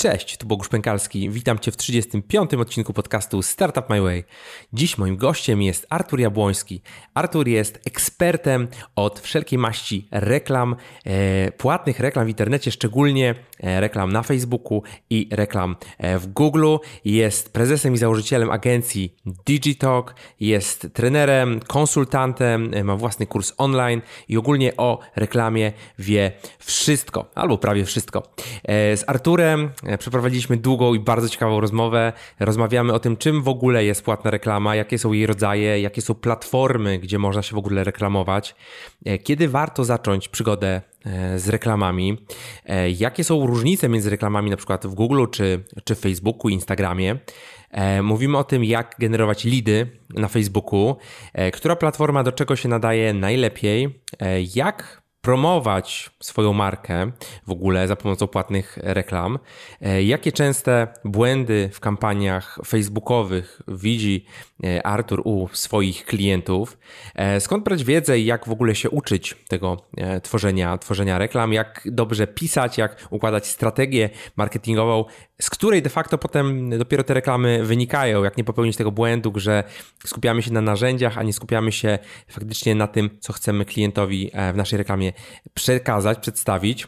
Cześć, tu Bogusz Pękalski. Witam Cię w 35. odcinku podcastu Startup My Way. Dziś moim gościem jest Artur Jabłoński. Artur jest ekspertem od wszelkiej maści reklam, e, płatnych reklam w internecie, szczególnie e, reklam na Facebooku i reklam e, w Google. Jest prezesem i założycielem agencji Digitalk, jest trenerem, konsultantem, e, ma własny kurs online i ogólnie o reklamie wie wszystko, albo prawie wszystko. E, z Arturem przeprowadziliśmy długą i bardzo ciekawą rozmowę. Rozmawiamy o tym, czym w ogóle jest płatna reklama, jakie są jej rodzaje, jakie są platformy, gdzie można się w ogóle reklamować, e, kiedy warto zacząć przygodę e, z reklamami, jakie są różnice między reklamami na przykład w Google czy, czy Facebooku, Instagramie. Mówimy o tym, jak generować lidy na Facebooku, która platforma do czego się nadaje najlepiej, jak promować swoją markę w ogóle za pomocą płatnych reklam. E, jakie częste błędy w kampaniach facebookowych widzi e, Artur u swoich klientów? E, skąd brać wiedzę i jak w ogóle się uczyć tego tworzenia, tworzenia reklam? Jak dobrze pisać, jak układać strategię marketingową, z której de facto potem dopiero te reklamy wynikają? Jak nie popełnić tego błędu, że skupiamy się na narzędziach, a nie skupiamy się faktycznie na tym, co chcemy klientowi w naszej reklamie przekazać, przedstawić.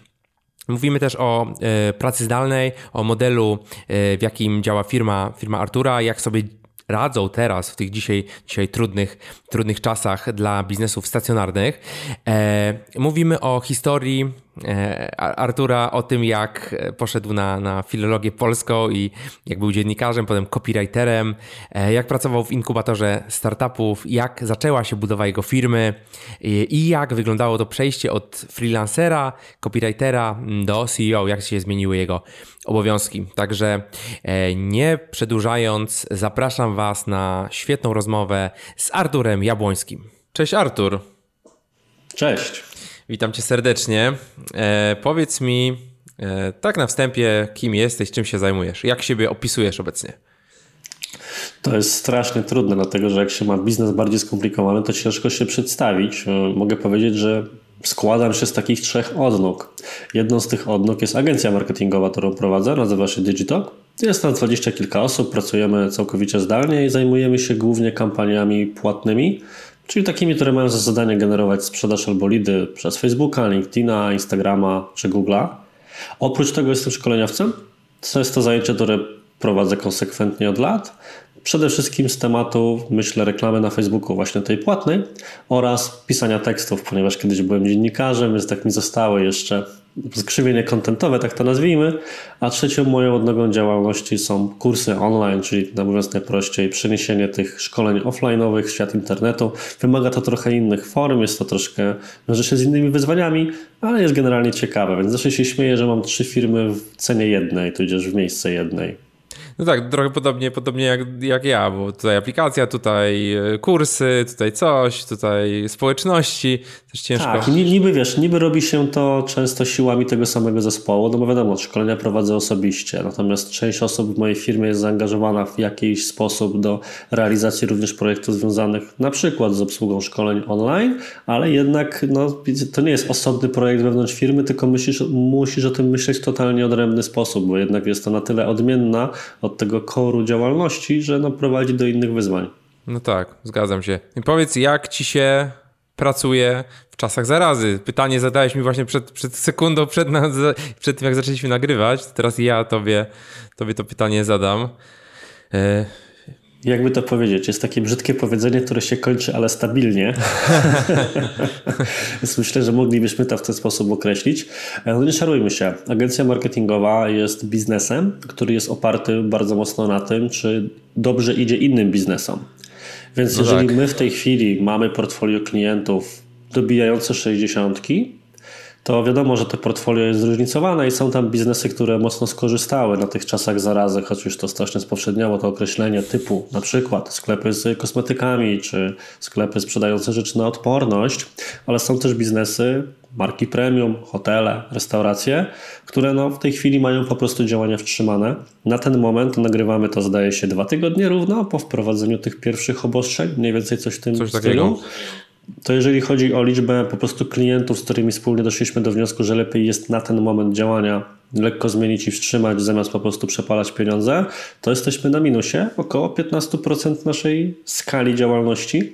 Mówimy też o e, pracy zdalnej, o modelu, e, w jakim działa firma, firma Artura, jak sobie radzą teraz w tych dzisiaj, dzisiaj trudnych, trudnych czasach dla biznesów stacjonarnych. E, mówimy o historii E, Artura o tym, jak poszedł na, na filologię polską i jak był dziennikarzem, potem copywriterem, e, jak pracował w inkubatorze startupów, jak zaczęła się budowa jego firmy i jak wyglądało to przejście od freelancera, copywritera do CEO, jak się zmieniły jego obowiązki. Także e, nie przedłużając, zapraszam Was na świetną rozmowę z Arturem Jabłońskim. Cześć Artur. Cześć. Witam cię serdecznie. E, powiedz mi e, tak na wstępie, kim jesteś, czym się zajmujesz, jak siebie opisujesz obecnie? To jest strasznie trudne, dlatego że jak się ma biznes bardziej skomplikowany, to ciężko się przedstawić. E, mogę powiedzieć, że składam się z takich trzech odnóg. Jedną z tych odnóg jest agencja marketingowa, którą prowadzę, nazywa się Digital. Jest tam dwadzieścia kilka osób, pracujemy całkowicie zdalnie i zajmujemy się głównie kampaniami płatnymi, czyli takimi, które mają za zadanie generować sprzedaż albo lidy przez Facebooka, LinkedIna, Instagrama czy Google'a. Oprócz tego jestem szkoleniowcem. To jest to zajęcie, które prowadzę konsekwentnie od lat. Przede wszystkim z tematu, myślę, reklamy na Facebooku, właśnie tej płatnej oraz pisania tekstów, ponieważ kiedyś byłem dziennikarzem, więc tak mi zostały jeszcze skrzywienie kontentowe, tak to nazwijmy. A trzecią moją odnogą działalności są kursy online, czyli mówiąc najprościej, przeniesienie tych szkoleń offline'owych w świat internetu. Wymaga to trochę innych form, jest to troszkę, wiąże się z innymi wyzwaniami, ale jest generalnie ciekawe, więc zawsze się śmieję, że mam trzy firmy w cenie jednej, tudzież w miejsce jednej. No tak, trochę podobnie, podobnie jak, jak ja, bo tutaj aplikacja, tutaj e, kursy, tutaj coś, tutaj społeczności, też ciężko. Tak, niby wiesz, niby robi się to często siłami tego samego zespołu, no bo wiadomo, szkolenia prowadzę osobiście, natomiast część osób w mojej firmie jest zaangażowana w jakiś sposób do realizacji również projektów związanych na przykład z obsługą szkoleń online, ale jednak no, to nie jest osobny projekt wewnątrz firmy, tylko myślisz, musisz o tym myśleć w totalnie odrębny sposób, bo jednak jest to na tyle odmienna od tego koru działalności, że no, prowadzi do innych wyzwań. No tak, zgadzam się. I powiedz, jak ci się pracuje w czasach zarazy? Pytanie zadałeś mi właśnie przed, przed sekundą, przed, przed tym jak zaczęliśmy nagrywać. Teraz ja tobie, tobie to pytanie zadam. Jakby to powiedzieć, jest takie brzydkie powiedzenie, które się kończy, ale stabilnie. Więc myślę, że moglibyśmy to w ten sposób określić. E, no nie szarujmy się. Agencja marketingowa jest biznesem, który jest oparty bardzo mocno na tym, czy dobrze idzie innym biznesom. Więc no jeżeli tak. my w tej chwili mamy portfolio klientów dobijające 60, to wiadomo, że to portfolio jest zróżnicowane i są tam biznesy, które mocno skorzystały na tych czasach zarazy, choć już to strasznie spowszedniało to określenie typu na przykład sklepy z kosmetykami czy sklepy sprzedające rzeczy na odporność, ale są też biznesy, marki premium, hotele, restauracje, które no w tej chwili mają po prostu działania wstrzymane. Na ten moment nagrywamy to zdaje się dwa tygodnie równo po wprowadzeniu tych pierwszych obostrzeń, mniej więcej coś w tym coś stylu. Takiego. To jeżeli chodzi o liczbę po prostu klientów, z którymi wspólnie doszliśmy do wniosku, że lepiej jest na ten moment działania lekko zmienić i wstrzymać, zamiast po prostu przepalać pieniądze, to jesteśmy na minusie około 15% naszej skali działalności.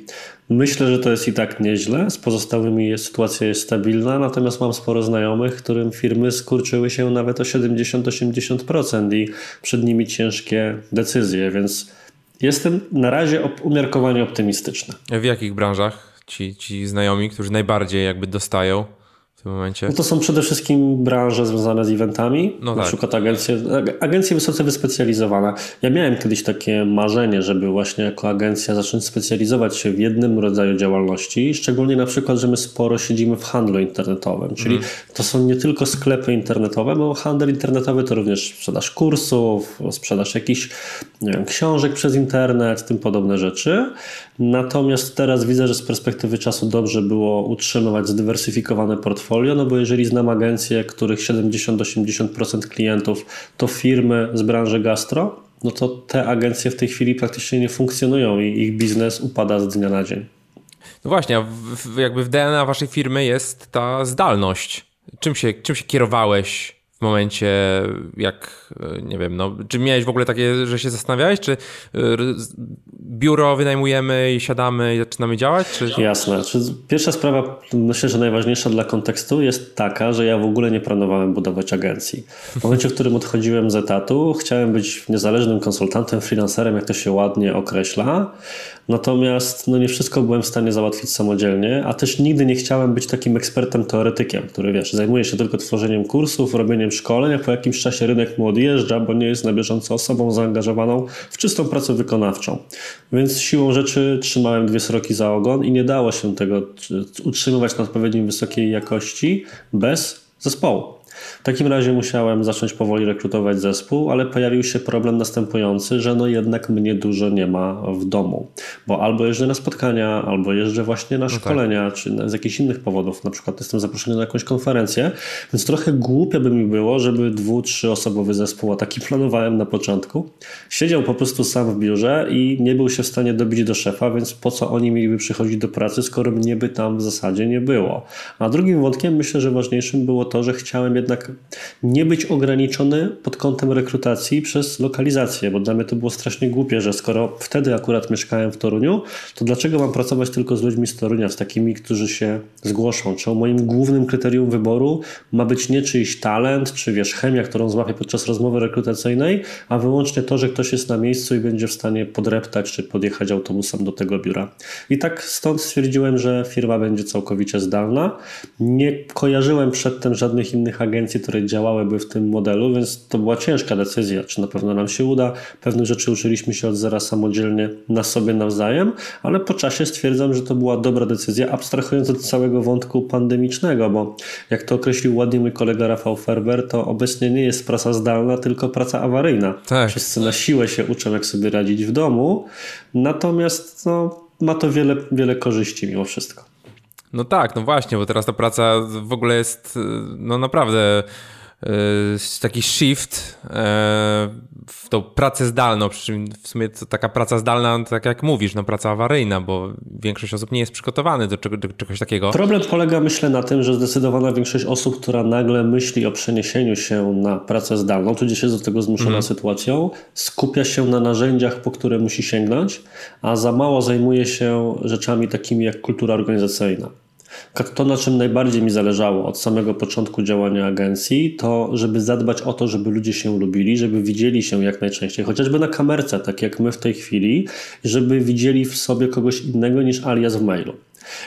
Myślę, że to jest i tak nieźle. Z pozostałymi sytuacja jest stabilna, natomiast mam sporo znajomych, którym firmy skurczyły się nawet o 70-80% i przed nimi ciężkie decyzje, więc jestem na razie umiarkowanie optymistyczny. W jakich branżach ci, ci znajomi, którzy najbardziej jakby dostają? w tym momencie? No to są przede wszystkim branże związane z eventami, no na tak. przykład agencje, agencje wysoce wyspecjalizowane. Ja miałem kiedyś takie marzenie, żeby właśnie jako agencja zacząć specjalizować się w jednym rodzaju działalności, szczególnie na przykład, że my sporo siedzimy w handlu internetowym, czyli mm. to są nie tylko sklepy internetowe, bo handel internetowy to również sprzedaż kursów, sprzedaż jakichś wiem, książek przez internet, tym podobne rzeczy. Natomiast teraz widzę, że z perspektywy czasu dobrze było utrzymywać zdywersyfikowane portfolio, no bo jeżeli znam agencje, których 70-80% klientów to firmy z branży gastro, no to te agencje w tej chwili praktycznie nie funkcjonują i ich biznes upada z dnia na dzień. No właśnie, jakby w DNA waszej firmy jest ta zdalność. Czym się, czym się kierowałeś w momencie, jak, nie wiem, no, czy miałeś w ogóle takie, że się zastanawiałeś, czy y, biuro wynajmujemy i siadamy i zaczynamy działać? Czy... Jasne. Pierwsza sprawa, myślę, że najważniejsza dla kontekstu jest taka, że ja w ogóle nie planowałem budować agencji. W momencie, w którym odchodziłem z etatu, chciałem być niezależnym konsultantem, freelancerem, jak to się ładnie określa, Natomiast no nie wszystko byłem w stanie załatwić samodzielnie, a też nigdy nie chciałem być takim ekspertem teoretykiem, który wiesz, zajmuje się tylko tworzeniem kursów, robieniem szkoleń, a po jakimś czasie rynek mu odjeżdża, bo nie jest na bieżąco osobą zaangażowaną w czystą pracę wykonawczą. Więc siłą rzeczy trzymałem dwie sroki za ogon i nie dało się tego utrzymywać na odpowiednim wysokiej jakości bez zespołu. W takim razie musiałem zacząć powoli rekrutować zespół, ale pojawił się problem następujący, że no jednak mnie dużo nie ma w domu, bo albo jeżdżę na spotkania, albo jeżdżę właśnie na no tak. szkolenia, czy z jakichś innych powodów, na przykład jestem zaproszony na jakąś konferencję, więc trochę głupio by mi było, żeby dwu, trzy osobowy zespół, a taki planowałem na początku, siedział po prostu sam w biurze i nie był się w stanie dobić do szefa, więc po co oni mieliby przychodzić do pracy, skoro mnie by tam w zasadzie nie było. A drugim wątkiem myślę, że ważniejszym było to, że chciałem jednak nie być ograniczony pod kątem rekrutacji przez lokalizację, bo dla mnie to było strasznie głupie, że skoro wtedy akurat mieszkałem w Toruniu, to dlaczego mam pracować tylko z ludźmi z Torunia, z takimi, którzy się zgłoszą? Czy moim głównym kryterium wyboru ma być nie czyjś talent, czy wiesz, chemia, którą złapię podczas rozmowy rekrutacyjnej, a wyłącznie to, że ktoś jest na miejscu i będzie w stanie podreptać, czy podjechać autobusem do tego biura. I tak stąd stwierdziłem, że firma będzie całkowicie zdalna. Nie kojarzyłem przedtem żadnych innych agencji, które działałyby w tym modelu, więc to była ciężka decyzja, czy na pewno nam się uda. Pewnych rzeczy uczyliśmy się od zera samodzielnie na sobie nawzajem, ale po czasie stwierdzam, że to była dobra decyzja, abstrahując od całego wątku pandemicznego, bo jak to określił ładnie mój kolega Rafał Ferber, to obecnie nie jest praca zdalna, tylko praca awaryjna. Tak. Wszyscy na siłę się uczą, jak sobie radzić w domu, natomiast no, ma to wiele, wiele korzyści mimo wszystko. No tak, no właśnie, bo teraz ta praca w ogóle jest no naprawdę yy, taki shift yy, w tą pracę zdalną, przy czym w sumie to taka praca zdalna, tak jak mówisz, no praca awaryjna, bo większość osób nie jest przygotowana do, czego, do czegoś takiego. Problem polega myślę na tym, że zdecydowana większość osób, która nagle myśli o przeniesieniu się na pracę zdalną, tudzież jest do tego zmuszona mm. sytuacją, skupia się na narzędziach, po które musi sięgnąć, a za mało zajmuje się rzeczami takimi jak kultura organizacyjna. To, na czym najbardziej mi zależało od samego początku działania agencji, to żeby zadbać o to, żeby ludzie się lubili, żeby widzieli się jak najczęściej, chociażby na kamerce, tak jak my w tej chwili, żeby widzieli w sobie kogoś innego niż alias w mailu.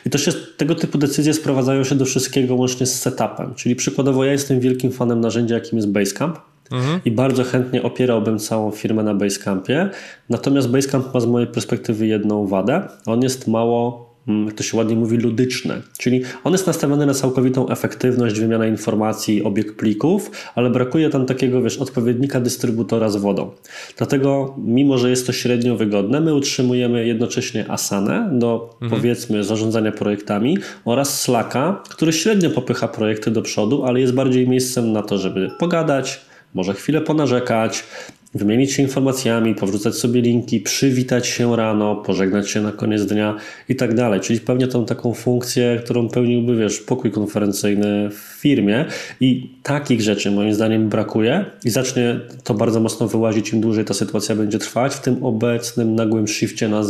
I to się, tego typu decyzje sprowadzają się do wszystkiego łącznie z setupem. Czyli przykładowo ja jestem wielkim fanem narzędzia, jakim jest Basecamp. Mhm. I bardzo chętnie opierałbym całą firmę na Basecampie. Natomiast Basecamp ma z mojej perspektywy jedną wadę. On jest mało jak to się ładnie mówi, ludyczne. Czyli on jest nastawiony na całkowitą efektywność, wymianę informacji, obieg plików, ale brakuje tam takiego, wiesz, odpowiednika dystrybutora z wodą. Dlatego, mimo że jest to średnio wygodne, my utrzymujemy jednocześnie Asanę do, mhm. powiedzmy, zarządzania projektami oraz Slacka, który średnio popycha projekty do przodu, ale jest bardziej miejscem na to, żeby pogadać, Może chwilę ponarzekać, wymienić się informacjami, powrzucać sobie linki, przywitać się rano, pożegnać się na koniec dnia i tak dalej. Czyli pewnie tą taką funkcję, którą pełniłby, wiesz, pokój konferencyjny w firmie i takich rzeczy moim zdaniem brakuje i zacznie to bardzo mocno wyłazić im dłużej ta sytuacja będzie trwać w tym obecnym nagłym shifcie na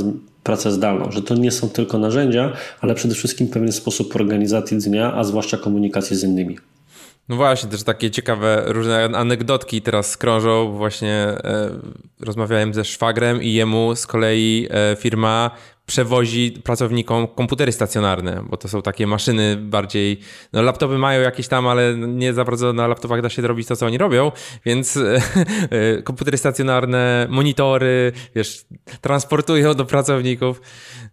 pracę zdalną, że to nie są tylko narzędzia, ale przede wszystkim pewien sposób organizacji dnia, a zwłaszcza komunikacji z innymi. No właśnie, też takie ciekawe różne anegdotki teraz krążą. Właśnie e, rozmawiałem ze szwagrem i jemu z kolei e, firma przewozi pracownikom komputery stacjonarne, bo to są takie maszyny bardziej, no laptopy mają jakieś tam, ale nie za bardzo na laptopach da się robić to, co oni robią, więc e, komputery stacjonarne, monitory, wiesz, transportują do pracowników.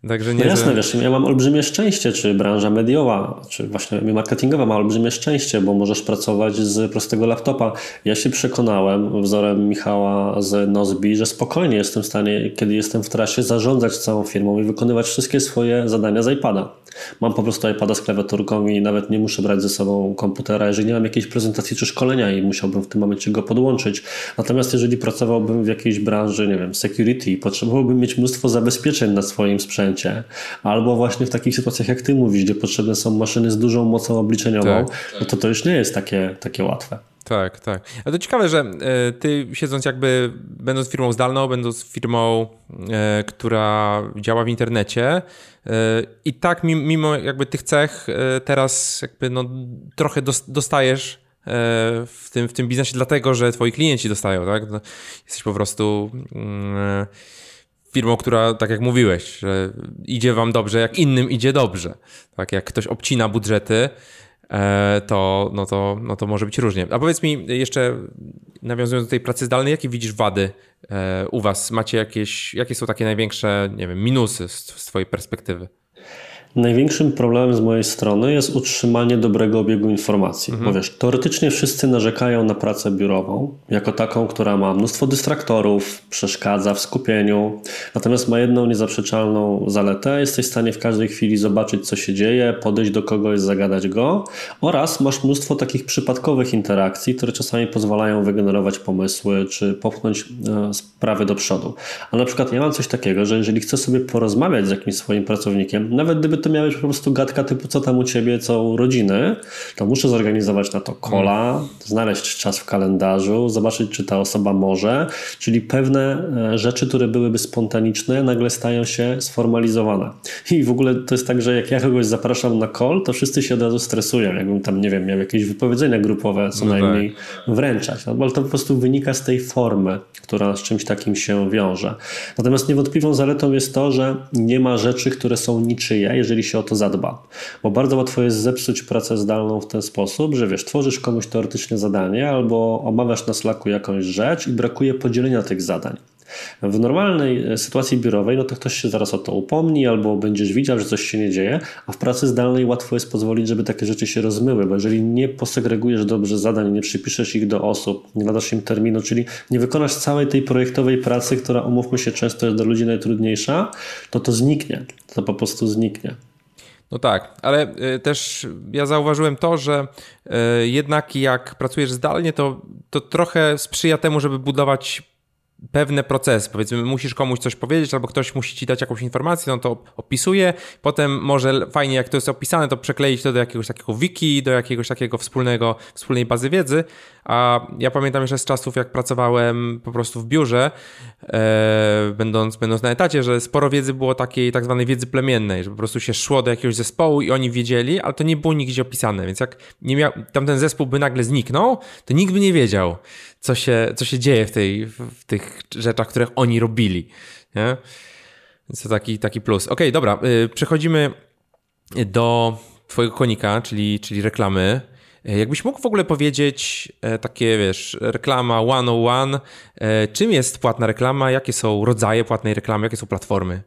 Także nie no jasne, wiesz, ja mam olbrzymie szczęście, czy branża mediowa, czy właśnie marketingowa ma olbrzymie szczęście, bo możesz pracować z prostego laptopa. Ja się przekonałem wzorem Michała z Nozbi, że spokojnie jestem w stanie, kiedy jestem w trasie, zarządzać całą firmą i wykonywać wszystkie swoje zadania z iPada. Mam po prostu iPada z klawiaturką i nawet nie muszę brać ze sobą komputera, jeżeli nie mam jakiejś prezentacji czy szkolenia i musiałbym w tym momencie go podłączyć. Natomiast jeżeli pracowałbym w jakiejś branży, nie wiem, security, potrzebowałbym mieć mnóstwo zabezpieczeń na swoim sprzęcie, albo właśnie w takich sytuacjach jak ty mówisz, gdzie potrzebne są maszyny z dużą mocą obliczeniową, tak, no to to już nie jest takie, takie łatwe. Tak, tak. Ale to ciekawe, że e, ty siedząc jakby, będąc firmą zdalną, będąc firmą, e, która działa w internecie e, i tak mimo jakby tych cech teraz jakby no trochę dostajesz w tym, w tym biznesie dlatego, że twoi klienci dostają, tak? No, jesteś po prostu mm, firmą, która, tak jak mówiłeś, że idzie wam dobrze, jak innym idzie dobrze. Tak, jak ktoś obcina budżety, to, no to, no to może być różnie. A powiedz mi jeszcze, nawiązując do tej pracy zdalnej, jakie widzisz wady e, u Was? Macie jakieś, jakie są takie największe, nie wiem, minusy z, z Twojej perspektywy? Największym problemem z mojej strony jest utrzymanie dobrego obiegu informacji. Mhm. Bo wiesz, teoretycznie wszyscy narzekają na pracę biurową, jako taką, która ma mnóstwo dystraktorów, przeszkadza w skupieniu, natomiast ma jedną niezaprzeczalną zaletę. Jesteś w stanie w każdej chwili zobaczyć, co się dzieje, podejść do kogoś, zagadać go oraz masz mnóstwo takich przypadkowych interakcji, które czasami pozwalają wygenerować pomysły czy popchnąć e, sprawy do przodu. A na przykład ja mam coś takiego, że jeżeli chcę sobie porozmawiać z jakimś swoim pracownikiem, nawet gdyby to miałeś po prostu gadka typu co tam u ciebie, co u rodziny, to muszę zorganizować na to kola, znaleźć czas w kalendarzu, zobaczyć, czy ta osoba może, czyli pewne e, rzeczy, które byłyby spontaniczne, nagle stają się sformalizowane. I w ogóle to jest tak, że jak ja kogoś zapraszam na call, to wszyscy się od razu stresują, jakbym tam, nie wiem, miał jakieś wypowiedzenia grupowe co no najmniej tak. wręczać, no, bo to po prostu wynika z tej formy, która z czymś takim się wiąże. Natomiast niewątpliwą zaletą jest to, że nie ma rzeczy, które są niczyje, jeżeli się o to zadba. Bo bardzo łatwo jest zepsuć pracę zdalną w ten sposób, że wiesz, tworzysz komuś teoretycznie zadanie albo omawiasz na Slacku jakąś rzecz i brakuje podzielenia tych zadań. W normalnej e, sytuacji biurowej, no to ktoś się zaraz o to upomni, albo będziesz widział, że coś się nie dzieje, a w pracy zdalnej łatwo jest pozwolić, żeby takie rzeczy się rozmyły, bo jeżeli nie posegregujesz dobrze zadań, nie przypiszesz ich do osób, nie nadasz im terminu, czyli nie wykonasz całej tej projektowej pracy, która, umówmy się, często jest dla ludzi najtrudniejsza, to to zniknie. To po prostu zniknie. No tak, ale y, też ja zauważyłem to, że y, jednak jak pracujesz zdalnie, to, to trochę sprzyja temu, żeby budować pewne procesy. Powiedzmy, musisz komuś coś powiedzieć, albo ktoś musi ci dać jakąś informację, no to opisuje. Potem może fajnie, jak to jest opisane, to przekleić to do jakiegoś takiego wiki, do jakiegoś takiego wspólnego, wspólnej bazy wiedzy. A ja pamiętam jeszcze z czasów, jak pracowałem po prostu w biurze, e, będąc, będąc na etacie, że sporo wiedzy było takiej tak zwanej wiedzy plemiennej, że po prostu się szło do jakiegoś zespołu i oni wiedzieli, ale to nie było nigdzie opisane. Więc jak nie miał, tamten zespół by nagle zniknął, to nikt by nie wiedział co się, co się dzieje w, tej, w tych rzeczach, które oni robili. Nie? Więc to taki, taki plus. Ok, dobra, y, przechodzimy do twojego konika, czyli, czyli reklamy. Y, jakbyś mógł w ogóle powiedzieć e, takie, wiesz, reklama 101, e, czym jest płatna reklama, jakie są rodzaje płatnej reklamy, jakie są platformy?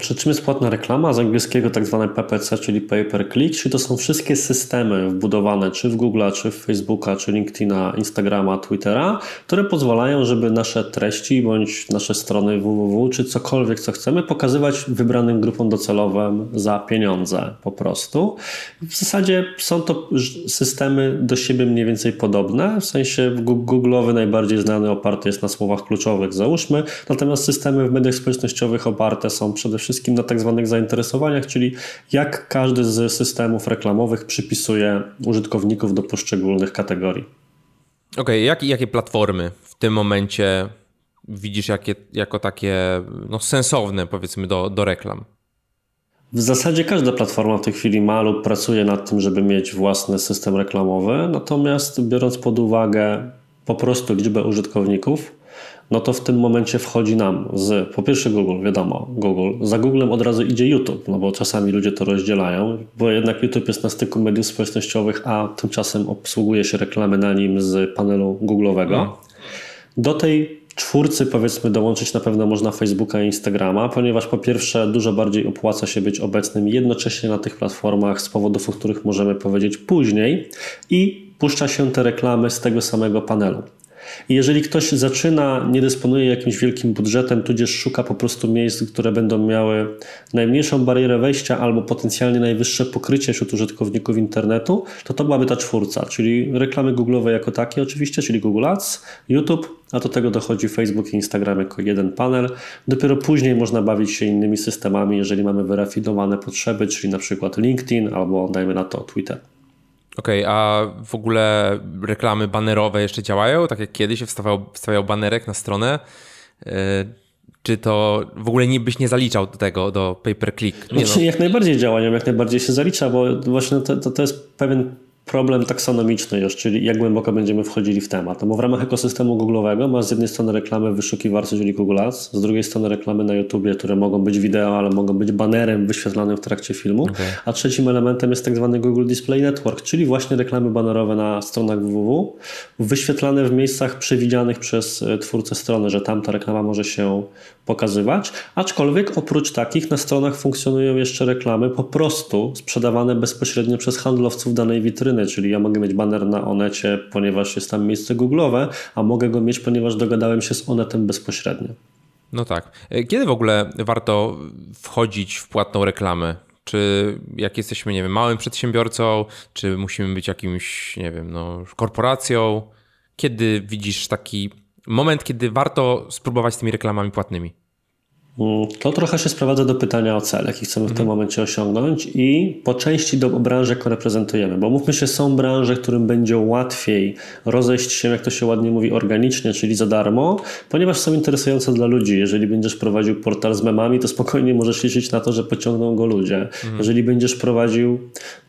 Czy czym jest płatna reklama? Z angielskiego tak zwane PPC, czyli pay per click, czyli to są wszystkie systemy wbudowane czy w Google'a, czy w Facebooka, czy LinkedIna, Instagrama, Twittera, które pozwalają, żeby nasze treści bądź nasze strony www, czy cokolwiek, co chcemy, pokazywać wybranym grupom docelowym za pieniądze po prostu. W zasadzie są to systemy do siebie mniej więcej podobne, w sensie Google'owy najbardziej znany oparty jest na słowach kluczowych, załóżmy, natomiast systemy w mediach społecznościowych oparte są przede wszystkim na tak zwanych zainteresowaniach, czyli jak każdy z systemów reklamowych przypisuje użytkowników do poszczególnych kategorii. Okej, okay, jak, jakie platformy w tym momencie widzisz jakie, jako takie no, sensowne, powiedzmy, do, do reklam? W zasadzie każda platforma w tej chwili ma lub pracuje nad tym, żeby mieć własny system reklamowy, natomiast biorąc pod uwagę po prostu liczbę użytkowników, no to w tym momencie wchodzi nam z, po pierwsze Google, wiadomo, Google, za Googlem od razu idzie YouTube, no bo czasami ludzie to rozdzielają, bo jednak YouTube jest na styku mediów społecznościowych, a tymczasem obsługuje się reklamy na nim z panelu Google'owego. No. Do tej czwórcy powiedzmy dołączyć na pewno można Facebooka i Instagrama, ponieważ po pierwsze dużo bardziej opłaca się być obecnym jednocześnie na tych platformach z powodów, o których możemy powiedzieć później i puszcza się te reklamy z tego samego panelu. I jeżeli ktoś zaczyna, nie dysponuje jakimś wielkim budżetem, tudzież szuka po prostu miejsc, które będą miały najmniejszą barierę wejścia albo potencjalnie najwyższe pokrycie wśród użytkowników internetu, to to byłaby ta czwórca, czyli reklamy Google'owe jako takie oczywiście, czyli Google Ads, YouTube, a do tego dochodzi Facebook i Instagram jako jeden panel. Dopiero później można bawić się innymi systemami, jeżeli mamy wyrafinowane potrzeby, czyli na przykład LinkedIn albo dajmy na to Twitter. Okej, okay, a w ogóle reklamy banerowe jeszcze działają? Tak jak kiedyś wstawiał, wstawiał banerek na stronę. Yy, czy to w ogóle nie byś nie zaliczał do tego, do pay per click? Nie znaczy, no. Jak najbardziej działają, jak najbardziej się zalicza, bo właśnie to, to, to jest pewien problem taksonomiczny już, czyli jak głęboko będziemy wchodzili w temat. No bo w ramach ekosystemu Google'owego masz z jednej strony reklamy w wyszukiwarce, czyli Google Ads, z drugiej strony reklamy na YouTubie, które mogą być wideo, ale mogą być banerem wyświetlanym w trakcie filmu, okay. a trzecim elementem jest tak zwany Google Display Network, czyli właśnie reklamy banerowe na stronach www, wyświetlane w miejscach przewidzianych przez e, twórcę strony, że tam ta reklama może się pokazywać, aczkolwiek oprócz takich na stronach funkcjonują jeszcze reklamy po prostu sprzedawane bezpośrednio przez handlowców danej witryny, czyli ja mogę mieć banner na Onecie, ponieważ jest tam miejsce googlowe, a mogę go mieć, ponieważ dogadałem się z Onetem bezpośrednio. No tak. E, kiedy w ogóle warto wchodzić w płatną reklamę? Czy jak jesteśmy, nie wiem, małym przedsiębiorcą, czy musimy być jakimś, nie wiem, no, korporacją? Kiedy widzisz taki moment, kiedy warto spróbować z tymi reklamami płatnymi? Mm, to trochę się sprowadza do pytania o cel, jaki chcemy w tym mhm. momencie osiągnąć i po części do branży, jaką reprezentujemy. Bo mówmy się, są branże, którym będzie łatwiej rozejść się, jak to się ładnie mówi, organicznie, czyli za darmo, ponieważ są interesujące dla ludzi. Jeżeli będziesz prowadził portal z memami, to spokojnie możesz liczyć na to, że pociągną go ludzie. Mhm. Jeżeli będziesz prowadził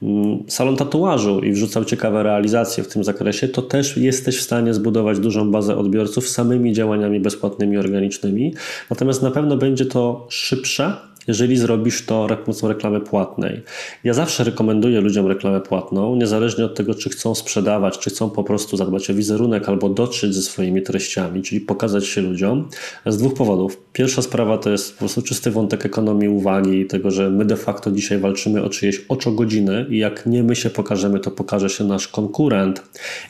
mm, salon tatuażu i wrzucał ciekawe realizacje w tym zakresie, to też jesteś w stanie zbudować dużą bazę odbiorców samymi działaniami bezpłatnymi, organicznymi. Natomiast na pewno będzie będzie to szybsze jeżeli zrobisz to pomocą reklamy płatnej. Ja zawsze rekomenduję ludziom reklamę płatną, niezależnie od tego, czy chcą sprzedawać, czy chcą po prostu zadbać o wizerunek albo dotrzeć ze swoimi treściami, czyli pokazać się ludziom. Z dwóch powodów. Pierwsza sprawa to jest po prostu czysty wątek ekonomii uwagi i tego, że my de facto dzisiaj walczymy o czyjeś oczogodziny i jak nie my się pokażemy, to pokaże się nasz konkurent,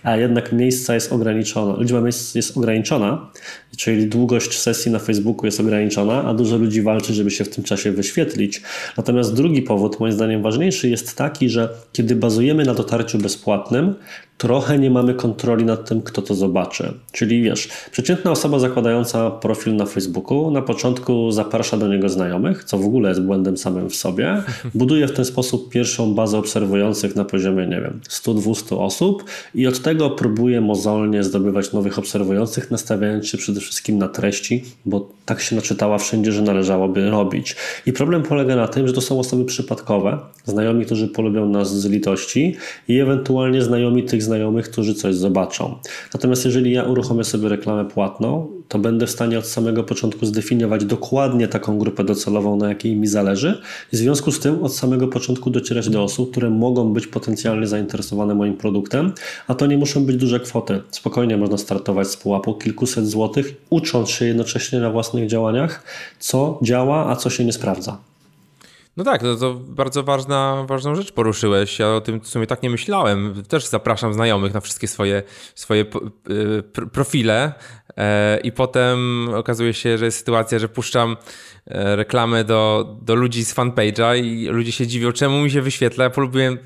a jednak miejsca jest ograniczona, liczba miejsc jest ograniczona, czyli długość sesji na Facebooku jest ograniczona, a dużo ludzi walczy, żeby się w tym czasie wyświetlić. Natomiast drugi powód, moim zdaniem ważniejszy, jest taki, że kiedy bazujemy na dotarciu bezpłatnym, trochę nie mamy kontroli nad tym, kto to zobaczy. Czyli wiesz, przeciętna osoba zakładająca profil na Facebooku na początku zaprasza do niego znajomych, co w ogóle jest błędem samym w sobie, buduje w ten sposób pierwszą bazę obserwujących na poziomie, nie wiem, 100-200 osób i od tego próbuje mozolnie zdobywać nowych obserwujących, nastawiając się przede wszystkim na treści, bo tak się naczytała wszędzie, że należałoby robić. I problem polega na tym, że to są osoby przypadkowe, znajomi, którzy polubią nas z litości i ewentualnie znajomi tych znajomych, którzy coś zobaczą. Natomiast jeżeli ja uruchomię sobie reklamę płatną, to będę w stanie od samego początku zdefiniować dokładnie taką grupę docelową, na jakiej mi zależy. I w związku z tym od samego początku docierać do osób, które mogą być potencjalnie zainteresowane moim produktem, a to nie muszą być duże kwoty. Spokojnie można startować z pułapu kilkuset złotych, ucząc się jednocześnie na własnych działaniach, co działa, a co się nie sprawdza. No tak, to, to bardzo ważna, ważną rzecz poruszyłeś. Ja o tym w sumie tak nie myślałem. Też zapraszam znajomych na wszystkie swoje, swoje y, profile e, i potem okazuje się, że jest sytuacja, że puszczam e, reklamę do, do ludzi z fanpage'a i ludzie się dziwią, czemu mi się wyświetla. Ja polubiłem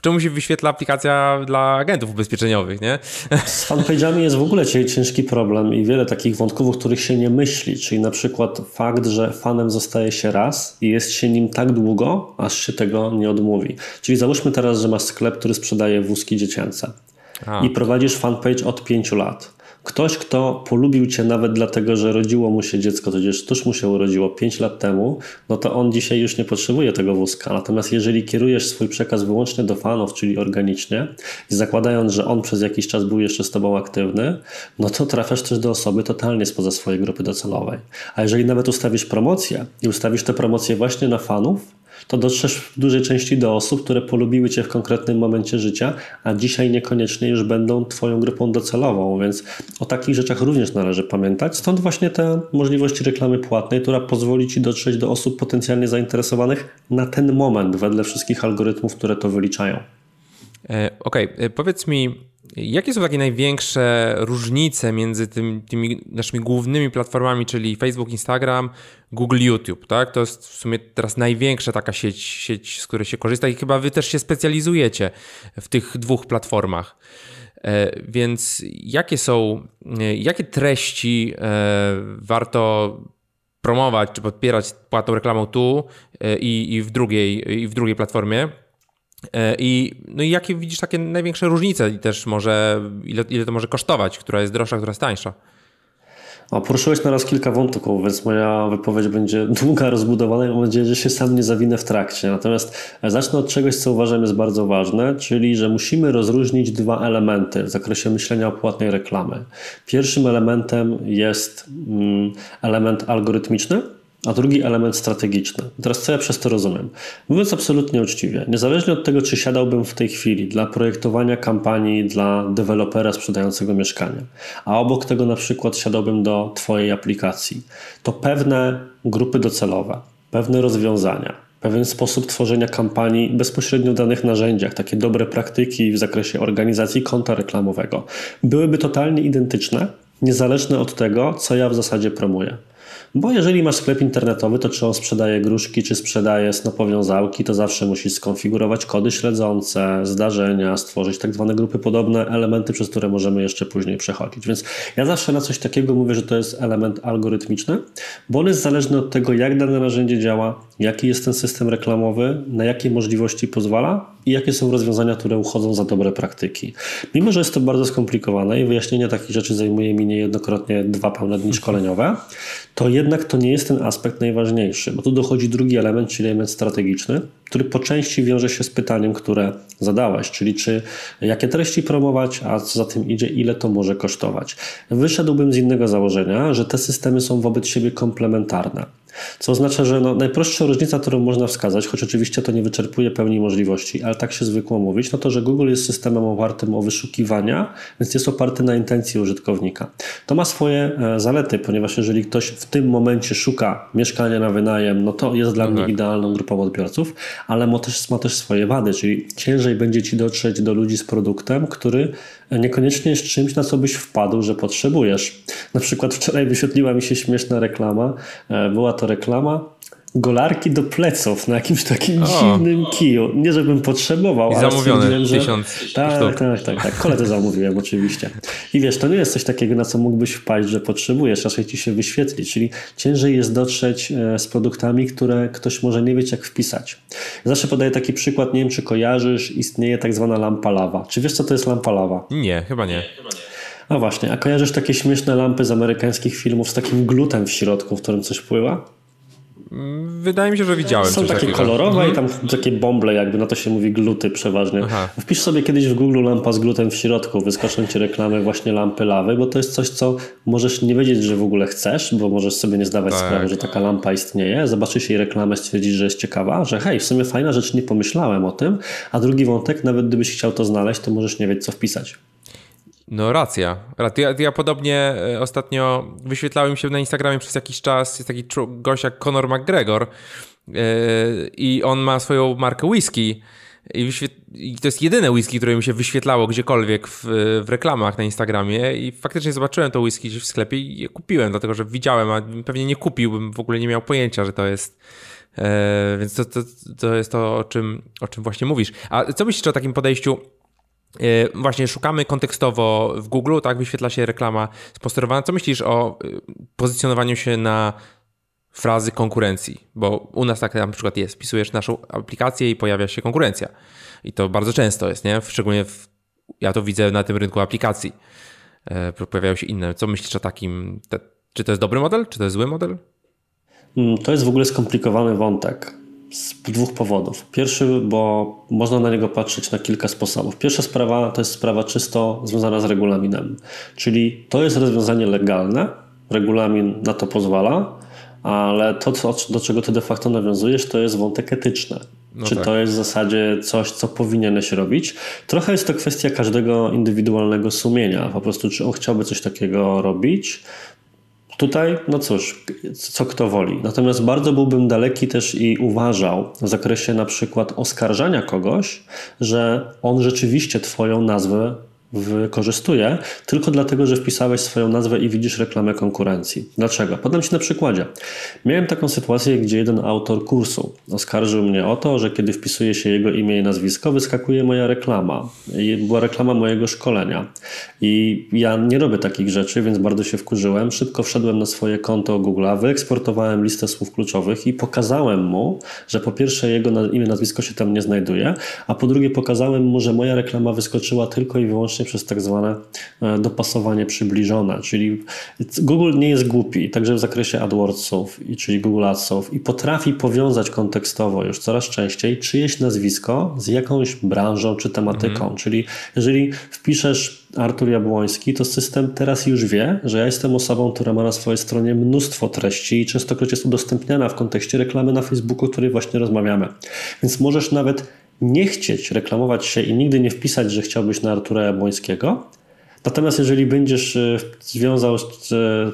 czemu się wyświetla aplikacja dla agentów ubezpieczeniowych, nie? Z fanpage'ami jest w ogóle ciężki problem i wiele takich wątków, o których się nie myśli, czyli na przykład fakt, że fanem zostaje się raz i jest się nim tak długo, aż się tego nie odmówi. Czyli załóżmy teraz, że masz sklep, który sprzedaje wózki dziecięce A. i prowadzisz fanpage od pięciu lat. Ktoś, kto polubił cię nawet dlatego, że rodziło mu się dziecko, tudzież tuż mu się urodziło 5 lat temu, no to on dzisiaj już nie potrzebuje tego wózka. Natomiast jeżeli kierujesz swój przekaz wyłącznie do fanów, czyli organicznie, i zakładając, że on przez jakiś czas był jeszcze z tobą aktywny, no to trafiasz też do osoby totalnie spoza swojej grupy docelowej. A jeżeli nawet ustawisz promocję i ustawisz tę promocję właśnie na fanów, to dotrzesz w dużej części do osób, które polubiły Cię w konkretnym momencie życia, a dzisiaj niekoniecznie już będą Twoją grupą docelową, więc o takich rzeczach również należy pamiętać. Stąd właśnie te możliwości reklamy płatnej, która pozwoli Ci dotrzeć do osób potencjalnie zainteresowanych na ten moment, wedle wszystkich algorytmów, które to wyliczają. E, okej, okay. E, powiedz mi, Jakie są takie największe różnice między tym, tymi naszymi głównymi platformami, czyli Facebook, Instagram, Google, YouTube, tak? To jest w sumie teraz największa taka sieć, sieć z której się korzysta i chyba wy też się specjalizujecie w tych dwóch platformach. E, więc jakie są, e, jakie treści e, warto promować czy podpierać płatną reklamą tu i, i, w, drugiej, i w drugiej platformie? E, I, no i jakie widzisz takie największe różnice i też może, ile, ile to może kosztować, która jest droższa, która jest tańsza? O, poruszyłeś naraz kilka wątków, więc moja wypowiedź będzie długa, rozbudowana i mam nadzieję, że się sam nie zawinę w trakcie. Natomiast zacznę od czegoś, co uważam jest bardzo ważne, czyli że musimy rozróżnić dwa elementy w zakresie myślenia o płatnej reklamy. Pierwszym elementem jest mm, element algorytmiczny, a drugi element strategiczny. Teraz co ja przez to rozumiem? Mówiąc absolutnie uczciwie, niezależnie od tego, czy siadałbym w tej chwili dla projektowania kampanii dla dewelopera sprzedającego mieszkanie, a obok tego na przykład siadałbym do Twojej aplikacji, to pewne grupy docelowe, pewne rozwiązania, pewien sposób tworzenia kampanii bezpośrednio w danych narzędziach, takie dobre praktyki w zakresie organizacji konta reklamowego, byłyby totalnie identyczne, niezależne od tego, co ja w zasadzie promuję. Bo jeżeli masz sklep internetowy, to czy on sprzedaje gruszki, czy sprzedaje snopowiązałki, to zawsze musisz skonfigurować kody śledzące, zdarzenia, stworzyć tak zwane grupy podobne, elementy, przez które możemy jeszcze później przechodzić. Więc ja zawsze na coś takiego mówię, że to jest element algorytmiczny, bo on jest zależny od tego, jak dane narzędzie działa, jaki jest ten system reklamowy, na jakie możliwości pozwala i jakie są rozwiązania, które uchodzą za dobre praktyki. Mimo, że jest to bardzo skomplikowane i wyjaśnienie takich rzeczy zajmuje mi niejednokrotnie dwa pełne dni szkoleniowe, to jednak to nie jest ten aspekt najważniejszy, bo tu dochodzi drugi element, czyli element strategiczny, który po części wiąże się z pytaniem, które zadałeś, czyli czy jakie treści promować, a co za tym idzie, ile to może kosztować. Wyszedłbym z innego założenia, że te systemy są wobec siebie komplementarne. Co oznacza, że no, najprostsza różnica, którą można wskazać, choć oczywiście to nie wyczerpuje pełni możliwości, ale tak się zwykło mówić, no to, że Google jest systemem opartym o wyszukiwania, więc jest oparty na intencji użytkownika. To ma swoje e, zalety, ponieważ jeżeli ktoś w tym momencie szuka mieszkania na wynajem, no to jest dla no mnie tak. idealną grupą odbiorców, ale ma też, ma też swoje wady, czyli ciężej będzie ci dotrzeć do ludzi z produktem, który niekoniecznie jest czymś, na co byś wpadł, że potrzebujesz. Na przykład wczoraj wyświetliła mi się śmieszna reklama. E, była to reklama golarki do pleców na jakimś takim o. dziwnym kiju. Nie, żebym potrzebował, I ale zamówione że... tysiąc tak, sztuk. tak, tak, tak. Kole to zamówiłem oczywiście. I wiesz, to nie jest coś takiego, na co mógłbyś wpaść, że potrzebujesz, raczej ci się wyświetli, czyli ciężej jest dotrzeć e, z produktami, które ktoś może nie wiedzieć jak wpisać. zawsze podaję taki przykład, nie wiem czy kojarzysz, istnieje tak zwana lampa lawa. Czy wiesz co to jest lampa lawa? Nie, chyba nie. No właśnie, a kojarzysz takie śmieszne lampy z amerykańskich filmów z takim glutem w środku, w którym coś pływa? Wydaje mi się, że widziałem. Są takie takiego. kolorowe mhm. i tam takie bąble, jakby na to się mówi gluty przeważnie. Aha. Wpisz sobie kiedyś w Google lampa z glutem w środku, wyskoczą ci reklamy właśnie lampy lawy, bo to jest coś, co możesz nie wiedzieć, że w ogóle chcesz, bo możesz sobie nie zdawać tak. sprawy, że taka lampa istnieje. Zobaczysz jej reklamę, stwierdzisz, że jest ciekawa, że hej, w sumie fajna rzecz, nie pomyślałem o tym. A drugi wątek, nawet gdybyś chciał to znaleźć, to możesz nie wiedzieć, co wpisać. No racja. Ja, ja podobnie e, ostatnio wyświetlałem się na Instagramie przez jakiś czas, jest taki gość jak Conor McGregor yy, i on ma swoją markę whisky i, i, to jest jedyne whisky, które mi się wyświetlało gdziekolwiek w, w, reklamach na Instagramie i faktycznie zobaczyłem to whisky gdzieś w sklepie i je kupiłem, dlatego że widziałem, a pewnie nie kupiłbym, w ogóle nie miał pojęcia, że to jest yy, więc to, to, to jest to, o czym, o czym właśnie mówisz. A co myślisz o takim podejściu E, właśnie szukamy kontekstowo w Google, tak, wyświetla się reklama sponsorowana. Co myślisz o e, pozycjonowaniu się na frazy konkurencji? Bo u nas tak na przykład jest, wpisujesz naszą aplikację i pojawia się konkurencja. I to bardzo często jest, nie? Szczególnie w, ja to widzę na tym rynku aplikacji. E, pojawiają się inne. Co myślisz o takim? Te, czy to jest dobry model, czy to jest zły model? Mm, to jest w ogóle skomplikowany wątek z dwóch powodów. Pierwszy, bo można na niego patrzeć na kilka sposobów. Pierwsza sprawa to jest sprawa czysto związana z regulaminem, czyli to jest rozwiązanie legalne, regulamin na to pozwala, ale to, co, do czego ty de facto nawiązujesz, to jest wątek etyczny. No czy tak. to jest w zasadzie coś, co powinieneś robić? Trochę jest to kwestia każdego indywidualnego sumienia. Po prostu, czy on chciałby coś takiego robić, Tutaj, no cóż, co kto woli. Natomiast bardzo byłbym daleki też i uważał w zakresie na przykład oskarżania kogoś, że on rzeczywiście Twoją nazwę wykorzystuje tylko dlatego, że wpisałeś swoją nazwę i widzisz reklamę konkurencji. Dlaczego? Podam Ci na przykładzie. Miałem taką sytuację, gdzie jeden autor kursu oskarżył mnie o to, że kiedy wpisuje się jego imię i nazwisko, wyskakuje moja reklama. I była reklama mojego szkolenia. I ja nie robię takich rzeczy, więc bardzo się wkurzyłem. Szybko wszedłem na swoje konto Google'a, wyeksportowałem listę słów kluczowych i pokazałem mu, że po pierwsze jego imię, nazwisko się tam nie znajduje, a po drugie pokazałem mu, że moja reklama wyskoczyła tylko i wyłącznie przez tak zwane e, dopasowanie przybliżone, czyli Google nie jest głupi, także w zakresie AdWordsów, czyli Google Adsów i potrafi powiązać kontekstowo już coraz częściej czyjeś nazwisko z jakąś branżą czy tematyką, mhm. czyli jeżeli wpiszesz Artur Jabłoński, to system teraz już wie, że ja jestem osobą, która ma na swojej stronie mnóstwo treści i częstokroć jest udostępniana w kontekście reklamy na Facebooku, o której właśnie rozmawiamy. Więc możesz nawet nie chcieć reklamować się i nigdy nie wpisać, że chciałbyś na Artura Jabłońskiego. Natomiast jeżeli będziesz e, związał e,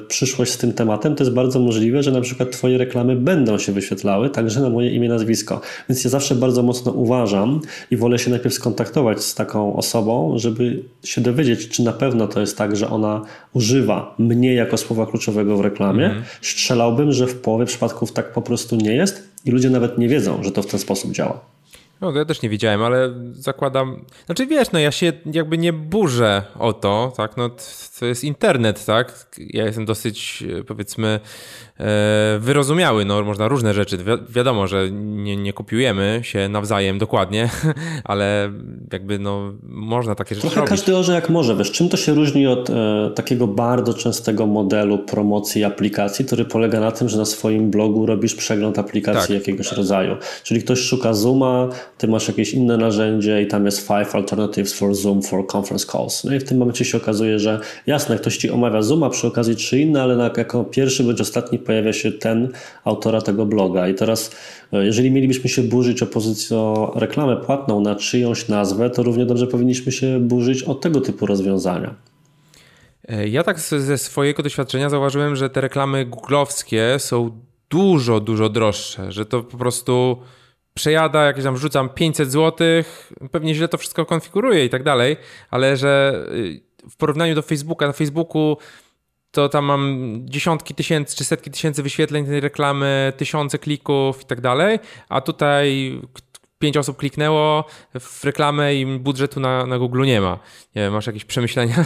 przyszłość z tym tematem, to jest bardzo możliwe, że na przykład Twoje reklamy będą się wyświetlały także na moje imię, nazwisko. Więc ja zawsze bardzo mocno uważam i wolę się najpierw skontaktować z taką osobą, żeby się dowiedzieć, czy na pewno to jest tak, że ona używa mnie jako słowa kluczowego w reklamie. Mm. Strzelałbym, że w połowie przypadków tak po prostu nie jest i ludzie nawet nie wiedzą, że to w ten sposób działa. No, ja też nie widziałem, ale zakładam. Znaczy wiesz, no ja się jakby nie burzę o to, tak? No to jest internet, tak? Ja jestem dosyć, powiedzmy, e, wyrozumiały. No, można różne rzeczy. Wi wiadomo, że nie, nie kopiujemy się nawzajem dokładnie, ale jakby no można takie rzeczy Trochę robić. każdy orze jak może. Wiesz, czym to się różni od e, takiego bardzo częstego modelu promocji aplikacji, który polega na tym, że na swoim blogu robisz przegląd aplikacji tak. jakiegoś rodzaju. Czyli ktoś szuka Zooma, ty masz jakieś inne narzędzie i tam jest five alternatives for Zoom for conference calls. No i w tym momencie się okazuje, że jasne, ktoś ci omawia Zooma, przy okazji trzy inne, ale jako pierwszy bądź ostatni pojawia się ten autora tego bloga. I teraz, e, jeżeli mielibyśmy się burzyć o pozycję, o reklamę płatną na czyjąś nazwę, to równie dobrze powinniśmy się burzyć o tego typu rozwiązania. E, ja tak ze swojego doświadczenia zauważyłem, że te reklamy googlowskie są dużo, dużo droższe, że to po prostu przejada, jakieś tam rzucam 500 zł, pewnie źle to wszystko konfiguruję i tak dalej, ale że y, w porównaniu do Facebooka, na Facebooku to tam mam dziesiątki tysięcy czy setki tysięcy wyświetleń tej reklamy, tysiące klików i tak dalej, a tutaj pięć osób kliknęło w reklamę i budżetu na, na Google nie ma. Nie wiem, masz jakieś przemyślenia?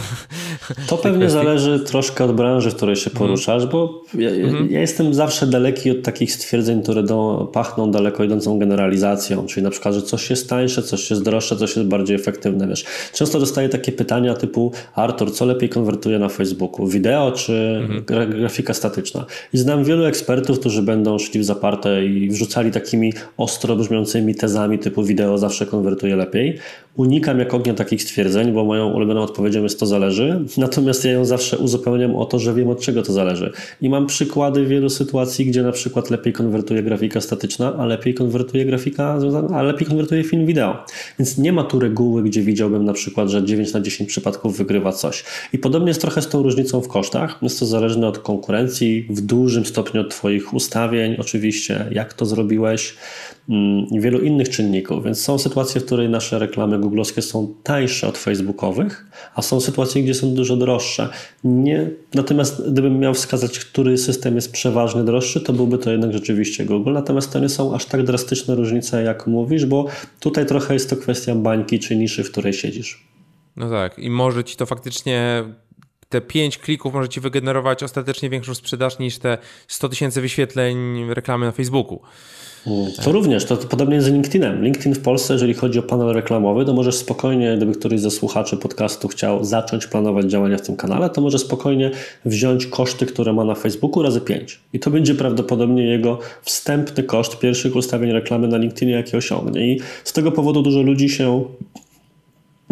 To pewnie kwestii? zależy troszkę od branży, w której się mhm. poruszasz, bo ja, mhm. ja, jestem zawsze daleki od takich stwierdzeń, które do, pachną daleko idącą generalizacją, czyli na przykład, że coś jest tańsze, coś jest droższe, coś jest bardziej efektywne, wiesz. Często dostaję takie pytania typu Artur, co lepiej konwertuje na Facebooku? Wideo czy mhm. grafika statyczna? I znam wielu ekspertów, którzy będą szli w zaparte i wrzucali takimi ostro brzmiącymi tezami typu wideo zawsze konwertuje lepiej. Unikam jak ognia takich stwierdzeń, bo moją ulubioną odpowiedzią jest to zależy, natomiast ja ją zawsze uzupełniam o to, że wiem od czego to zależy. I mam przykłady wielu sytuacji, gdzie na przykład lepiej konwertuje grafika statyczna, a lepiej konwertuje grafika, a lepiej konwertuje film wideo. Więc nie ma tu reguły, gdzie widziałbym na przykład, że 9 na 10 przypadków wygrywa coś. I podobnie jest trochę z tą różnicą w kosztach. Jest to zależne od konkurencji, w dużym stopniu od Twoich ustawień, oczywiście, jak to zrobiłeś, mm, i wielu innych czynników. Więc są sytuacje, w której nasze reklamy googlowskie są tańsze od facebookowych, a są sytuacje, gdzie są dużo droższe. Nie, natomiast gdybym miał wskazać, który system jest przeważnie droższy, to byłby to jednak rzeczywiście Google. Natomiast to nie są aż tak drastyczne różnice, jak mówisz, bo tutaj trochę jest to kwestia bańki czy niszy, w której siedzisz. No tak, i może ci to faktycznie te 5 klików może ci wygenerować ostatecznie większą sprzedaż niż te 100 tysięcy wyświetleń reklamy na Facebooku. To również, to, to podobnie jest z LinkedInem. LinkedIn w Polsce, jeżeli chodzi o panel reklamowy, to możesz spokojnie, gdyby któryś ze słuchaczy podcastu chciał zacząć planować działania w tym kanale, to może spokojnie wziąć koszty, które ma na Facebooku razy 5. I to będzie prawdopodobnie jego wstępny koszt pierwszych ustawień reklamy na LinkedInie, jaki osiągnie. I z tego powodu dużo ludzi się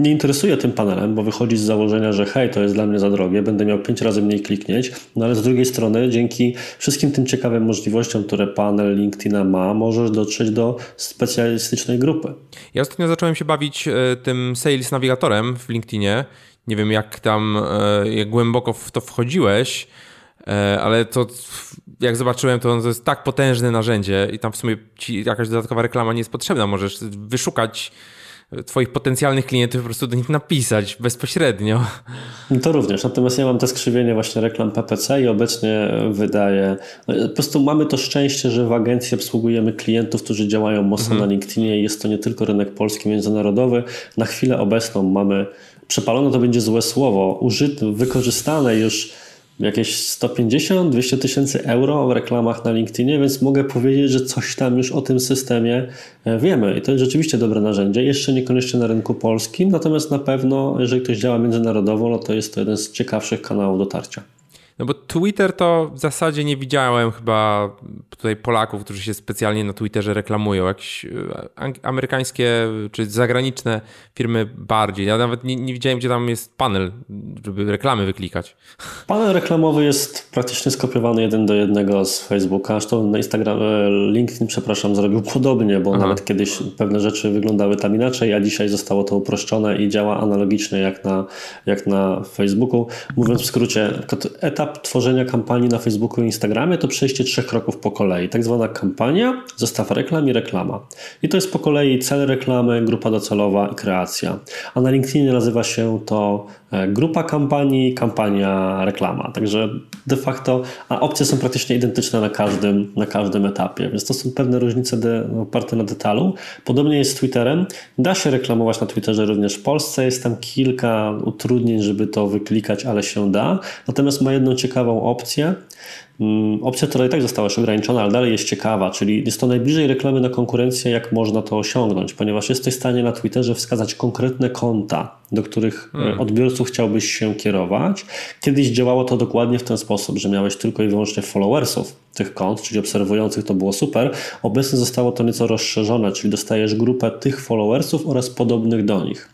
nie interesuje tym panelem, bo wychodzi z założenia, że hej, to jest dla mnie za drogie, będę miał pięć razy mniej kliknieć, no ale z drugiej strony dzięki wszystkim tym ciekawym możliwościom, które panel LinkedIna ma, możesz dotrzeć do specjalistycznej grupy. Ja ostatnio zacząłem się bawić e, tym Sales Navigatorem w LinkedInie. Nie wiem jak tam, e, jak głęboko w to wchodziłeś, e, ale to jak zobaczyłem, to to jest tak potężne narzędzie i tam w sumie ci jakaś dodatkowa reklama nie jest potrzebna. Możesz wyszukać Twoich potencjalnych klientów po prostu do nich napisać bezpośrednio. No to również. Natomiast ja mam te skrzywienie właśnie reklam PPC i obecnie wydaje. No, po prostu mamy to szczęście, że w agencji obsługujemy klientów, którzy działają mocno mhm. na LinkedInie jest to nie tylko rynek polski, międzynarodowy. Na chwilę obecną mamy przepalone to będzie złe słowo, użyte, wykorzystane już jakieś 150-200 tysięcy euro w reklamach na LinkedInie, więc mogę powiedzieć, że coś tam już o tym systemie e, wiemy i to jest rzeczywiście dobre narzędzie. Jeszcze niekoniecznie na rynku polskim, natomiast na pewno, jeżeli ktoś działa międzynarodowo, no to jest to jeden z ciekawszych kanałów dotarcia. No bo Twitter to w zasadzie nie widziałem chyba tutaj Polaków, którzy się specjalnie na Twitterze reklamują. Jakieś e, amerykańskie czy zagraniczne firmy bardziej. Ja nawet nie, nie widziałem, gdzie tam jest panel, żeby reklamy wyklikać. Panel reklamowy jest praktycznie skopiowany jeden do jednego z Facebooka. Zresztą na Instagram, e, LinkedIn, przepraszam, zrobił podobnie, bo Aha. nawet kiedyś pewne rzeczy wyglądały tam inaczej, a dzisiaj zostało to uproszczone i działa analogicznie jak na, jak na Facebooku. Mówiąc w skrócie, etap etap tworzenia kampanii na Facebooku i Instagramie to przejście trzech kroków po kolei. Tak zwana kampania, zestaw reklam i reklama. I to jest po kolei cel reklamy, grupa docelowa i kreacja. A na LinkedInie nazywa się to e, grupa kampanii, kampania, reklama. Także de facto a opcje są praktycznie identyczne na każdym, na każdym etapie, więc to są pewne różnice de, oparte na detalu. Podobnie jest z Twitterem. Da się reklamować na Twitterze również w Polsce. Jest tam kilka utrudnień, żeby to wyklikać, ale się da. Natomiast ma jedną ciekawą opcję. Mm, opcja, która i tak została już ograniczona, ale dalej jest ciekawa, czyli jest to najbliżej reklamy na konkurencję, jak można to osiągnąć, ponieważ jesteś w stanie na Twitterze wskazać konkretne konta, do których e, hmm. odbiorców chciałbyś się kierować. Kiedyś działało to dokładnie w ten sposób, że miałeś tylko i wyłącznie followersów tych kont, czyli obserwujących, to było super. Obecnie zostało to nieco rozszerzone, czyli dostajesz grupę tych followersów oraz podobnych do nich.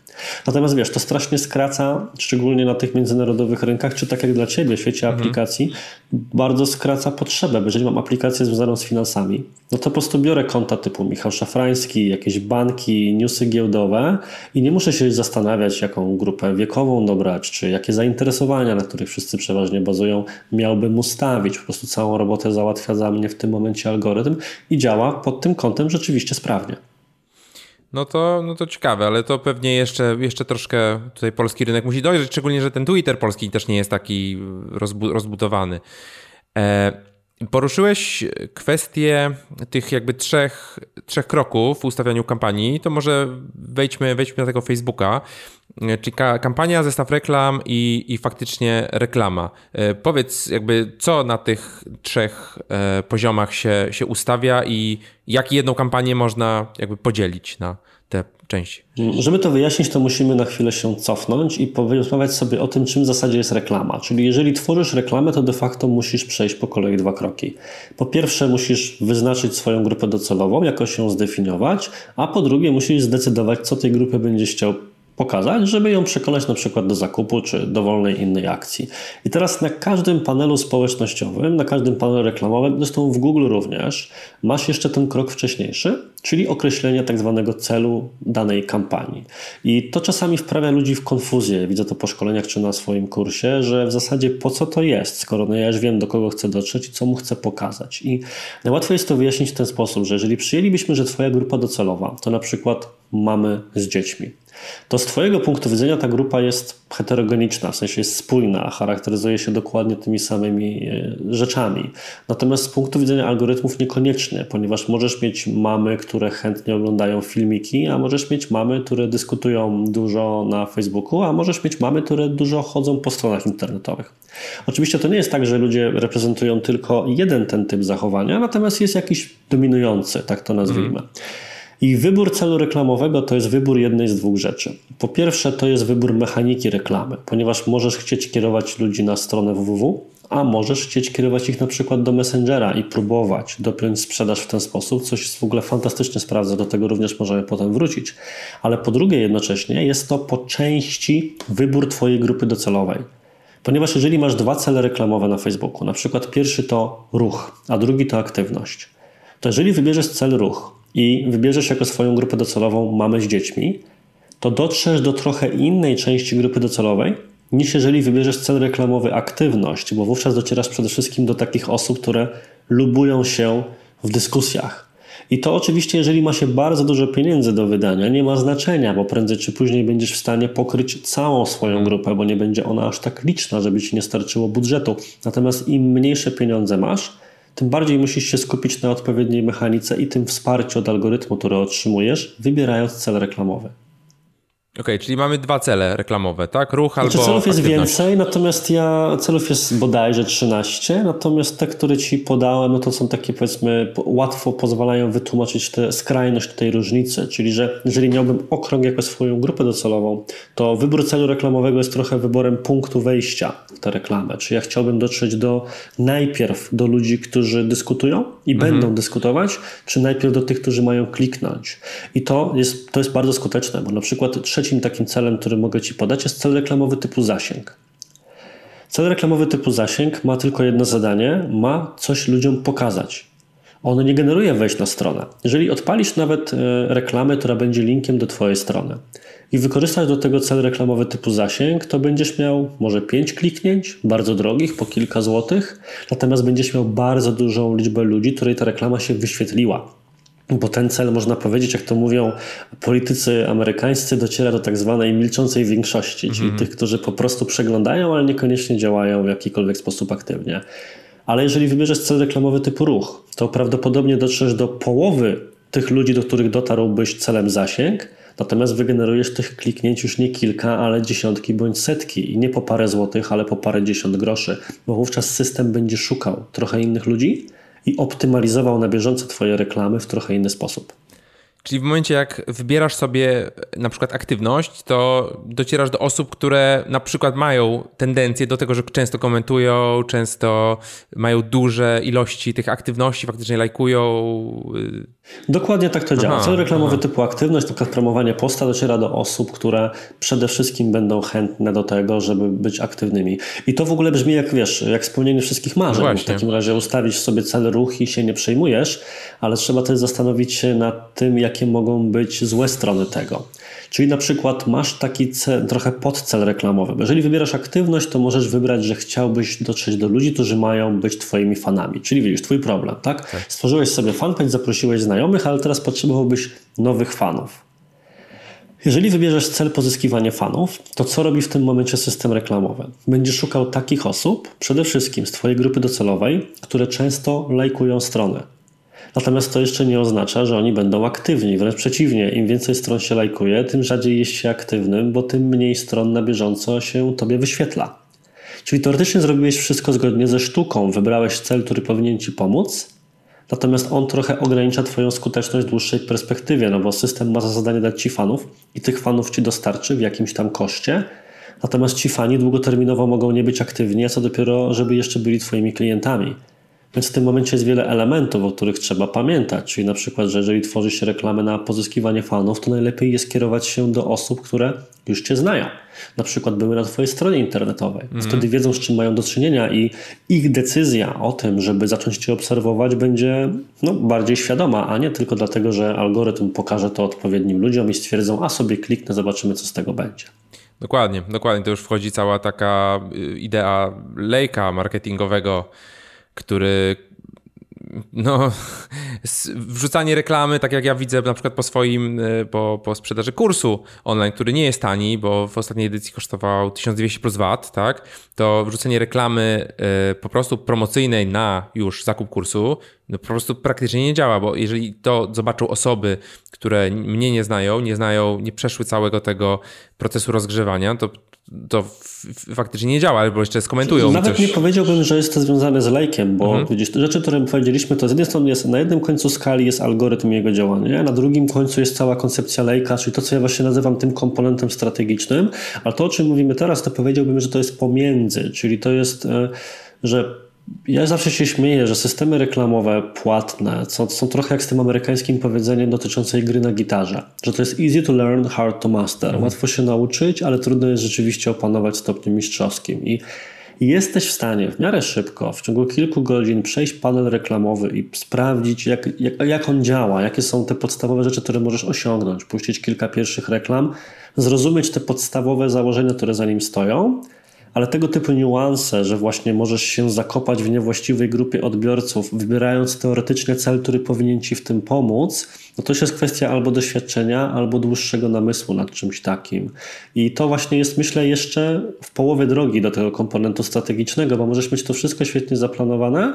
Natomiast wiesz, to strasznie skraca, szczególnie na tych międzynarodowych rynkach, czy tak jak dla Ciebie w świecie mhm. aplikacji, bardzo skraca potrzebę. Jeżeli mam aplikację związaną z finansami, no to po prostu biorę konta typu Michał Szafrański, jakieś banki, newsy giełdowe i nie muszę się zastanawiać, jaką grupę wiekową dobrać, czy jakie zainteresowania, na których wszyscy przeważnie bazują, miałbym ustawić. Po prostu całą robotę załatwia za mnie w tym momencie algorytm i działa pod tym kątem rzeczywiście sprawnie. No to, no to ciekawe, ale to pewnie jeszcze, jeszcze troszkę tutaj polski rynek musi dojrzeć, szczególnie, że ten Twitter polski też nie jest taki rozbu rozbudowany. E, Poruszyłeś kwestię tych jakby trzech, trzech kroków w ustawianiu kampanii. To może wejdźmy, wejdźmy na tego Facebooka. Czyli kampania, zestaw reklam i, i faktycznie reklama. E, powiedz jakby co na tych trzech e, poziomach się, się ustawia i jak jedną kampanię można jakby podzielić na Żeby to wyjaśnić, to musimy na chwilę się cofnąć i porozmawiać sobie o tym, czym w zasadzie jest reklama. Czyli jeżeli tworzysz reklamę, to de facto musisz przejść po kolei dwa kroki. Po pierwsze, musisz wyznaczyć swoją grupę docelową, jakoś ją zdefiniować, a po drugie, musisz zdecydować, co tej grupy będziesz chciał pokazać, żeby ją przekonać na przykład do zakupu czy dowolnej innej akcji. I teraz na każdym panelu społecznościowym, na każdym panelu reklamowym, zresztą w Google również, masz jeszcze ten krok wcześniejszy, czyli określenie tak zwanego celu danej kampanii. I to czasami wprawia ludzi w konfuzję, widzę to po szkoleniach czy na swoim kursie, że w zasadzie po co to jest, skoro no ja już wiem do kogo chcę dotrzeć i co mu chcę pokazać. I najłatwiej jest to wyjaśnić w ten sposób, że jeżeli przyjęlibyśmy, że Twoja grupa docelowa to na przykład mamy z dziećmi, to z Twojego punktu widzenia ta grupa jest heterogeniczna, w sensie jest spójna, charakteryzuje się dokładnie tymi samymi e, rzeczami. Natomiast z punktu widzenia algorytmów niekoniecznie, ponieważ możesz mieć mamy, które chętnie oglądają filmiki, a możesz mieć mamy, które dyskutują dużo na Facebooku, a możesz mieć mamy, które dużo chodzą po stronach internetowych. Oczywiście to nie jest tak, że ludzie reprezentują tylko jeden ten typ zachowania, natomiast jest jakiś dominujący, tak to nazwijmy. Mm. I wybór celu reklamowego to jest wybór jednej z dwóch rzeczy. Po pierwsze, to jest wybór mechaniki reklamy, ponieważ możesz chcieć kierować ludzi na stronę www, a możesz chcieć kierować ich na przykład do Messengera i próbować dopiąć sprzedaż w ten sposób, coś w ogóle fantastycznie sprawdza, do tego również możemy potem wrócić. Ale po drugie, jednocześnie jest to po części wybór Twojej grupy docelowej. Ponieważ jeżeli masz dwa cele reklamowe na Facebooku, na przykład pierwszy to ruch, a drugi to aktywność, to jeżeli wybierzesz cel ruch, i wybierzesz jako swoją grupę docelową mamę z dziećmi, to dotrzesz do trochę innej części grupy docelowej, niż jeżeli wybierzesz cel reklamowy aktywność, bo wówczas docierasz przede wszystkim do takich osób, które lubują się w dyskusjach. I to oczywiście, jeżeli ma się bardzo dużo pieniędzy do wydania, nie ma znaczenia, bo prędzej czy później będziesz w stanie pokryć całą swoją grupę, bo nie będzie ona aż tak liczna, żeby ci nie starczyło budżetu. Natomiast im mniejsze pieniądze masz, tym bardziej musisz się skupić na odpowiedniej mechanice i tym wsparciu od algorytmu, który otrzymujesz, wybierając cel reklamowy. Okej, okay, czyli mamy dwa cele reklamowe, tak? Ruch znaczy, albo celów jest więcej, natomiast ja celów jest bodajże 13, natomiast te, które ci podałem, no to są takie powiedzmy łatwo pozwalają wytłumaczyć tę skrajność tej różnicy, czyli że jeżeli miałbym okrąg jako swoją grupę docelową, to wybór celu reklamowego jest trochę wyborem punktu wejścia w tę reklamę. Czy ja chciałbym dotrzeć do najpierw do ludzi, którzy dyskutują i mhm. będą dyskutować, czy najpierw do tych, którzy mają kliknąć. I to jest, to jest bardzo skuteczne, bo na przykład trzeci trzecim takim celem, który mogę Ci podać, jest cel reklamowy typu zasięg. Cel reklamowy typu zasięg ma tylko jedno zadanie, ma coś ludziom pokazać. On nie generuje wejść na stronę. Jeżeli odpalisz nawet e, reklamę, która będzie linkiem do Twojej strony i wykorzystasz do tego cel reklamowy typu zasięg, to będziesz miał może 5 kliknięć, bardzo drogich, po kilka złotych, natomiast będziesz miał bardzo dużą liczbę ludzi, której ta reklama się wyświetliła bo ten cel, można powiedzieć, jak to mówią politycy amerykańscy, dociera do tak zwanej milczącej większości, czyli mm. tych, którzy po prostu przeglądają, ale niekoniecznie działają w jakikolwiek sposób aktywnie. Ale jeżeli wybierzesz cel reklamowy typu ruch, to prawdopodobnie dotrzesz do połowy tych ludzi, do których dotarłbyś celem zasięg, natomiast wygenerujesz tych kliknięć już nie kilka, ale dziesiątki bądź setki i nie po parę złotych, ale po parę dziesiąt groszy, bo wówczas system będzie szukał trochę innych ludzi, i optymalizował na bieżąco Twoje reklamy w trochę inny sposób. Czyli w momencie, jak wybierasz sobie na przykład aktywność, to docierasz do osób, które na przykład mają tendencję do tego, że często komentują, często mają duże ilości tych aktywności, faktycznie lajkują. Y, Dokładnie tak to działa. Cel reklamowy aha. typu aktywność, taka promowanie posta dociera do osób, które przede wszystkim będą chętne do tego, żeby być aktywnymi. I to w ogóle brzmi jak, wiesz, jak spełnienie wszystkich marzeń. No w takim razie ustawisz sobie cel ruch i się nie przejmujesz, ale trzeba też zastanowić się nad tym, jak jakie mogą być złe strony tego. Czyli na przykład masz taki cel, trochę podcel reklamowy. Jeżeli wybierasz aktywność, to możesz wybrać, że chciałbyś dotrzeć do ludzi, którzy mają być twoimi fanami. Czyli widzisz, twój problem, tak? tak. Stworzyłeś sobie fanpage, zaprosiłeś znajomych, ale teraz potrzebowałbyś nowych fanów. Jeżeli wybierzesz cel pozyskiwanie fanów, to co robi w tym momencie system reklamowy? Będzie szukał takich osób, przede wszystkim z Twojej grupy docelowej, które często lajkują strony. Natomiast to jeszcze nie oznacza, że oni będą aktywni. Wręcz przeciwnie, im więcej stron się lajkuje, tym rzadziej jest się aktywnym, bo tym mniej stron na bieżąco się Tobie wyświetla. Czyli teoretycznie zrobiłeś wszystko zgodnie ze sztuką, wybrałeś cel, który powinien Ci pomóc, natomiast on trochę ogranicza Twoją skuteczność w dłuższej perspektywie, no bo system ma za zadanie dać Ci fanów i tych fanów Ci dostarczy w jakimś tam koszcie, natomiast ci fani długoterminowo mogą nie być aktywni, a co dopiero, żeby jeszcze byli Twoimi klientami. Więc w tym momencie jest wiele elementów, o których trzeba pamiętać. Czyli na przykład, że jeżeli tworzy się reklamę na pozyskiwanie fanów, to najlepiej jest kierować się do osób, które już Cię znają. Na przykład były na Twojej stronie internetowej. Mm. Wtedy wiedzą, z czym mają do czynienia i ich decyzja o tym, żeby zacząć Cię obserwować, będzie no, bardziej świadoma, a nie tylko dlatego, że algorytm pokaże to odpowiednim ludziom i stwierdzą, a sobie kliknę, zobaczymy, co z tego będzie. Dokładnie, dokładnie. To już wchodzi cała taka y, idea lejka marketingowego, który no, wrzucanie reklamy, tak jak ja widzę na przykład po swoim, e, po, po sprzedaży kursu online, który nie jest tani, bo w ostatniej edycji kosztował 1200 plus VAT, tak, to wrzucenie reklamy e, po prostu promocyjnej na już zakup kursu, no po prostu praktycznie nie działa, bo jeżeli to zobaczą osoby, które mnie nie znają, nie znają, nie przeszły całego tego procesu rozgrzewania, to to faktycznie nie działa, albo jeszcze skomentują. Nawet coś. nie powiedziałbym, że jest to związane z lajkiem, bo mhm. widzisz, rzeczy, które powiedzieliśmy, to z jednej strony jest na jednym końcu skali jest algorytm jego działania, na drugim końcu jest cała koncepcja lejka, czyli to, co ja właśnie nazywam tym komponentem strategicznym, a to, o czym mówimy teraz, to powiedziałbym, że to jest pomiędzy, czyli to jest, e, że ja zawsze się śmieję, że systemy reklamowe płatne są, są trochę jak z tym amerykańskim powiedzeniem dotyczącej gry na gitarze, że to jest easy to learn, hard to master. Mhm. Łatwo się nauczyć, ale trudno jest rzeczywiście opanować stopniem mistrzowskim. I jesteś w stanie w miarę szybko, w ciągu kilku godzin przejść panel reklamowy i sprawdzić, jak, jak, jak on działa, jakie są te podstawowe rzeczy, które możesz osiągnąć, puścić kilka pierwszych reklam, zrozumieć te podstawowe założenia, które za nim stoją ale tego typu niuanse, że właśnie możesz się zakopać w niewłaściwej grupie odbiorców, wybierając teoretycznie cel, który powinien ci w tym pomóc, no to jest kwestia albo doświadczenia, albo dłuższego namysłu nad czymś takim. I to właśnie jest, myślę, jeszcze w połowie drogi do tego komponentu strategicznego, bo możesz mieć to wszystko świetnie zaplanowane,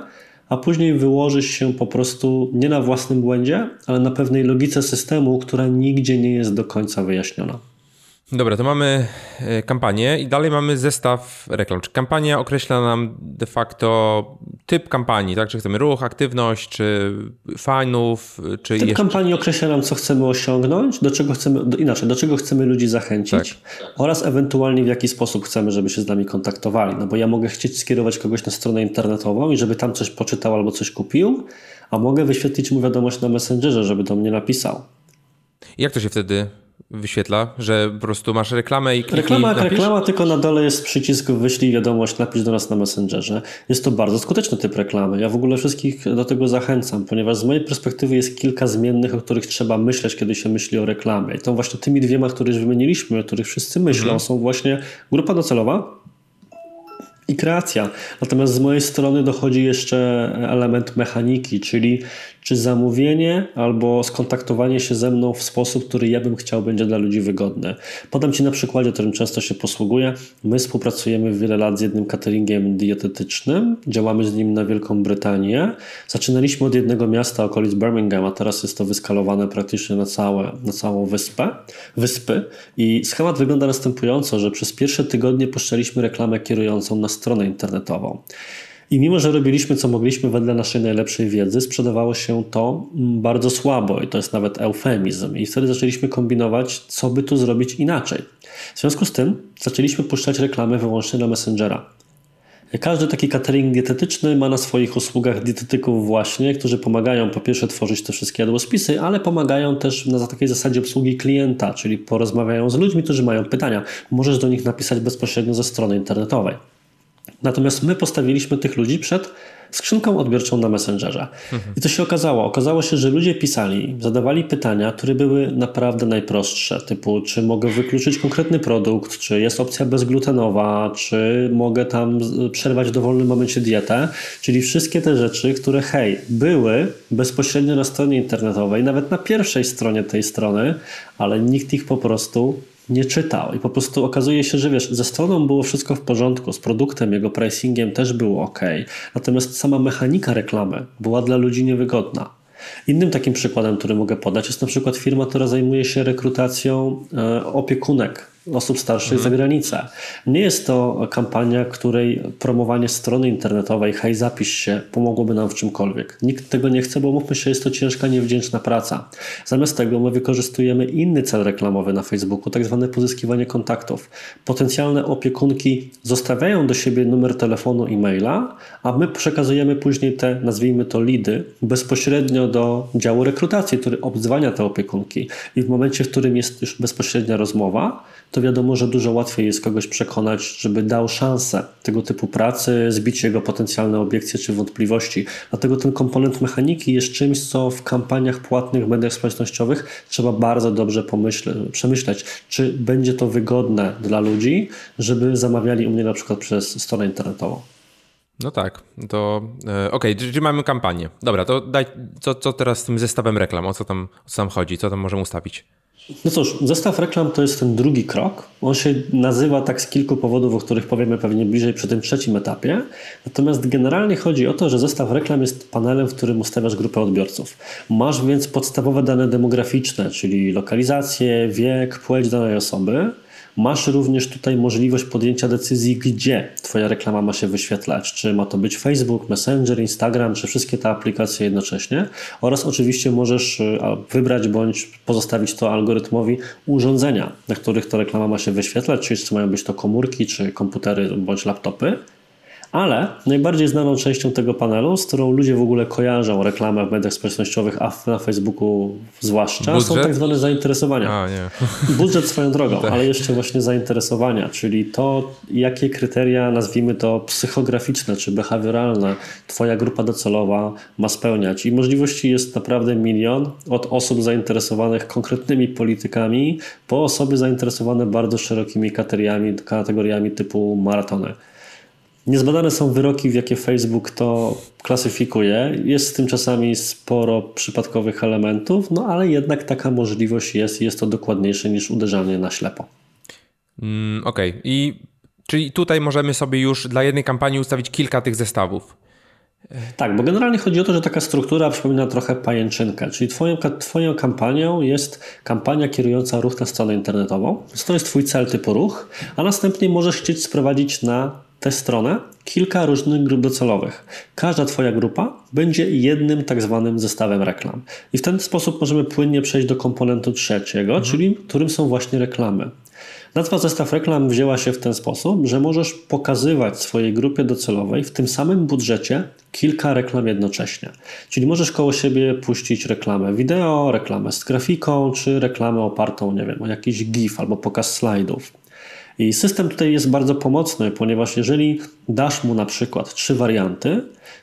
a później wyłożysz się po prostu nie na własnym błędzie, ale na pewnej logice systemu, która nigdzie nie jest do końca wyjaśniona. Dobra, to mamy e, kampanię i dalej mamy zestaw reklam. Czy kampania określa nam de facto typ kampanii, tak? Czy chcemy ruch, aktywność, czy fanów, czy Typ jeszcze... kampanii określa nam, co chcemy osiągnąć, do czego chcemy, do, inaczej, do czego chcemy ludzi zachęcić tak. oraz ewentualnie w jaki sposób chcemy, żeby się z nami kontaktowali. No bo ja mogę chcieć skierować kogoś na stronę internetową i żeby tam coś poczytał albo coś kupił, a mogę wyświetlić mu wiadomość na Messengerze, żeby do mnie napisał. Jak to się wtedy wyświetla, że po prostu masz reklamę i kliknij, Reklama jak reklama, tylko na dole jest przycisk wyślij wiadomość, napisz do nas na Messengerze. Jest to bardzo skuteczny typ reklamy. Ja w ogóle wszystkich do tego zachęcam, ponieważ z mojej perspektywy jest kilka zmiennych, o których trzeba myśleć, kiedy się myśli o reklamie. I to właśnie tymi dwiema, które już wymieniliśmy, o których wszyscy myślą, mhm. są właśnie grupa docelowa, i kreacja. Natomiast z mojej strony dochodzi jeszcze element mechaniki, czyli czy zamówienie albo skontaktowanie się ze mną w sposób, który ja bym chciał, będzie dla ludzi wygodny. Podam Ci na przykładzie, którym często się posługuję. My współpracujemy wiele lat z jednym cateringiem dietetycznym, działamy z nim na Wielką Brytanię. Zaczynaliśmy od jednego miasta okolic Birmingham, a teraz jest to wyskalowane praktycznie na, całe, na całą wyspę, wyspy. I schemat wygląda następująco, że przez pierwsze tygodnie puszczaliśmy reklamę kierującą na stronę internetową. I mimo, że robiliśmy co mogliśmy wedle naszej najlepszej wiedzy, sprzedawało się to mm, bardzo słabo i to jest nawet eufemizm. I wtedy zaczęliśmy kombinować, co by tu zrobić inaczej. W związku z tym zaczęliśmy puszczać reklamy wyłącznie na Messengera. Każdy taki catering dietetyczny ma na swoich usługach dietetyków właśnie, którzy pomagają po pierwsze tworzyć te wszystkie jadłospisy, ale pomagają też na takiej zasadzie obsługi klienta, czyli porozmawiają z ludźmi, którzy mają pytania. Możesz do nich napisać bezpośrednio ze strony internetowej. Natomiast my postawiliśmy tych ludzi przed skrzynką odbiorczą na Messengerze. I to się okazało. Okazało się, że ludzie pisali, zadawali pytania, które były naprawdę najprostsze, typu czy mogę wykluczyć konkretny produkt, czy jest opcja bezglutenowa, czy mogę tam przerwać w dowolnym momencie dietę, czyli wszystkie te rzeczy, które hej, były bezpośrednio na stronie internetowej, nawet na pierwszej stronie tej strony, ale nikt ich po prostu nie czytał. I po prostu okazuje się, że wiesz, ze stroną było wszystko w porządku, z produktem, jego pricingiem też było ok. Natomiast sama mechanika reklamy była dla ludzi niewygodna. Innym takim przykładem, który mogę podać, jest na przykład firma, która zajmuje się rekrutacją e, opiekunek osób starszych mhm. za granicę. Nie jest to kampania, której promowanie strony internetowej, hej zapisz się, pomogłoby nam w czymkolwiek. Nikt tego nie chce, bo mówmy się, jest to ciężka, niewdzięczna praca. Zamiast tego my wykorzystujemy inny cel reklamowy na Facebooku, tak zwane pozyskiwanie kontaktów. Potencjalne opiekunki zostawiają do siebie numer telefonu i maila, a my przekazujemy później te, nazwijmy to lidy, bezpośrednio do działu rekrutacji, który obdzwania te opiekunki. I w momencie, w którym jest już bezpośrednia rozmowa, to wiadomo, że dużo łatwiej jest kogoś przekonać, żeby dał szansę tego typu pracy, zbić jego potencjalne obiekcje czy wątpliwości. Dlatego ten komponent mechaniki jest czymś, co w kampaniach płatnych, mediach społecznościowych trzeba bardzo dobrze pomyśle, przemyśleć, czy będzie to wygodne dla ludzi, żeby zamawiali u mnie na przykład przez stronę internetową. No tak, to e, okej, okay, czyli mamy kampanię. Dobra, to daj, co, co teraz z tym zestawem reklam, o co tam, o co tam chodzi, co tam możemy ustawić? No cóż, zestaw reklam to jest ten drugi krok. On się nazywa tak z kilku powodów, o których powiemy pewnie bliżej przy tym trzecim etapie. Natomiast generalnie chodzi o to, że zestaw reklam jest panelem, w którym ustawiasz grupę odbiorców. Masz więc podstawowe dane demograficzne, czyli lokalizację, wiek, płeć danej osoby Masz również tutaj możliwość podjęcia decyzji, gdzie Twoja reklama ma się wyświetlać. Czy ma to być Facebook, Messenger, Instagram, czy wszystkie te aplikacje jednocześnie. Oraz oczywiście możesz e, wybrać bądź pozostawić to algorytmowi urządzenia, na których ta reklama ma się wyświetlać, czyli czy mają być to komórki, czy komputery bądź laptopy. Ale najbardziej znaną częścią tego panelu, z którą ludzie w ogóle kojarzą reklamę w mediach społecznościowych, a na Facebooku zwłaszcza, Budżet? są tak zwane zainteresowania. A, nie. Budżet swoją drogą, tak. ale jeszcze właśnie zainteresowania, czyli to, jakie kryteria, nazwijmy to psychograficzne czy behawioralne, Twoja grupa docelowa ma spełniać. I możliwości jest naprawdę milion, od osób zainteresowanych konkretnymi politykami, po osoby zainteresowane bardzo szerokimi kategoriami, kategoriami typu maratony. Niezbadane są wyroki, w jakie Facebook to klasyfikuje. Jest z tym czasami sporo przypadkowych elementów, no ale jednak taka możliwość jest i jest to dokładniejsze niż uderzanie na ślepo. Mm, Okej, okay. i czyli tutaj możemy sobie już dla jednej kampanii ustawić kilka tych zestawów. Tak, bo generalnie chodzi o to, że taka struktura przypomina trochę pajęczynkę, czyli twoją, twoją kampanią jest kampania kierująca ruch na stronę internetową. To jest twój cel typu ruch, a następnie możesz chcieć sprowadzić na tę stronę kilka różnych grup docelowych. Każda Twoja grupa będzie jednym tak zwanym zestawem reklam. I w ten sposób możemy płynnie przejść do komponentu trzeciego, mhm. czyli którym są właśnie reklamy. Nazwa zestaw reklam wzięła się w ten sposób, że możesz pokazywać swojej grupie docelowej w tym samym budżecie kilka reklam jednocześnie. Czyli możesz koło siebie puścić reklamę wideo, reklamę z grafiką, czy reklamę opartą, nie wiem, o jakiś GIF albo pokaz slajdów. I system tutaj jest bardzo pomocny, ponieważ jeżeli dasz mu na przykład trzy warianty,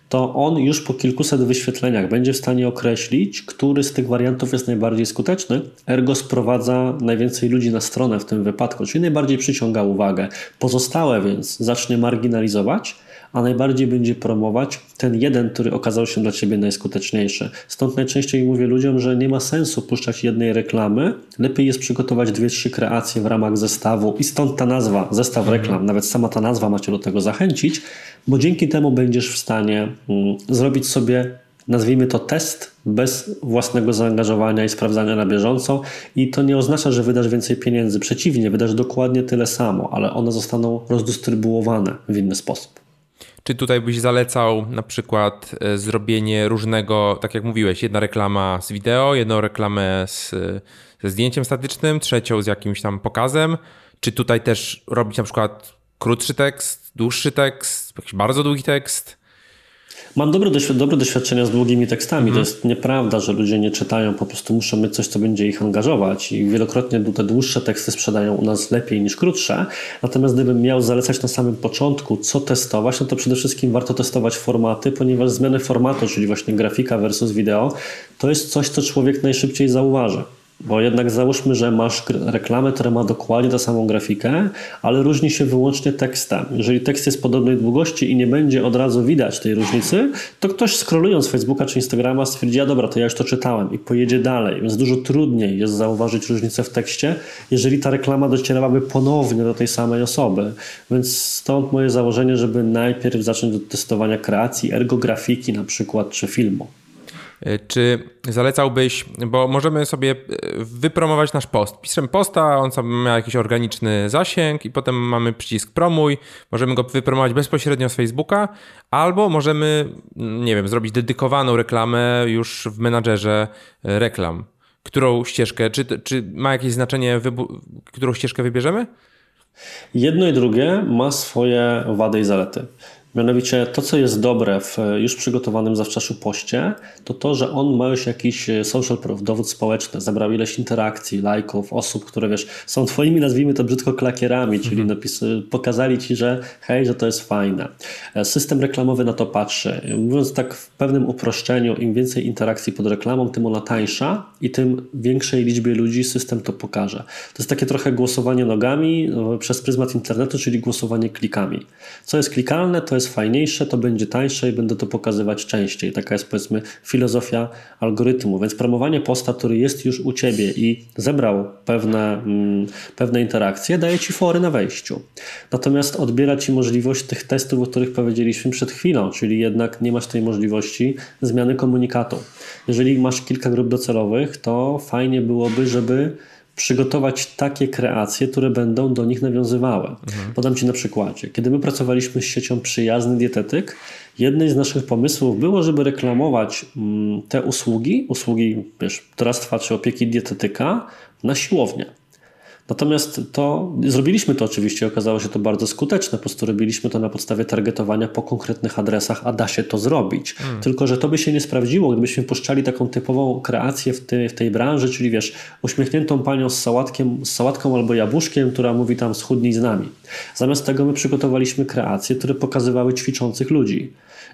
to on już po kilkuset wyświetleniach będzie w stanie określić, który z tych wariantów jest najbardziej skuteczny, ergo sprowadza najwięcej ludzi na stronę w tym wypadku, czyli najbardziej przyciąga uwagę. Pozostałe więc zacznie marginalizować, a najbardziej będzie promować ten jeden, który okazał się dla Ciebie najskuteczniejszy. Stąd najczęściej mówię ludziom, że nie ma sensu puszczać jednej reklamy, lepiej jest przygotować dwie, trzy kreacje w ramach zestawu i stąd ta nazwa, zestaw mhm. reklam, nawet sama ta nazwa macie do tego zachęcić, bo dzięki temu będziesz w stanie mm, zrobić sobie nazwijmy to test bez własnego zaangażowania i sprawdzania na bieżąco i to nie oznacza, że wydasz więcej pieniędzy. Przeciwnie, wydasz dokładnie tyle samo, ale one zostaną rozdystrybuowane w inny sposób. Czy tutaj byś zalecał na przykład e, zrobienie różnego, tak jak mówiłeś, jedna reklama z wideo, jedną reklamę z, ze zdjęciem statycznym, trzecią z jakimś tam pokazem? Czy tutaj też robić na przykład krótszy tekst, dłuższy tekst, jakiś bardzo długi tekst? Mam dobre, dobre doświadczenia z długimi tekstami. Mhm. To jest nieprawda, że ludzie nie czytają, po prostu muszą mieć coś, co będzie ich angażować i wielokrotnie te dłuższe teksty sprzedają u nas lepiej niż krótsze. Natomiast gdybym miał zalecać na samym początku, co testować, no to przede wszystkim warto testować formaty, ponieważ zmiany formatu, czyli właśnie grafika versus wideo, to jest coś, co człowiek najszybciej zauważy. Bo jednak załóżmy, że masz reklamę, która ma dokładnie tę samą grafikę, ale różni się wyłącznie tekstem. Jeżeli tekst jest podobnej długości i nie będzie od razu widać tej różnicy, to ktoś scrollując Facebooka czy Instagrama stwierdzi, a dobra, to ja już to czytałem i pojedzie dalej. Więc dużo trudniej jest zauważyć różnicę w tekście, jeżeli ta reklama docierałaby ponownie do tej samej osoby. Więc stąd moje założenie, żeby najpierw zacząć od testowania kreacji, ergografiki na przykład, czy filmu. E, czy zalecałbyś, bo możemy sobie e, wypromować nasz post. Piszemy posta, on sobie ma jakiś organiczny zasięg i potem mamy przycisk promuj. Możemy go wypromować bezpośrednio z Facebooka, albo możemy, nie wiem, zrobić dedykowaną reklamę już w menadżerze e, reklam. Którą ścieżkę, czy, czy ma jakieś znaczenie, którą ścieżkę wybierzemy? Jedno i drugie ma swoje wady i zalety. Mianowicie to, co jest dobre w już przygotowanym zawczaszu poście, to to, że on ma już jakiś e, social proof, dowód społeczny, zebrał ileś interakcji, lajków, osób, które wiesz, są twoimi, nazwijmy to brzydko, klakierami, czyli mhm. napisy, pokazali ci, że hej, że to jest fajne. E, system reklamowy na to patrzy. Mówiąc tak w pewnym uproszczeniu, im więcej interakcji pod reklamą, tym ona tańsza i tym większej liczbie ludzi system to pokaże. To jest takie trochę głosowanie nogami e, przez pryzmat internetu, czyli głosowanie klikami. Co jest klikalne, to jest fajniejsze, to będzie tańsze i będę to pokazywać częściej. Taka jest powiedzmy filozofia algorytmu. Więc promowanie posta, który jest już u Ciebie i zebrał pewne, mm, pewne interakcje, daje Ci fory na wejściu. Natomiast odbiera Ci możliwość tych testów, o których powiedzieliśmy przed chwilą, czyli jednak nie masz tej możliwości zmiany komunikatu. Jeżeli masz kilka grup docelowych, to fajnie byłoby, żeby przygotować takie kreacje, które będą do nich nawiązywały. Mhm. Podam Ci na przykładzie. Kiedy my pracowaliśmy z siecią Przyjazny Dietetyk, jednym z naszych pomysłów było, żeby reklamować mm, te usługi, usługi wiesz, doradztwa czy opieki dietetyka na siłownię. Natomiast to zrobiliśmy to oczywiście, okazało się to bardzo skuteczne. Po prostu robiliśmy to na podstawie targetowania po konkretnych adresach, a da się to zrobić. Hmm. Tylko, że to by się nie sprawdziło, gdybyśmy puszczali taką typową kreację w, tej, w tej branży, czyli wiesz, uśmiechniętą panią z, sałatkiem, z sałatką albo jabłuszkiem, która mówi tam schudnij z nami. Zamiast tego my przygotowaliśmy kreacje, które pokazywały ćwiczących ludzi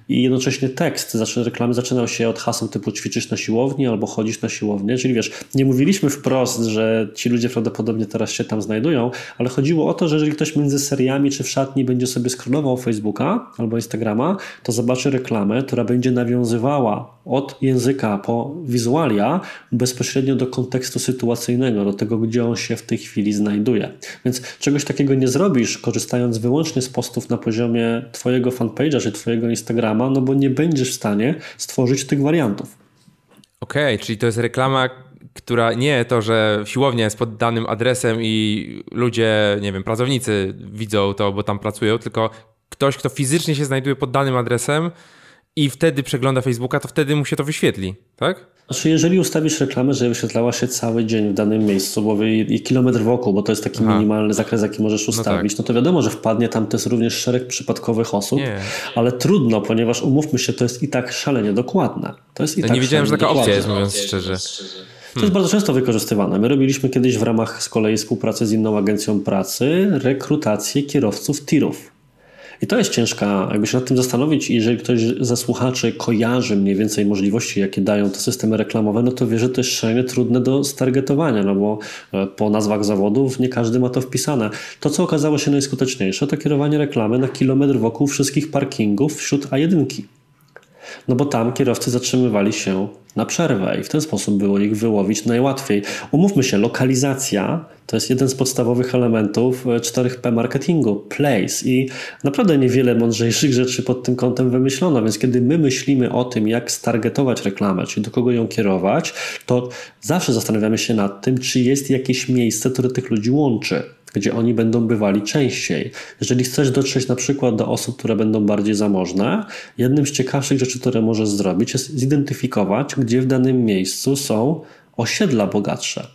i jednocześnie tekst reklamy zaczynał się od haseł typu ćwiczysz na siłowni albo chodzisz na siłownię, czyli wiesz, nie mówiliśmy wprost, że ci ludzie prawdopodobnie teraz się tam znajdują, ale chodziło o to, że jeżeli ktoś między seriami czy w szatni będzie sobie scrollował Facebooka albo Instagrama, to zobaczy reklamę, która będzie nawiązywała od języka po wizualia bezpośrednio do kontekstu sytuacyjnego, do tego, gdzie on się w tej chwili znajduje. Więc czegoś takiego nie zrobisz, korzystając wyłącznie z postów na poziomie Twojego fanpage'a czy Twojego Instagrama, no bo nie będziesz w stanie stworzyć tych wariantów. Okej, okay, czyli to jest reklama, która nie to, że siłownia jest pod danym adresem i ludzie, nie wiem, pracownicy widzą to, bo tam pracują, tylko ktoś, kto fizycznie się znajduje pod danym adresem, i wtedy przegląda Facebooka, to wtedy mu się to wyświetli, tak? Znaczy, jeżeli ustawisz reklamę, że wyświetlała się cały dzień w danym miejscu bo i, i kilometr wokół, bo to jest taki Aha. minimalny zakres, jaki możesz ustawić, no, tak. no, to wiadomo, że wpadnie tam też również szereg przypadkowych osób, nie. ale trudno, ponieważ umówmy się, to jest i tak szalenie dokładne. To jest i ja tak nie wiedziałem, że taka dokładne. opcja jest, mówiąc szczerze. To jest bardzo często wykorzystywane. My robiliśmy kiedyś w ramach z kolei współpracy z inną agencją pracy rekrutację kierowców tirów. I to jest ciężka, jakby się nad tym zastanowić, jeżeli ktoś ze słuchaczy kojarzy mniej więcej możliwości, jakie dają te systemy reklamowe, no to wie, że to jest szalenie trudne do stargetowania, no bo e, po nazwach zawodów nie każdy ma to wpisane. To, co okazało się najskuteczniejsze, to kierowanie reklamy na kilometr wokół wszystkich parkingów wśród A1. No bo tam kierowcy zatrzymywali się na przerwę i w ten sposób było ich wyłowić najłatwiej. Umówmy się, lokalizacja to jest jeden z podstawowych elementów 4P marketingu, place. I naprawdę niewiele mądrzejszych rzeczy pod tym kątem wymyślono, więc kiedy my myślimy o tym, jak stargetować reklamę, czyli do kogo ją kierować, to zawsze zastanawiamy się nad tym, czy jest jakieś miejsce, które tych ludzi łączy gdzie oni będą bywali częściej. Jeżeli chcesz dotrzeć na przykład do osób, które będą bardziej zamożne, jednym z ciekawszych rzeczy, które możesz zrobić, jest zidentyfikować, gdzie w danym miejscu są osiedla bogatsze.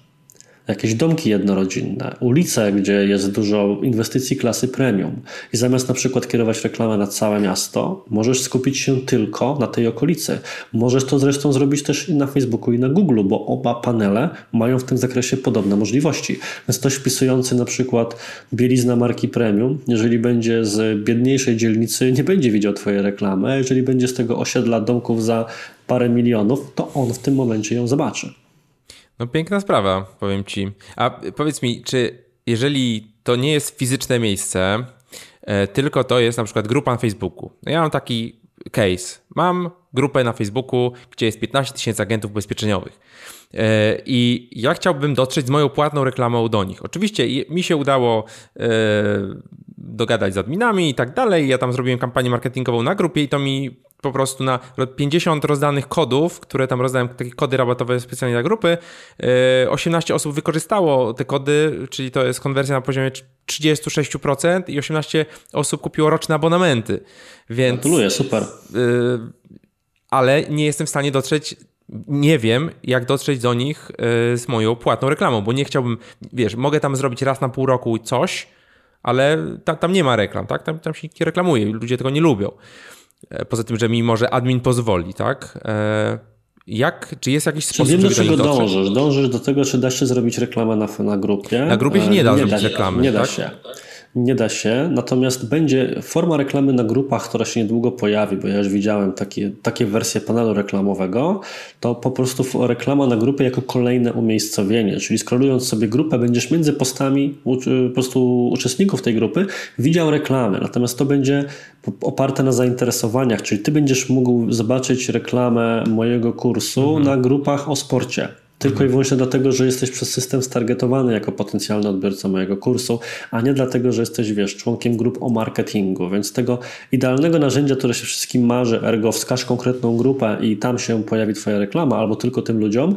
Jakieś domki jednorodzinne, ulice, gdzie jest dużo inwestycji klasy premium. I zamiast na przykład kierować reklamę na całe miasto, możesz skupić się tylko na tej okolicy. Możesz to zresztą zrobić też i na Facebooku i na Google, bo oba panele mają w tym zakresie podobne możliwości. Więc ktoś wpisujący na przykład bielizna marki premium, jeżeli będzie z biedniejszej dzielnicy, nie będzie widział Twojej reklamy, jeżeli będzie z tego osiedla domków za parę milionów, to on w tym momencie ją zobaczy. No piękna sprawa, powiem ci. A powiedz mi, czy jeżeli to nie jest fizyczne miejsce, e, tylko to jest na przykład grupa na Facebooku. Ja mam taki case. Mam grupę na Facebooku, gdzie jest 15 tysięcy agentów ubezpieczeniowych. E, I ja chciałbym dotrzeć z moją płatną reklamą do nich. Oczywiście mi się udało e, dogadać z adminami i tak dalej. Ja tam zrobiłem kampanię marketingową na grupie i to mi po prostu na 50 rozdanych kodów, które tam rozdałem, takie kody rabatowe specjalnie dla grupy, 18 e, osób wykorzystało te kody, czyli to jest konwersja na poziomie 36% i 18 osób kupiło roczne abonamenty. Więc, Gratuluję, super. Ale nie jestem w stanie dotrzeć nie wiem, jak dotrzeć do nich e, z moją płatną reklamą, bo nie chciałbym, wiesz, mogę tam zrobić raz na pół roku coś, ale tam, tam nie ma reklam, tak? Tam, tam się nie reklamuje, ludzie tego nie lubią. E, poza tym, że mi może admin pozwoli, tak? E, jak, czy jest jakiś sposób, żeby do czego dążysz? Dążysz do tego, czy da się zrobić reklamę na, na grupie? Na grupie się nie da nie zrobić da reklamy. Nie da tak? się. Nie da się, natomiast będzie forma reklamy na grupach, która się niedługo pojawi, bo ja już widziałem takie, takie wersje panelu reklamowego, to po prostu reklama na grupie jako kolejne umiejscowienie, czyli skrolując sobie grupę, będziesz między postami po prostu uczestników tej grupy widział reklamy, natomiast to będzie oparte na zainteresowaniach, czyli ty będziesz mógł zobaczyć reklamę mojego kursu mhm. na grupach o sporcie tylko i wyłącznie dlatego, że jesteś przez system stargetowany jako potencjalny odbiorca mojego kursu, a nie dlatego, że jesteś, wiesz, członkiem grup o marketingu. Więc tego idealnego narzędzia, które się wszystkim marzy, ergo wskaż konkretną grupę i tam się pojawi Twoja reklama, albo tylko tym ludziom,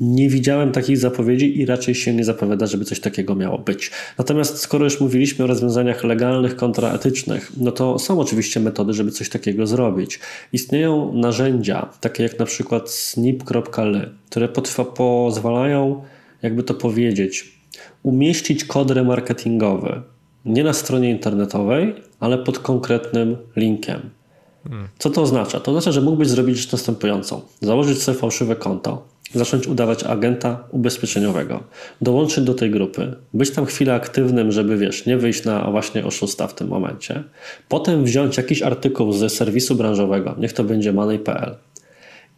nie widziałem takich zapowiedzi i raczej się nie zapowiada, żeby coś takiego miało być. Natomiast skoro już mówiliśmy o rozwiązaniach legalnych kontra etycznych, no to są oczywiście metody, żeby coś takiego zrobić. Istnieją narzędzia, takie jak na przykład snip.ly, które pozwalają, jakby to powiedzieć, umieścić kod remarketingowy nie na stronie internetowej, ale pod konkretnym linkiem. Co to oznacza? To oznacza, że mógłbyś zrobić rzecz następującą: założyć sobie fałszywe konto, zacząć udawać agenta ubezpieczeniowego, dołączyć do tej grupy, być tam chwilę aktywnym, żeby wiesz, nie wyjść na właśnie oszusta w tym momencie, potem wziąć jakiś artykuł ze serwisu branżowego, niech to będzie money.pl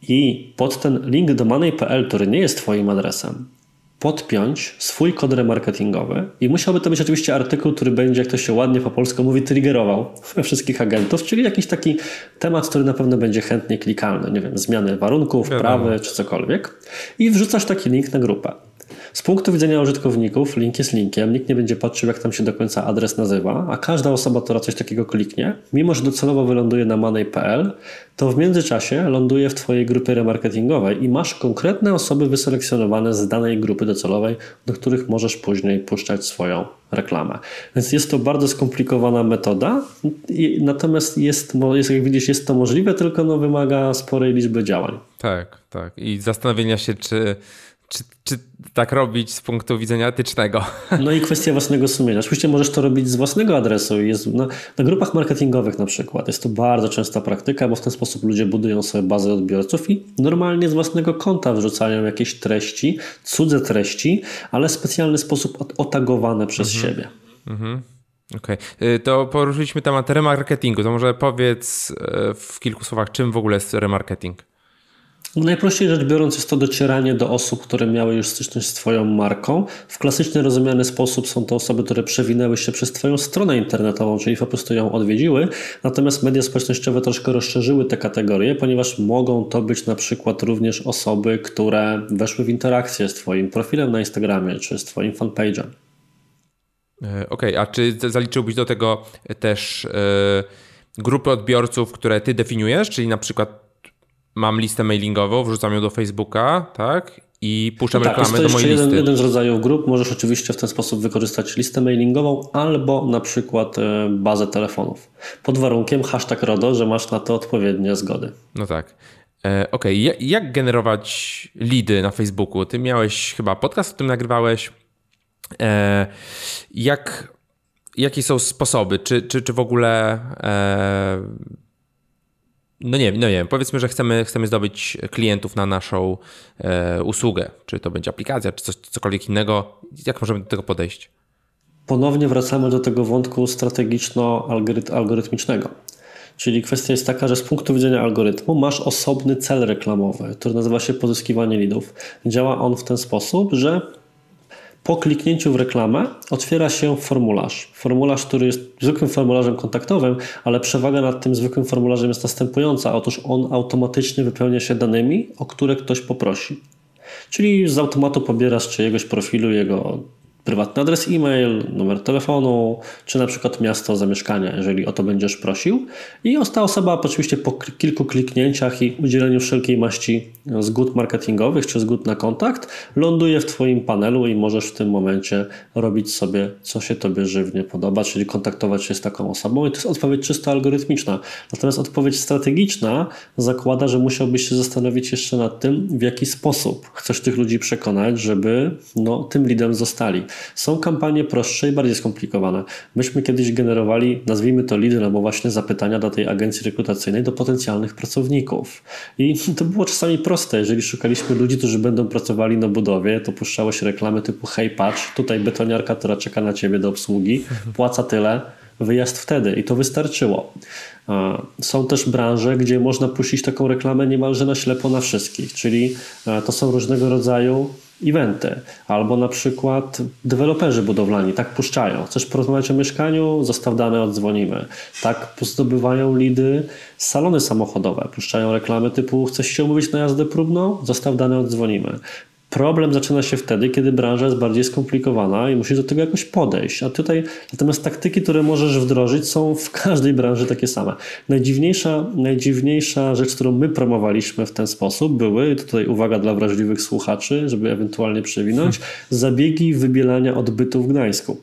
i pod ten link do money.pl, który nie jest Twoim adresem, podpiąć swój kod remarketingowy i musiałby to być oczywiście artykuł, który będzie, jak to się ładnie po polsku mówi, triggerował wszystkich agentów, czyli jakiś taki temat, który na pewno będzie chętnie klikalny, nie wiem, zmiany warunków, prawy czy cokolwiek. I wrzucasz taki link na grupę. Z punktu widzenia użytkowników link jest linkiem, nikt nie będzie patrzył jak tam się do końca adres nazywa, a każda osoba, która coś takiego kliknie, mimo że docelowo wyląduje na money.pl, to w międzyczasie ląduje w Twojej grupie remarketingowej i masz konkretne osoby wyselekcjonowane z danej grupy docelowej, do których możesz później puszczać swoją reklamę. Więc jest to bardzo skomplikowana metoda, natomiast jest, jest, jak widzisz, jest to możliwe, tylko no, wymaga sporej liczby działań. Tak, tak. I zastanowienia się, czy czy, czy tak robić z punktu widzenia etycznego. No i kwestia własnego sumienia. Oczywiście możesz to robić z własnego adresu. Jest na, na, grupach marketingowych na przykład jest to bardzo częsta praktyka, bo w ten sposób ludzie budują sobie bazę odbiorców i normalnie z własnego konta wrzucają jakieś treści, cudze treści, ale w specjalny sposób otagowane przez mhm. siebie. Mhm. Okej, okay. to poruszyliśmy temat remarketingu. To może powiedz e, w kilku słowach, czym w ogóle jest remarketing? Najprościej rzecz biorąc jest to docieranie do osób, które miały już styczność z Twoją marką. W klasyczny rozumiany sposób są to osoby, które przewinęły się przez Twoją stronę internetową, czyli po prostu ją odwiedziły. Natomiast media społecznościowe troszkę rozszerzyły te kategorie, ponieważ mogą to być na przykład również osoby, które weszły w interakcję z Twoim profilem na Instagramie czy z Twoim fanpage'em. E, okej, okay, a czy zaliczyłbyś do tego też yy, grupy odbiorców, które Ty definiujesz, czyli na przykład mam listę mailingową, wrzucam ją do Facebooka, tak? I puszczam tak, reklamę do mojej jeden, listy. jeden z rodzajów grup. Możesz oczywiście w ten sposób wykorzystać listę mailingową albo na przykład e, bazę telefonów. Pod warunkiem hashtag RODO, że masz na to odpowiednie zgody. No tak. E, Okej, okay. jak generować lidy na Facebooku? Ty miałeś chyba podcast, o tym nagrywałeś. E, jak, jakie są sposoby? Czy, czy, czy w ogóle. E, no nie, no nie wiem, powiedzmy, że chcemy, chcemy zdobyć klientów na naszą e, usługę. Czy to będzie aplikacja, czy coś, cokolwiek innego. Jak możemy do tego podejść? Ponownie wracamy do tego wątku strategiczno-algorytmicznego. Czyli kwestia jest taka, że z punktu widzenia algorytmu masz osobny cel reklamowy, który nazywa się pozyskiwanie lidów. Działa on w ten sposób, że po kliknięciu w reklamę otwiera się formularz. Formularz, który jest zwykłym formularzem kontaktowym, ale przewaga nad tym zwykłym formularzem jest następująca. Otóż on automatycznie wypełnia się danymi, o które ktoś poprosi. Czyli z automatu pobierasz czyjegoś profilu, jego prywatny adres e-mail, numer telefonu, czy na przykład miasto zamieszkania, jeżeli o to będziesz prosił. I ta osoba oczywiście po kilku kliknięciach i udzieleniu wszelkiej maści zgód marketingowych czy zgód na kontakt, ląduje w Twoim panelu i możesz w tym momencie robić sobie, co się Tobie żywnie podoba, czyli kontaktować się z taką osobą. I to jest odpowiedź czysto algorytmiczna. Natomiast odpowiedź strategiczna zakłada, że musiałbyś się zastanowić jeszcze nad tym, w jaki sposób chcesz tych ludzi przekonać, żeby no, tym lidem zostali. Są kampanie prostsze i bardziej skomplikowane. Myśmy kiedyś generowali, nazwijmy to lidy, albo właśnie zapytania do tej agencji rekrutacyjnej do potencjalnych pracowników. I to było czasami proste. Jeżeli szukaliśmy ludzi, którzy będą pracowali na budowie, to puszczało się reklamy typu hej patrz, tutaj betoniarka, która czeka na ciebie do obsługi, płaca tyle, wyjazd wtedy i to wystarczyło. Są też branże, gdzie można puścić taką reklamę niemalże na ślepo na wszystkich, czyli to są różnego rodzaju eventy, albo na przykład deweloperzy budowlani tak puszczają. Chcesz porozmawiać o mieszkaniu? Zostaw dane, odzwonimy. Tak zdobywają lidy salony samochodowe. Puszczają reklamy typu chcesz się umówić na jazdę próbną? Zostaw dane, odzwonimy. Problem zaczyna się wtedy, kiedy branża jest bardziej skomplikowana i musisz do tego jakoś podejść. A tutaj natomiast taktyki, które możesz wdrożyć, są w każdej branży takie same. Najdziwniejsza, najdziwniejsza rzecz, którą my promowaliśmy w ten sposób, były, tutaj uwaga dla wrażliwych słuchaczy, żeby ewentualnie przewinąć, zabiegi wybielania odbytu w Gdańsku.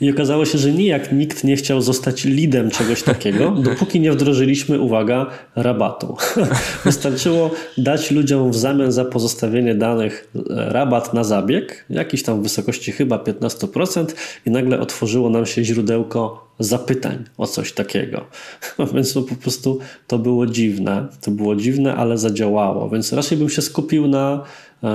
I okazało się, że nijak nikt nie chciał zostać lidem czegoś takiego, dopóki nie wdrożyliśmy, uwaga, rabatu. Wystarczyło dać ludziom w zamian za pozostawienie danych e, rabat na zabieg, jakiś tam w wysokości chyba 15% i nagle otworzyło nam się źródełko zapytań o coś takiego. Więc no po prostu to było dziwne. To było dziwne, ale zadziałało. Więc raczej bym się skupił na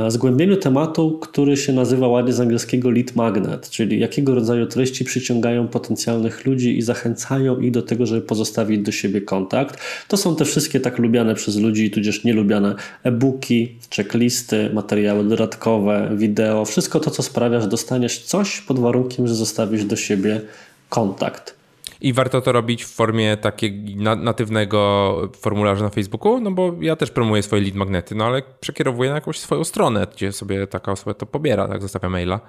zgłębieniu tematu, który się nazywa ładnie z angielskiego lead magnet, czyli jakiego rodzaju treści przyciągają potencjalnych ludzi i zachęcają ich do tego, żeby pozostawić do siebie kontakt. To są te wszystkie tak lubiane przez ludzi, tudzież nielubiane e-booki, checklisty, materiały dodatkowe, wideo, wszystko to, co sprawia, że dostaniesz coś pod warunkiem, że zostawisz do siebie kontakt. I warto to robić w formie takiego natywnego formularza na Facebooku, no bo ja też promuję swoje lead magnety, no ale przekierowuję na jakąś swoją stronę, gdzie sobie taka osoba to pobiera, tak zostawia maila.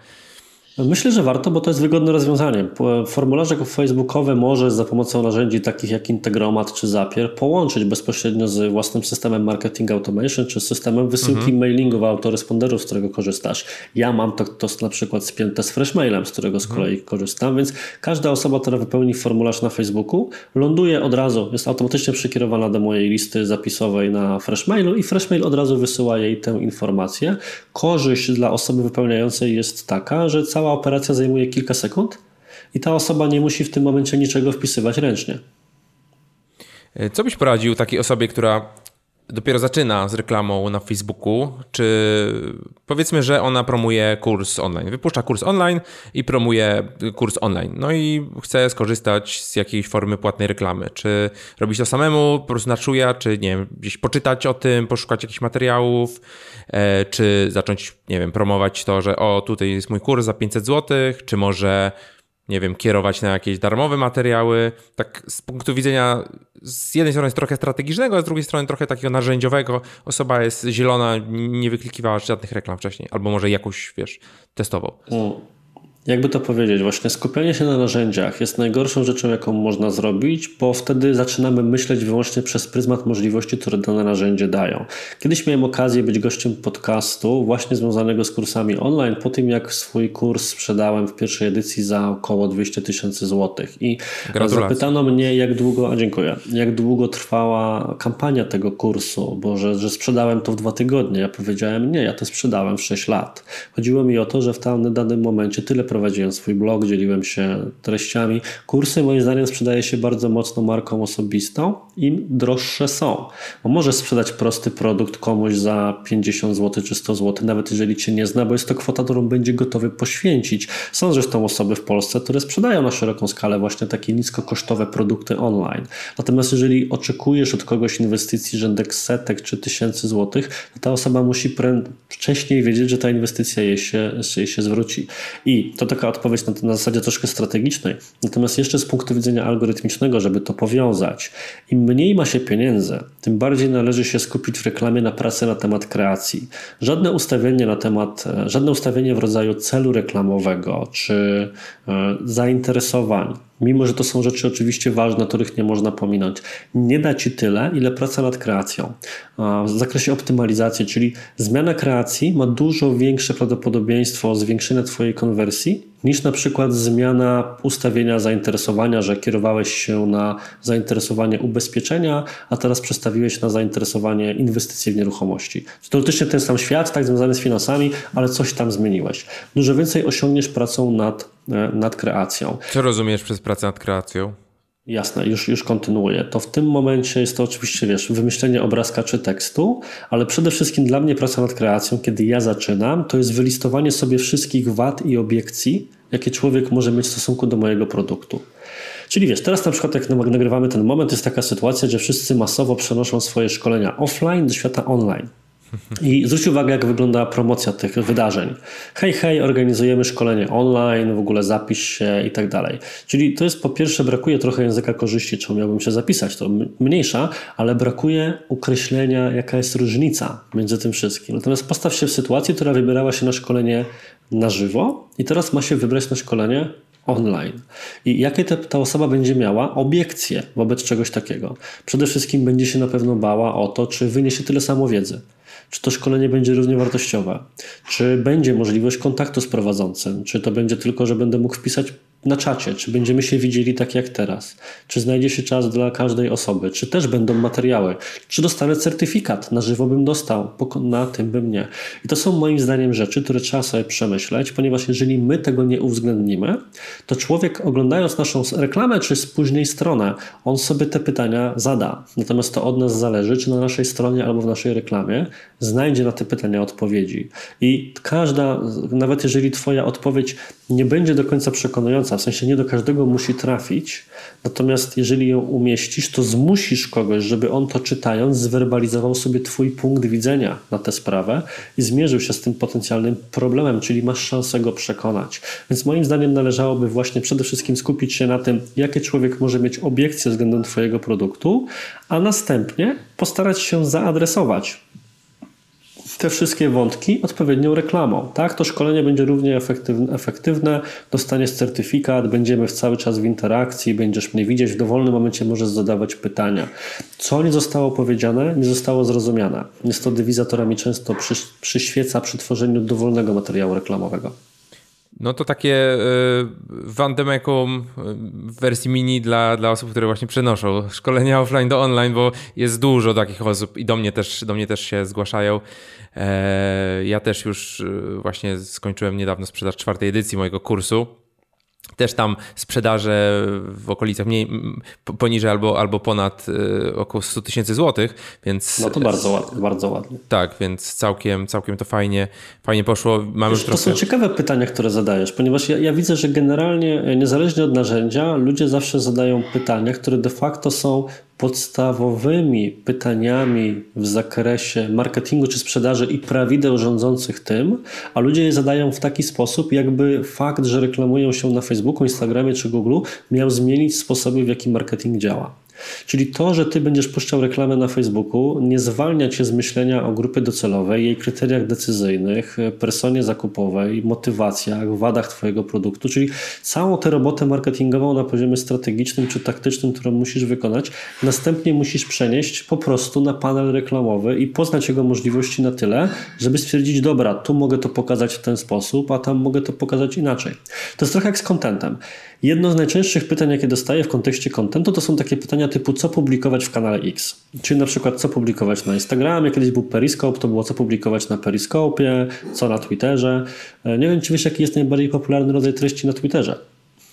Myślę, że warto, bo to jest wygodne rozwiązanie. Formularze facebookowe może za pomocą narzędzi takich jak Integromat czy Zapier połączyć bezpośrednio z własnym systemem marketing automation czy systemem wysyłki mhm. mailingów autoresponderów, z którego korzystasz. Ja mam to, to na przykład spięte z Freshmailem, z którego z kolei mhm. korzystam, więc każda osoba, która wypełni formularz na Facebooku, ląduje od razu, jest automatycznie przekierowana do mojej listy zapisowej na Freshmailu i Freshmail od razu wysyła jej tę informację. Korzyść dla osoby wypełniającej jest taka, że cała cała operacja zajmuje kilka sekund i ta osoba nie musi w tym momencie niczego wpisywać ręcznie. Co byś poradził takiej osobie, która dopiero zaczyna z reklamą na Facebooku, czy powiedzmy, że ona promuje kurs online, wypuszcza kurs online i promuje kurs online, no i chce skorzystać z jakiejś formy płatnej reklamy. Czy robić to samemu, po prostu na czuja, czy nie wiem, gdzieś poczytać o tym, poszukać jakichś materiałów, e, czy zacząć, nie wiem, promować to, że o, tutaj jest mój kurs za 500 zł, czy może nie wiem, kierować na jakieś darmowe materiały. Tak z punktu widzenia z jednej strony jest trochę strategicznego, a z drugiej strony trochę takiego narzędziowego. Osoba jest zielona, nie wyklikiwała żadnych reklam wcześniej, albo może jakąś, wiesz, testował. Jakby to powiedzieć, właśnie skupianie się na narzędziach jest najgorszą rzeczą, jaką można zrobić, bo wtedy zaczynamy myśleć wyłącznie przez pryzmat możliwości, które dane narzędzie dają. Kiedyś miałem okazję być gościem podcastu właśnie związanego z kursami online, po tym jak swój kurs sprzedałem w pierwszej edycji za około 200 tysięcy złotych. I zapytano mnie, jak długo, a dziękuję, jak długo trwała kampania tego kursu, bo że, że sprzedałem to w dwa tygodnie. Ja powiedziałem, nie, ja to sprzedałem w 6 lat. Chodziło mi o to, że w danym momencie tyle prowadziłem swój blog, dzieliłem się treściami. Kursy moim zdaniem sprzedaje się bardzo mocno marką osobistą, im droższe są. Bo możesz sprzedać prosty produkt komuś za 50 zł czy 100 zł, nawet jeżeli cię nie zna, bo jest to kwota, którą będzie gotowy poświęcić. Są zresztą osoby w Polsce, które sprzedają na szeroką skalę właśnie takie niskokosztowe produkty online. Natomiast jeżeli oczekujesz od kogoś inwestycji rzędek setek czy tysięcy złotych, to ta osoba musi wcześniej wiedzieć, że ta inwestycja jej się, jej się zwróci. I to to taka odpowiedź na, na zasadzie troszkę strategicznej. Natomiast jeszcze z punktu widzenia algorytmicznego, żeby to powiązać, im mniej ma się pieniędzy, tym bardziej należy się skupić w reklamie na pracy na temat kreacji. Żadne ustawienie na temat, e, żadne ustawienie w rodzaju celu reklamowego czy e, zainteresowań mimo że to są rzeczy oczywiście ważne, których nie można pominąć, nie da ci tyle, ile praca nad kreacją. W zakresie optymalizacji, czyli zmiana kreacji ma dużo większe prawdopodobieństwo zwiększenia Twojej konwersji niż na przykład zmiana ustawienia zainteresowania, że kierowałeś się na zainteresowanie ubezpieczenia, a teraz przestawiłeś na zainteresowanie inwestycji w nieruchomości. Teoretycznie ten sam świat, tak związany z finansami, ale coś tam zmieniłeś. Dużo więcej osiągniesz pracą nad, nad kreacją. Co rozumiesz przez pracę nad kreacją? Jasne, już, już kontynuuję. To w tym momencie jest to oczywiście, wiesz, wymyślenie obrazka czy tekstu, ale przede wszystkim dla mnie praca nad kreacją, kiedy ja zaczynam, to jest wylistowanie sobie wszystkich wad i obiekcji, jakie człowiek może mieć w stosunku do mojego produktu. Czyli wiesz, teraz na przykład jak nagrywamy ten moment, jest taka sytuacja, że wszyscy masowo przenoszą swoje szkolenia offline do świata online. I zwróć uwagę, jak wygląda promocja tych wydarzeń. Hej, hej, organizujemy szkolenie online, w ogóle zapisz się i tak dalej. Czyli to jest po pierwsze, brakuje trochę języka korzyści, czemu miałbym się zapisać, to mniejsza, ale brakuje określenia, jaka jest różnica między tym wszystkim. Natomiast postaw się w sytuacji, która wybierała się na szkolenie na żywo i teraz ma się wybrać na szkolenie online. I jakie ta, ta osoba będzie miała obiekcje wobec czegoś takiego? Przede wszystkim będzie się na pewno bała o to, czy wyniesie tyle samo wiedzy. Czy to szkolenie będzie równie wartościowe? Czy będzie możliwość kontaktu z prowadzącym? Czy to będzie tylko, że będę mógł wpisać na czacie, czy będziemy się widzieli tak jak teraz, czy znajdzie się czas dla każdej osoby, czy też będą materiały, czy dostanę certyfikat, na żywo bym dostał, na tym bym nie. I to są moim zdaniem rzeczy, które trzeba sobie przemyśleć, ponieważ jeżeli my tego nie uwzględnimy, to człowiek oglądając naszą reklamę, czy z później stronę, on sobie te pytania zada. Natomiast to od nas zależy, czy na naszej stronie albo w naszej reklamie znajdzie na te pytania odpowiedzi. I każda, nawet jeżeli Twoja odpowiedź nie będzie do końca przekonująca, w sensie nie do każdego musi trafić, natomiast jeżeli ją umieścisz, to zmusisz kogoś, żeby on to czytając zwerbalizował sobie Twój punkt widzenia na tę sprawę i zmierzył się z tym potencjalnym problemem, czyli masz szansę go przekonać. Więc moim zdaniem należałoby właśnie przede wszystkim skupić się na tym, jakie człowiek może mieć obiekcje względem Twojego produktu, a następnie postarać się zaadresować te wszystkie wątki odpowiednią reklamą. Tak, to szkolenie będzie równie efektywne, efektywne, dostaniesz certyfikat, będziemy cały czas w interakcji, będziesz mnie widzieć, w dowolnym momencie możesz zadawać pytania. Co nie zostało powiedziane, nie zostało zrozumiane. Jest to dywiza, która mi często przyświeca przy tworzeniu dowolnego materiału reklamowego. No to takie Vandemekum w wersji mini dla, dla osób, które właśnie przenoszą szkolenia offline do online, bo jest dużo takich osób i do mnie też, do mnie też się zgłaszają. E, ja też już e, właśnie skończyłem niedawno sprzedaż czwartej edycji mojego kursu też tam sprzedaże w okolicach mniej, poniżej albo, albo ponad y, około 100 tysięcy złotych, więc... No to bardzo ładnie, bardzo ładnie. Tak, więc całkiem, całkiem to fajnie, fajnie poszło. Mamy trochę... To są ciekawe pytania, które zadajesz, ponieważ ja, ja widzę, że generalnie, e, niezależnie od narzędzia, ludzie zawsze zadają pytania, które de facto są podstawowymi pytaniami w zakresie marketingu czy sprzedaży i prawideł rządzących tym, a ludzie je zadają w taki sposób, jakby fakt, że reklamują się na Facebooku, Instagramie czy Google, miał zmienić sposoby, w jaki marketing działa. Czyli to, że ty będziesz puszczał reklamę na Facebooku, nie zwalnia cię z myślenia o grupie docelowej, jej kryteriach decyzyjnych, personie zakupowej, motywacjach, wadach twojego produktu, czyli całą tę robotę marketingową na poziomie strategicznym czy taktycznym, którą musisz wykonać, następnie musisz przenieść po prostu na panel reklamowy i poznać jego możliwości na tyle, żeby stwierdzić, dobra, tu mogę to pokazać w ten sposób, a tam mogę to pokazać inaczej. To jest trochę jak z contentem. Jedno z najczęstszych pytań, jakie dostaję w kontekście kontentu, to są takie pytania typu co publikować w kanale X. Czyli na przykład co publikować na Instagramie, kiedyś był Periscope, to było co publikować na Periscope, co na Twitterze. E, nie wiem, czy wiesz, jaki jest najbardziej popularny rodzaj treści na Twitterze.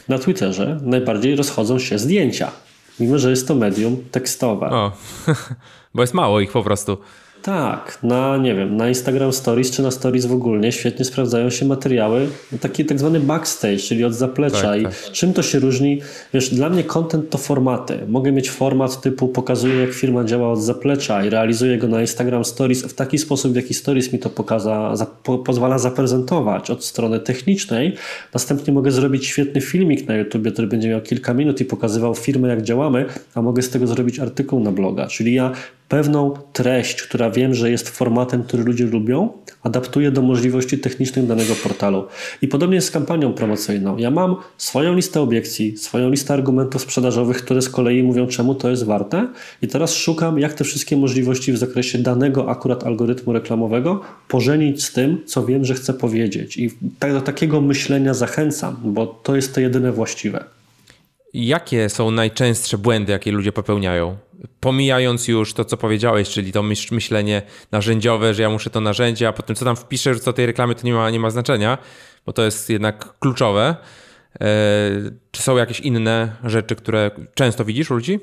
Na Twitterze najbardziej rozchodzą się zdjęcia, mimo że jest to medium tekstowe. O, bo jest mało ich po prostu. Tak, na nie wiem, na Instagram Stories czy na Stories w ogóle świetnie sprawdzają się materiały, taki tak zwany backstage, czyli od zaplecza. Tak, I tak. czym to się różni? Wiesz, dla mnie content to formaty. Mogę mieć format typu pokazuję, jak firma działa od zaplecza i realizuję go na Instagram Stories w taki sposób, w jaki Stories mi to pokaza, za, po, pozwala zaprezentować od strony technicznej. Następnie mogę zrobić świetny filmik na YouTube, który będzie miał kilka minut i pokazywał firmę, jak działamy, a mogę z tego zrobić artykuł na bloga. Czyli ja pewną treść, która wiem, że jest formatem, który ludzie lubią, adaptuję do możliwości technicznych danego portalu. I podobnie jest z kampanią promocyjną. Ja mam swoją listę obiekcji, swoją listę argumentów sprzedażowych, które z kolei mówią, czemu to jest warte, i teraz szukam, jak te wszystkie możliwości w zakresie danego akurat algorytmu reklamowego pożenić z tym, co wiem, że chcę powiedzieć. I tak do takiego myślenia zachęcam, bo to jest to jedyne właściwe. Jakie są najczęstsze błędy, jakie ludzie popełniają? Pomijając już to, co powiedziałeś, czyli to myślenie narzędziowe, że ja muszę to narzędzie, a potem co tam wpiszę, co tej reklamy, to nie ma, nie ma znaczenia, bo to jest jednak kluczowe. E, czy są jakieś inne rzeczy, które często widzisz u ludzi?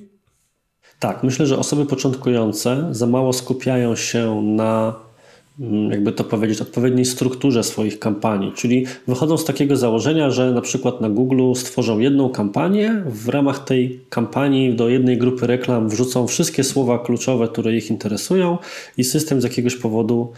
Tak, myślę, że osoby początkujące za mało skupiają się na jakby to powiedzieć, odpowiedniej strukturze swoich kampanii. Czyli wychodzą z takiego założenia, że na przykład na Google stworzą jedną kampanię, w ramach tej kampanii do jednej grupy reklam wrzucą wszystkie słowa kluczowe, które ich interesują i system z jakiegoś powodu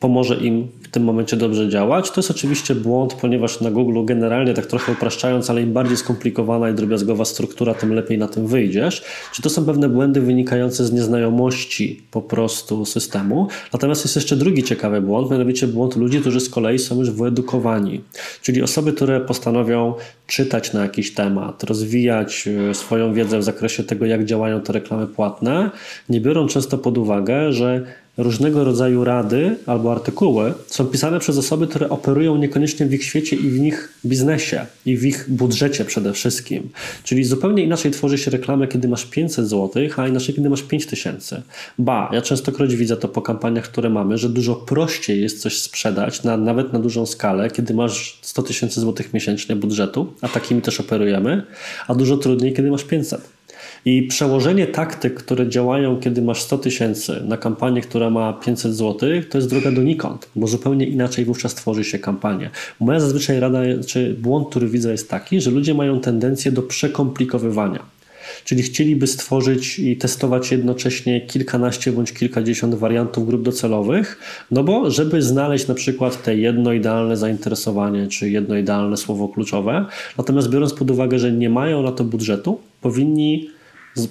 pomoże im w tym momencie dobrze działać. To jest oczywiście błąd, ponieważ na Google generalnie, tak trochę upraszczając, ale im bardziej skomplikowana i drobiazgowa struktura, tym lepiej na tym wyjdziesz. Czy to są pewne błędy wynikające z nieznajomości po prostu systemu? Natomiast jest jeszcze drugi ciekawy błąd, mianowicie błąd ludzi, którzy z kolei są już wyedukowani. Czyli osoby, które postanowią czytać na jakiś temat, rozwijać e, swoją wiedzę w zakresie tego, jak działają te reklamy płatne, nie biorą często pod uwagę, że różnego rodzaju rady albo artykuły są pisane przez osoby, które operują niekoniecznie w ich świecie i w nich biznesie i w ich budżecie przede wszystkim. Czyli zupełnie inaczej tworzy się reklamę, kiedy masz 500 zł, a inaczej, kiedy masz 5000. Ba, ja częstokroć widzę to po kampaniach, które mamy, że dużo prościej jest coś sprzedać, na, nawet na dużą skalę, kiedy masz 100 tysięcy złotych miesięcznie budżetu, a takimi też operujemy, a dużo trudniej, kiedy masz 500. I przełożenie taktyk, które działają, kiedy masz 100 tysięcy na kampanię, która ma 500 zł, to jest droga donikąd, bo zupełnie inaczej wówczas tworzy się kampanię. Moja zazwyczaj rada, czy błąd, który widzę jest taki, że ludzie mają tendencję do przekomplikowywania. Czyli chcieliby stworzyć i testować jednocześnie kilkanaście bądź kilkadziesiąt wariantów grup docelowych, no bo żeby znaleźć na przykład te jedno idealne zainteresowanie czy jedno idealne słowo kluczowe, natomiast biorąc pod uwagę, że nie mają na to budżetu, powinni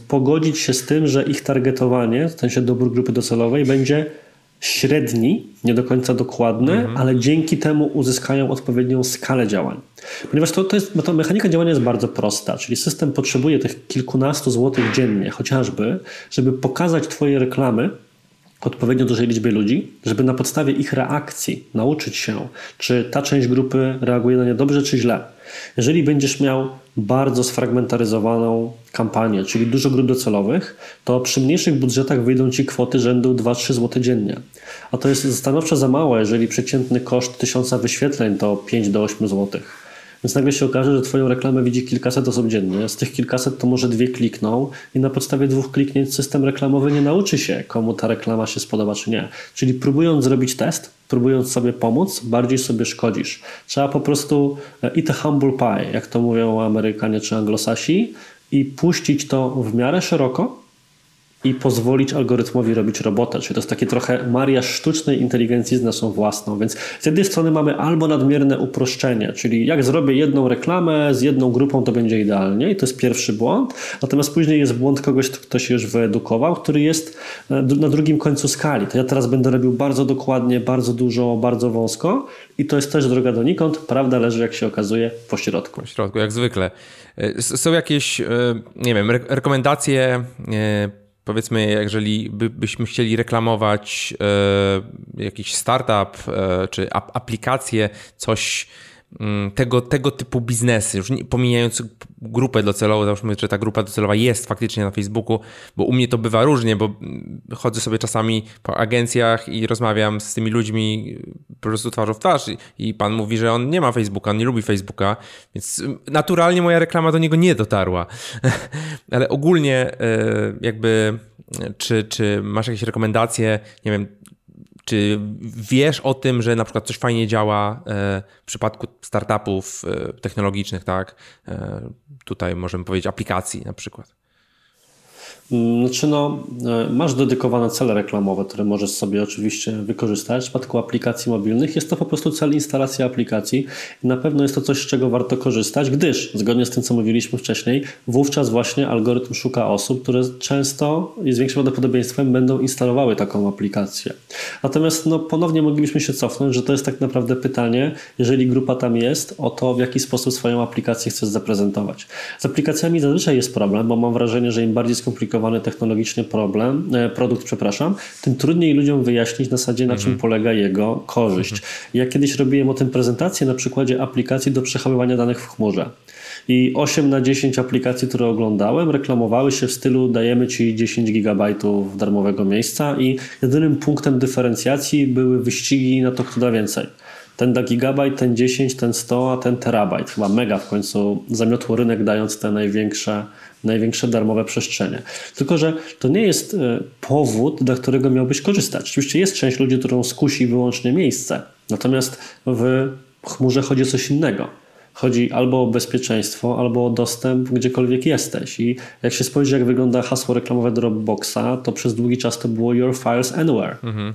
pogodzić się z tym, że ich targetowanie, w sensie dobór grupy docelowej, będzie średni, nie do końca dokładny, mhm. ale dzięki temu uzyskają odpowiednią skalę działań. Ponieważ to, to jest, to mechanika działania jest bardzo prosta, czyli system potrzebuje tych kilkunastu złotych dziennie chociażby, żeby pokazać Twoje reklamy odpowiednio dużej liczbie ludzi, żeby na podstawie ich reakcji nauczyć się, czy ta część grupy reaguje na nie dobrze, czy źle. Jeżeli będziesz miał bardzo sfragmentaryzowaną kampanię, czyli dużo grup docelowych, to przy mniejszych budżetach wyjdą ci kwoty rzędu 2-3 zł dziennie. A to jest stanowczo za mało, jeżeli przeciętny koszt tysiąca wyświetleń to 5 do 8 złotych. Więc nagle się okaże, że Twoją reklamę widzi kilkaset osób dziennie. Z tych kilkaset to może dwie klikną i na podstawie dwóch kliknięć system reklamowy nie nauczy się, komu ta reklama się spodoba czy nie. Czyli próbując zrobić test, próbując sobie pomóc, bardziej sobie szkodzisz. Trzeba po prostu e, eat a humble pie, jak to mówią Amerykanie czy Anglosasi, i puścić to w miarę szeroko, i pozwolić algorytmowi robić robotę. Czyli to jest takie trochę mariaż sztucznej inteligencji z naszą własną. Więc z jednej strony mamy albo nadmierne uproszczenie, czyli jak zrobię jedną reklamę z jedną grupą, to będzie idealnie i to jest pierwszy błąd. Natomiast później jest błąd kogoś, kto się już wyedukował, który jest e, na drugim końcu skali. To ja teraz będę robił bardzo dokładnie, bardzo dużo, bardzo wąsko i to jest też droga donikąd. Prawda leży, jak się okazuje, po środku. Po środku, jak zwykle. E, są jakieś, e, nie wiem, rekomendacje powiedzmy, jeżeli by, byśmy chcieli reklamować e, jakiś startup e, czy ap aplikację, coś tego, tego typu biznesy, już nie, pomijając grupę docelową, załóżmy, że ta grupa docelowa jest faktycznie na Facebooku, bo u mnie to bywa różnie, bo chodzę sobie czasami po agencjach i rozmawiam z tymi ludźmi po prostu twarzą w twarz i, i pan mówi, że on nie ma Facebooka, on nie lubi Facebooka, więc naturalnie moja reklama do niego nie dotarła. Ale ogólnie e, jakby czy, czy masz jakieś rekomendacje, nie wiem, czy wiesz o tym, że na przykład coś fajnie działa e, w przypadku startupów e, technologicznych, tak? E, tutaj możemy powiedzieć aplikacji na przykład. Mm, znaczy no, e, masz dedykowane cele reklamowe, które możesz sobie oczywiście wykorzystać. W przypadku aplikacji mobilnych jest to po prostu cel instalacji aplikacji i na pewno jest to coś, z czego warto korzystać, gdyż zgodnie z tym, co mówiliśmy wcześniej, wówczas właśnie algorytm szuka osób, które często i z większym prawdopodobieństwem będą instalowały taką aplikację. Natomiast no, ponownie moglibyśmy się cofnąć, że to jest tak naprawdę pytanie, jeżeli grupa tam jest, o to, w jaki sposób swoją aplikację chcesz zaprezentować. Z aplikacjami zazwyczaj jest problem, bo mam wrażenie, że im bardziej skomplikowany skomplikowany technologicznie problem, e, produkt, przepraszam, tym trudniej ludziom wyjaśnić na zasadzie, na czym mhm. polega jego korzyść. Mhm. Ja kiedyś robiłem o tym prezentację na przykładzie aplikacji do przechowywania danych w chmurze. I 8 na 10 aplikacji, które oglądałem, reklamowały się w stylu dajemy ci 10 gigabajtów darmowego miejsca i jedynym punktem dyferencjacji były wyścigi na to, kto da więcej ten da gigabajt, ten 10, ten 100, a ten terabajt. Chyba mega w końcu zamiotło rynek, dając te największe największe darmowe przestrzenie. Tylko, że to nie jest e, powód, dla którego miałbyś korzystać. Oczywiście jest część ludzi, którą skusi wyłącznie miejsce, natomiast w chmurze chodzi o coś innego. Chodzi albo o bezpieczeństwo, albo o dostęp gdziekolwiek jesteś. I jak się spojrzy, jak wygląda hasło reklamowe Dropboxa, to przez długi czas to było Your Files Anywhere. Mhm.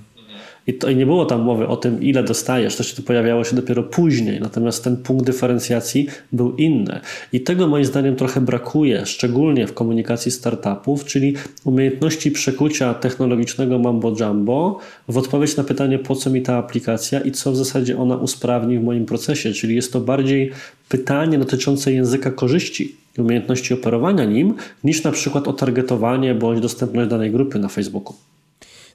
I, to, I nie było tam mowy o tym, ile dostajesz, to się to pojawiało się dopiero później, natomiast ten punkt dyferencjacji był inny. I tego moim zdaniem trochę brakuje, szczególnie w komunikacji startupów, czyli umiejętności przekucia technologicznego mambo jumbo w odpowiedź na pytanie, po co mi ta aplikacja i co w zasadzie ona usprawni w moim procesie. Czyli jest to bardziej pytanie dotyczące języka korzyści umiejętności operowania nim, niż na przykład o targetowanie bądź dostępność danej grupy na Facebooku.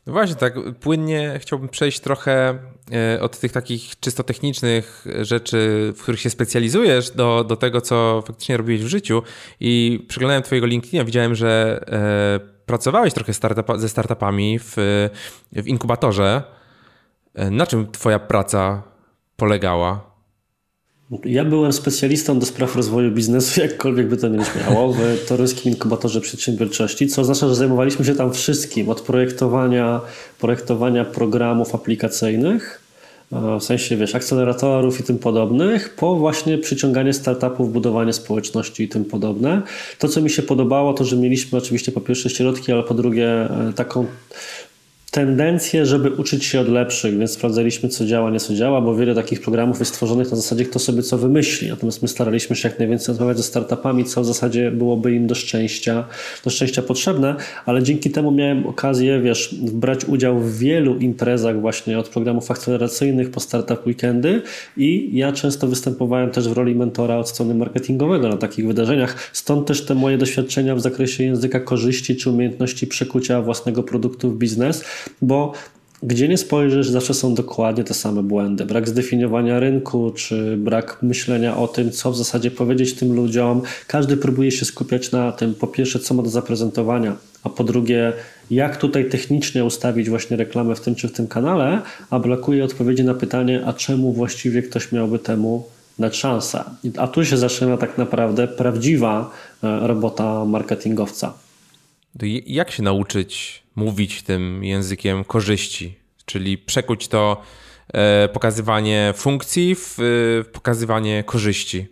No właśnie, tak płynnie chciałbym przejść trochę e, od tych takich czysto technicznych rzeczy, w których się specjalizujesz, do, do tego, co faktycznie robiłeś w życiu. I przeglądałem Twojego LinkedIna, widziałem, że e, pracowałeś trochę startup, ze startupami w, w inkubatorze. E, na czym Twoja praca polegała? Ja byłem specjalistą do spraw rozwoju biznesu, jakkolwiek by to nie brzmiało, w Toryskim Inkubatorze Przedsiębiorczości, co oznacza, że zajmowaliśmy się tam wszystkim, od projektowania, projektowania programów aplikacyjnych, w sensie, wiesz, akceleratorów i tym podobnych, po właśnie przyciąganie startupów, budowanie społeczności i tym podobne. To, co mi się podobało, to, że mieliśmy oczywiście po pierwsze środki, ale po drugie e, taką tendencję, żeby uczyć się od lepszych, więc sprawdzaliśmy, co działa, nie co działa, bo wiele takich programów jest stworzonych na zasadzie, kto sobie co wymyśli. Natomiast my staraliśmy się jak najwięcej rozmawiać ze startupami, co w zasadzie byłoby im do szczęścia, do szczęścia potrzebne, ale dzięki temu miałem okazję, wiesz, brać udział w wielu imprezach właśnie od programów akceleracyjnych po startup weekendy i ja często występowałem też w roli mentora od strony marketingowego na takich wydarzeniach. Stąd też te moje doświadczenia w zakresie języka korzyści czy umiejętności przekucia własnego produktu w biznes bo gdzie nie spojrzysz, zawsze są dokładnie te same błędy. Brak zdefiniowania rynku, czy brak myślenia o tym, co w zasadzie powiedzieć tym ludziom. Każdy próbuje się skupiać na tym, po pierwsze, co ma do zaprezentowania, a po drugie, jak tutaj technicznie ustawić właśnie reklamę w tym czy w tym kanale, a brakuje odpowiedzi na pytanie, a czemu właściwie ktoś miałby temu dać szansę. A tu się zaczyna tak naprawdę prawdziwa e, robota marketingowca. Jak się nauczyć mówić tym językiem korzyści, czyli przekuć to e, pokazywanie funkcji w pokazywanie korzyści?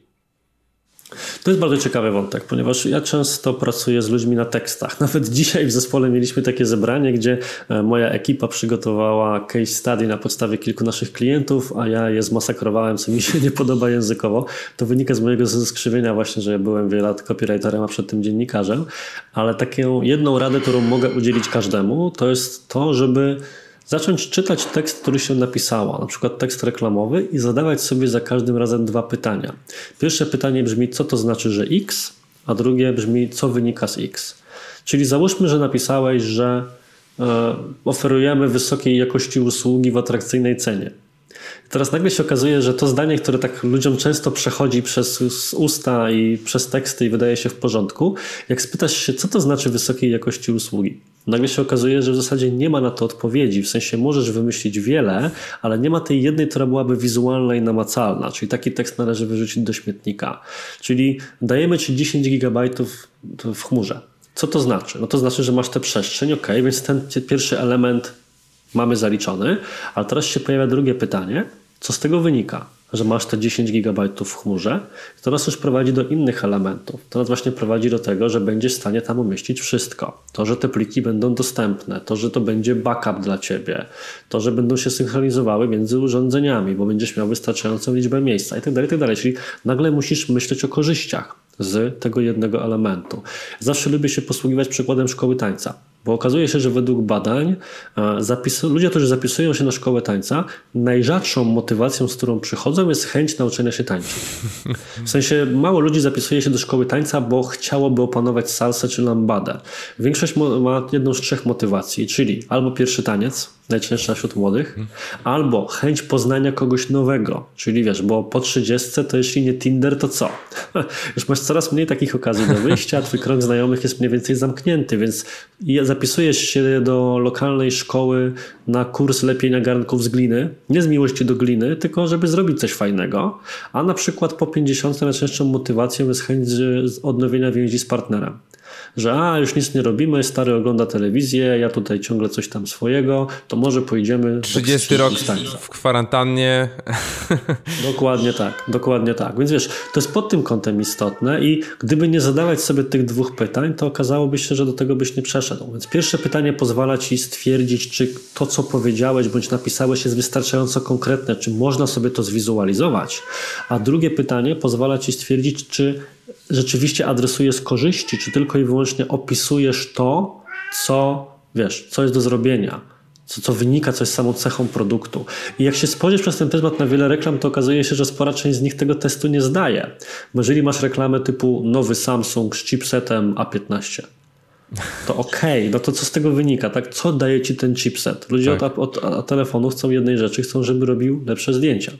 To jest bardzo ciekawy wątek, ponieważ ja często pracuję z ludźmi na tekstach. Nawet dzisiaj w zespole mieliśmy takie zebranie, gdzie e, moja ekipa przygotowała case study na podstawie kilku naszych klientów, a ja je zmasakrowałem, co mi się nie podoba językowo. To wynika z mojego skrzywienia właśnie, że ja byłem wiele lat copywriterem, a przed tym dziennikarzem. Ale taką jedną radę, którą mogę udzielić każdemu, to jest to, żeby zacząć czytać tekst, który się napisała, na przykład tekst reklamowy i zadawać sobie za każdym razem dwa pytania. Pierwsze pytanie brzmi, co to znaczy, że X, a drugie brzmi, co wynika z X. Czyli załóżmy, że napisałeś, że e, oferujemy wysokiej jakości usługi w atrakcyjnej cenie. Teraz nagle się okazuje, że to zdanie, które tak ludziom często przechodzi przez usta i przez teksty i wydaje się w porządku, jak spytasz się, co to znaczy wysokiej jakości usługi, nagle się okazuje, że w zasadzie nie ma na to odpowiedzi. W sensie możesz wymyślić wiele, ale nie ma tej jednej, która byłaby wizualna i namacalna. Czyli taki tekst należy wyrzucić do śmietnika. Czyli dajemy ci 10 gigabajtów w chmurze. Co to znaczy? No to znaczy, że masz tę przestrzeń, ok, więc ten pierwszy element mamy zaliczony, ale teraz się pojawia drugie pytanie, co z tego wynika? Że masz te 10 GB w chmurze, to nas już prowadzi do innych elementów. To nas właśnie prowadzi do tego, że będziesz w stanie tam umieścić wszystko. To, że te pliki będą dostępne, to, że to będzie backup dla ciebie, to, że będą się synchronizowały między urządzeniami, bo będziesz miał wystarczającą liczbę miejsca itd., tak itd. Tak Czyli nagle musisz myśleć o korzyściach z tego jednego elementu. Zawsze lubię się posługiwać przykładem szkoły tańca. Bo okazuje się, że według badań ludzie, którzy zapisują się na szkołę tańca, najrzadszą motywacją, z którą przychodzą, jest chęć nauczenia się tańczyć. W sensie mało ludzi zapisuje się do szkoły tańca, bo chciałoby opanować salsę czy lambadę. Większość ma jedną z trzech motywacji, czyli albo pierwszy taniec, najcięższa wśród młodych, albo chęć poznania kogoś nowego, czyli wiesz, bo po 30 to jeśli nie Tinder, to co? Już masz coraz mniej takich okazji do wyjścia, twój krąg znajomych jest mniej więcej zamknięty, więc zapisujesz się do lokalnej szkoły na kurs lepienia garnków z gliny, nie z miłości do gliny, tylko żeby zrobić coś fajnego, a na przykład po 50 najczęstszą motywacją jest chęć odnowienia więzi z partnerem że a, już nic nie robimy, stary ogląda telewizję, ja tutaj ciągle coś tam swojego, to może pojedziemy... 30 tak rok w kwarantannie. Dokładnie tak, dokładnie tak. Więc wiesz, to jest pod tym kątem istotne i gdyby nie zadawać sobie tych dwóch pytań, to okazałoby się, że do tego byś nie przeszedł. Więc pierwsze pytanie pozwala ci stwierdzić, czy to, co powiedziałeś bądź napisałeś jest wystarczająco konkretne, czy można sobie to zwizualizować. A drugie pytanie pozwala ci stwierdzić, czy rzeczywiście adresujesz korzyści, czy tylko i wyłącznie opisujesz to, co wiesz, co jest do zrobienia, co, co wynika, co jest samą cechą produktu. I jak się spojrzysz przez ten temat na wiele reklam, to okazuje się, że spora część z nich tego testu nie zdaje. Bo jeżeli masz reklamę typu nowy Samsung z chipsetem A15, to okej, okay, no to co z tego wynika, tak? Co daje ci ten chipset? Ludzie tak. od, od telefonu chcą jednej rzeczy, chcą, żeby robił lepsze zdjęcia.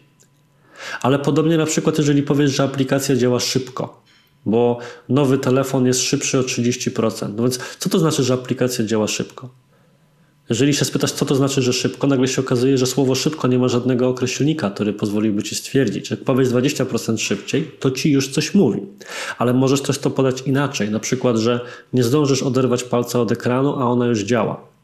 Ale podobnie na przykład, jeżeli powiesz, że aplikacja działa szybko, bo nowy telefon jest szybszy o 30%. No więc co to znaczy, że aplikacja działa szybko? Jeżeli się spytasz, co to znaczy, że szybko, nagle się okazuje, że słowo szybko nie ma żadnego określnika, który pozwoliłby ci stwierdzić. Jak powiesz 20% szybciej, to ci już coś mówi. Ale możesz też to podać inaczej. Na przykład, że nie zdążysz oderwać palca od ekranu, a ona już działa.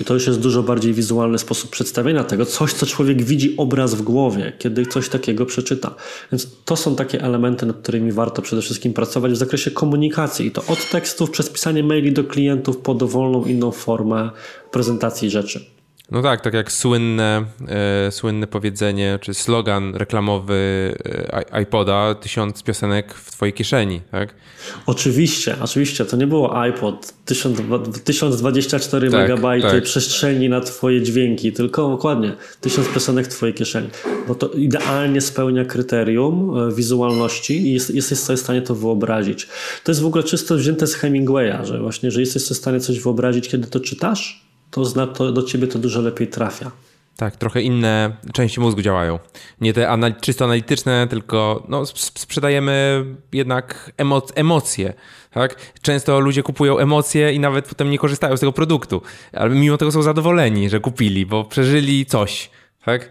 I to już jest dużo bardziej wizualny sposób przedstawienia tego, coś, co człowiek widzi obraz w głowie, kiedy coś takiego przeczyta. Więc to są takie elementy, nad którymi warto przede wszystkim pracować w zakresie komunikacji. I to od tekstów przez pisanie maili do klientów po dowolną inną formę prezentacji rzeczy. No tak, tak jak słynne, e, słynne powiedzenie, czy slogan reklamowy e, iPoda, tysiąc piosenek w twojej kieszeni, tak? Oczywiście, oczywiście, to nie było iPod, 1024 tak, megabajty tak. przestrzeni na twoje dźwięki, tylko dokładnie tysiąc piosenek w twojej kieszeni. Bo to idealnie spełnia kryterium e, wizualności i jest, jesteś sobie w stanie to wyobrazić. To jest w ogóle czysto wzięte z Hemingwaya, że właśnie, że jesteś w stanie coś wyobrazić, kiedy to czytasz, to, zna, to do ciebie to dużo lepiej trafia. Tak, trochę inne części mózgu działają. Nie te anal czysto analityczne, tylko no, sprzedajemy jednak emoc emocje. Tak? Często ludzie kupują emocje i nawet potem nie korzystają z tego produktu, ale mimo tego są zadowoleni, że kupili, bo przeżyli coś. Tak?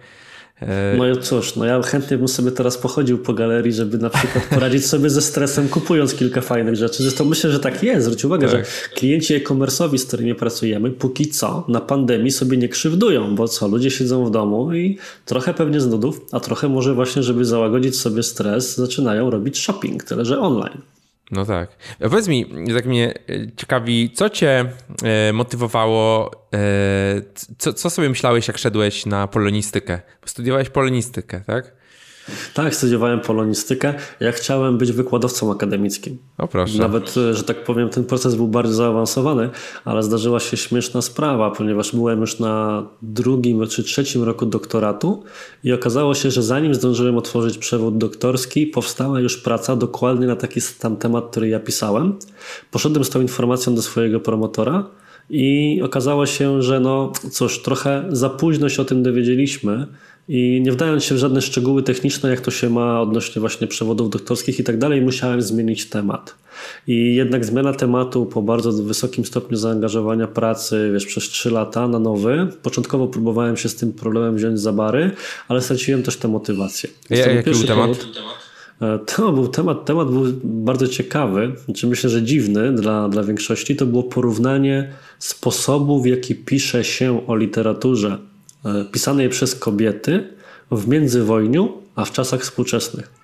E, no i cóż, no ja chętnie bym sobie teraz pochodził po galerii, żeby na przykład poradzić sobie ze stresem, kupując kilka fajnych rzeczy. Zresztą myślę, że tak jest. Zwróć uwagę, tak. że klienci e-commerce'owi, z którymi pracujemy, póki co na pandemii sobie nie krzywdują, bo co, ludzie siedzą w domu i trochę pewnie z nudów, a trochę może właśnie, żeby załagodzić sobie stres, zaczynają robić shopping, tyle że online. No tak. A powiedz mi, tak mnie e, ciekawi, co cię e, motywowało, e, co, co sobie myślałeś, jak szedłeś na polonistykę? Studiowałeś polonistykę, tak? Tak, studiowałem polonistykę. Ja chciałem być wykładowcą akademickim. O proszę. Nawet, że tak powiem, ten proces był bardzo zaawansowany, ale zdarzyła się śmieszna sprawa, ponieważ byłem już na drugim czy trzecim roku doktoratu i okazało się, że zanim zdążyłem otworzyć przewód doktorski, powstała już praca dokładnie na taki sam temat, który ja pisałem. Poszedłem z tą informacją do swojego promotora i okazało się, że no cóż, trochę za późno się o tym dowiedzieliśmy, i nie wdając się w żadne szczegóły techniczne, jak to się ma odnośnie właśnie przewodów doktorskich i tak dalej, musiałem zmienić temat. I jednak zmiana tematu po bardzo wysokim stopniu zaangażowania pracy, wiesz, przez 3 lata na nowy. Początkowo próbowałem się z tym problemem wziąć za bary, ale straciłem też tę motywację. Ja, jaki był temat? E, to był temat, temat był bardzo ciekawy, znaczy myślę, że dziwny dla, dla większości. To było porównanie sposobu, w jaki pisze się o literaturze pisanej przez kobiety w międzywojniu, a w czasach współczesnych.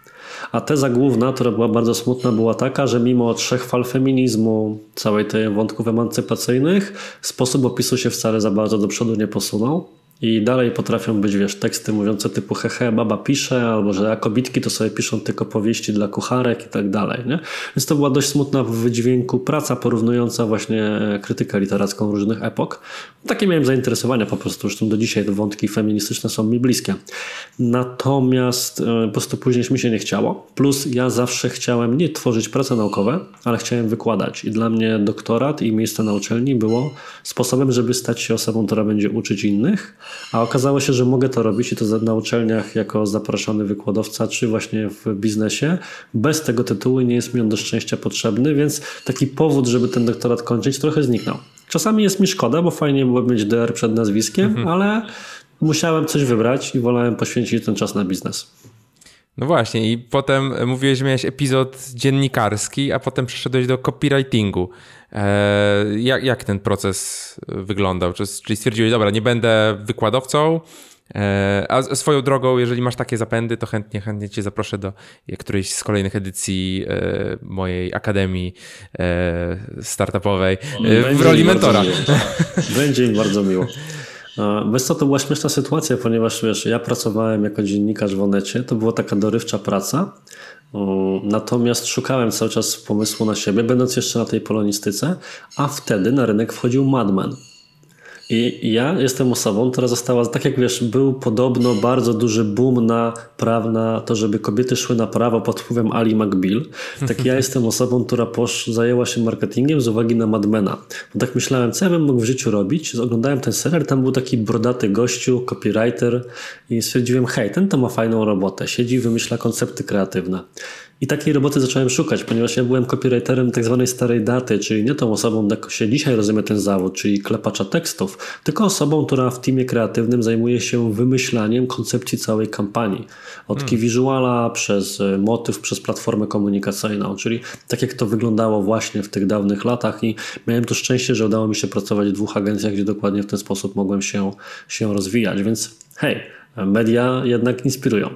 A teza główna, która była bardzo smutna, była taka, że mimo trzech fal feminizmu, całej tej wątków emancypacyjnych, sposób opisu się wcale za bardzo do przodu nie posunął. I dalej potrafią być, wiesz, teksty mówiące typu hehe, baba pisze, albo że a kobitki to sobie piszą tylko powieści dla kucharek i tak dalej, nie? Więc to była dość smutna w wydźwięku praca porównująca właśnie krytykę literacką różnych epok. Takie miałem zainteresowania po prostu, zresztą do dzisiaj te wątki feministyczne są mi bliskie. Natomiast e, po prostu później mi się nie chciało. Plus ja zawsze chciałem nie tworzyć prace naukowe, ale chciałem wykładać. I dla mnie doktorat i miejsce na uczelni było sposobem, żeby stać się osobą, która będzie uczyć innych, a okazało się, że mogę to robić i to na uczelniach jako zaproszony wykładowca, czy właśnie w biznesie. Bez tego tytułu nie jest mi on do szczęścia potrzebny, więc taki powód, żeby ten doktorat kończyć, trochę zniknął. Czasami jest mi szkoda, bo fajnie było mieć DR przed nazwiskiem, mhm. ale musiałem coś wybrać i wolałem poświęcić ten czas na biznes. No właśnie, i potem mówiłeś, że miałeś epizod dziennikarski, a potem przeszedłeś do copywritingu. Eee, jak, jak ten proces wyglądał? Czyli stwierdziłeś, dobra, nie będę wykładowcą, eee, a swoją drogą, jeżeli masz takie zapędy, to chętnie, chętnie cię zaproszę do którejś z kolejnych edycji e, mojej akademii e, startupowej e, w roli mentora. Będzie mi bardzo miło. Wiesz co, to była śmieszna sytuacja, ponieważ wiesz, ja pracowałem jako dziennikarz w Onecie, to była taka dorywcza praca, natomiast szukałem cały czas pomysłu na siebie, będąc jeszcze na tej polonistyce, a wtedy na rynek wchodził Madman. I ja jestem osobą, która została, tak jak wiesz, był podobno bardzo duży boom na praw, na to, żeby kobiety szły na prawo pod wpływem Ali McBeal. Tak ja jestem osobą, która posz, zajęła się marketingiem z uwagi na Madmena. Bo tak myślałem, co ja bym mógł w życiu robić. Oglądałem ten serial, tam był taki brodaty gościu, copywriter i stwierdziłem, hej, ten to ma fajną robotę. Siedzi, wymyśla koncepty kreatywne. I takiej roboty zacząłem szukać, ponieważ ja byłem copywriterem tak zwanej starej daty, czyli nie tą osobą, jak się dzisiaj rozumie ten zawód, czyli klepacza tekstów, tylko osobą, która w teamie kreatywnym zajmuje się wymyślaniem koncepcji całej kampanii. Od hmm. visuala przez e, motyw, przez platformę komunikacyjną, czyli tak jak to wyglądało właśnie w tych dawnych latach i miałem to szczęście, że udało mi się pracować w dwóch agencjach, gdzie dokładnie w ten sposób mogłem się, się rozwijać, więc hej, media jednak inspirują.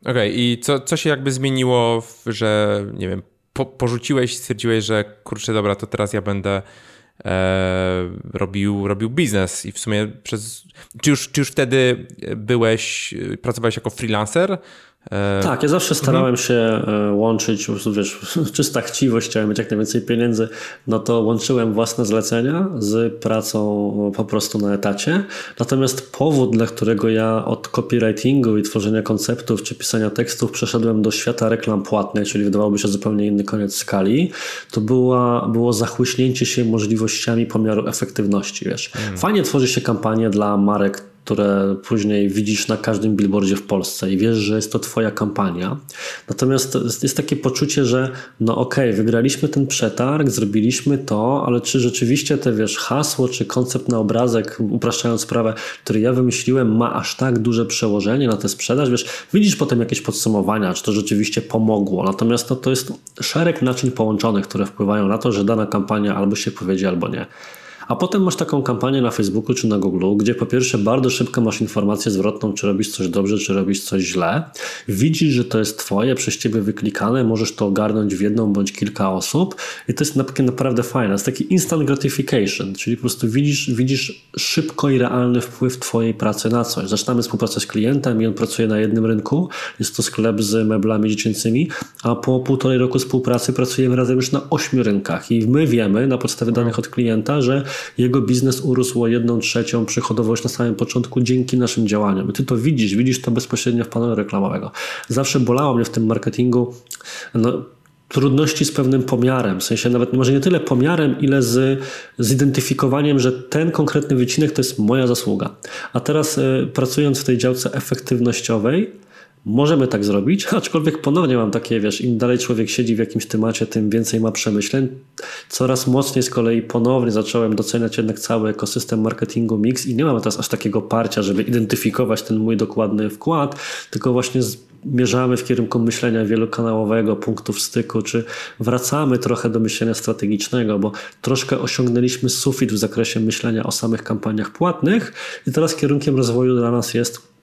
Okej, okay, i co, co się jakby zmieniło, że nie wiem, po, porzuciłeś, stwierdziłeś, że kurczę, dobra, to teraz ja będę e, robił, robił biznes i w sumie przez... Czy już, czy już wtedy byłeś, pracowałeś jako freelancer, tak, ja zawsze starałem mhm. się e, łączyć, wiesz, czysta chciwość, chciałem mieć jak najwięcej pieniędzy, no to łączyłem własne zlecenia z pracą po prostu na etacie. Natomiast powód, dla którego ja od copywritingu i tworzenia konceptów czy pisania tekstów przeszedłem do świata reklam płatnych, czyli wydawałoby się zupełnie inny koniec skali, to była, było zachłyśnięcie się możliwościami pomiaru efektywności, wiesz. Mm. Fajnie tworzy się kampanię dla marek które później widzisz na każdym billboardzie w Polsce i wiesz, że jest to twoja kampania. Natomiast jest takie poczucie, że no okej, okay, wygraliśmy ten przetarg, zrobiliśmy to, ale czy rzeczywiście te wiesz, hasło czy koncept na obrazek, upraszczając sprawę, który ja wymyśliłem, ma aż tak duże przełożenie na tę sprzedaż? Wiesz, widzisz potem jakieś podsumowania, czy to rzeczywiście pomogło. Natomiast no, to jest szereg naczyń połączonych, które wpływają na to, że dana kampania albo się powiedzie, albo nie. A potem masz taką kampanię na Facebooku czy na Google, gdzie po pierwsze bardzo szybko masz informację zwrotną, czy robisz coś dobrze, czy robisz coś źle. Widzisz, że to jest twoje, przez ciebie wyklikane, możesz to ogarnąć w jedną bądź kilka osób i to jest naprawdę fajne. Jest taki instant gratification, czyli po prostu widzisz, widzisz szybko i realny wpływ twojej pracy na coś. Zaczynamy współpracę z klientem i on pracuje na jednym rynku, jest to sklep z meblami dziecięcymi, a po półtorej roku współpracy pracujemy razem już na ośmiu rynkach i my wiemy na podstawie danych od klienta, że jego biznes urósł o jedną trzecią przychodowość na samym początku dzięki naszym działaniom. I ty to widzisz, widzisz to bezpośrednio w panelu reklamowego. Zawsze bolało mnie w tym marketingu no, trudności z pewnym pomiarem, w sensie nawet może nie tyle pomiarem, ile z zidentyfikowaniem, że ten konkretny wycinek to jest moja zasługa. A teraz y, pracując w tej działce efektywnościowej, Możemy tak zrobić, aczkolwiek ponownie mam takie, wiesz, im dalej człowiek siedzi w jakimś temacie, tym więcej ma przemyśleń. Coraz mocniej z kolei ponownie zacząłem doceniać jednak cały ekosystem marketingu mix i nie mam teraz aż takiego parcia, żeby identyfikować ten mój dokładny wkład, tylko właśnie zmierzamy w kierunku myślenia wielokanałowego, punktów styku, czy wracamy trochę do myślenia strategicznego, bo troszkę osiągnęliśmy sufit w zakresie myślenia o samych kampaniach płatnych i teraz kierunkiem rozwoju dla nas jest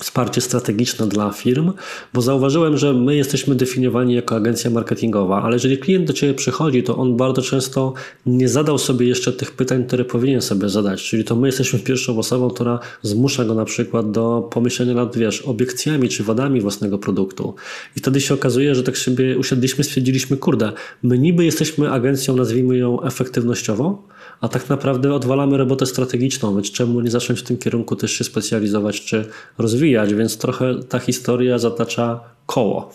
wsparcie strategiczne dla firm, bo zauważyłem, że my jesteśmy definiowani jako agencja marketingowa, ale jeżeli klient do Ciebie przychodzi, to on bardzo często nie zadał sobie jeszcze tych pytań, które powinien sobie zadać, czyli to my jesteśmy pierwszą osobą, która zmusza go na przykład do pomyślenia nad, wiesz, obiekcjami czy wadami własnego produktu. I wtedy się okazuje, że tak sobie usiedliśmy, stwierdziliśmy, kurde, my niby jesteśmy agencją, nazwijmy ją efektywnościową, a tak naprawdę odwalamy robotę strategiczną, więc czemu nie zacząć w tym kierunku też się specjalizować czy rozwijać, więc trochę ta historia zatacza koło.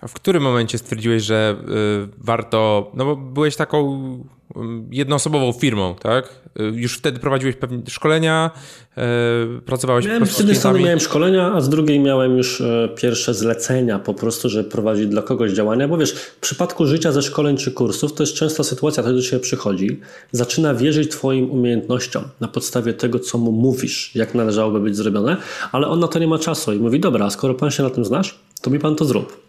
A w którym momencie stwierdziłeś, że y, warto, no bo byłeś taką jednoosobową firmą, tak? Już wtedy prowadziłeś pewne szkolenia, e, pracowałeś miałem, Z jednej strony miałem szkolenia, a z drugiej miałem już e, pierwsze zlecenia po prostu, żeby prowadzić dla kogoś działania, bo wiesz, w przypadku życia ze szkoleń czy kursów to jest częsta sytuacja, ktoś do Ciebie przychodzi, zaczyna wierzyć Twoim umiejętnościom na podstawie tego, co mu mówisz, jak należałoby być zrobione, ale on na to nie ma czasu i mówi, dobra, skoro Pan się na tym znasz, to mi Pan to zrób.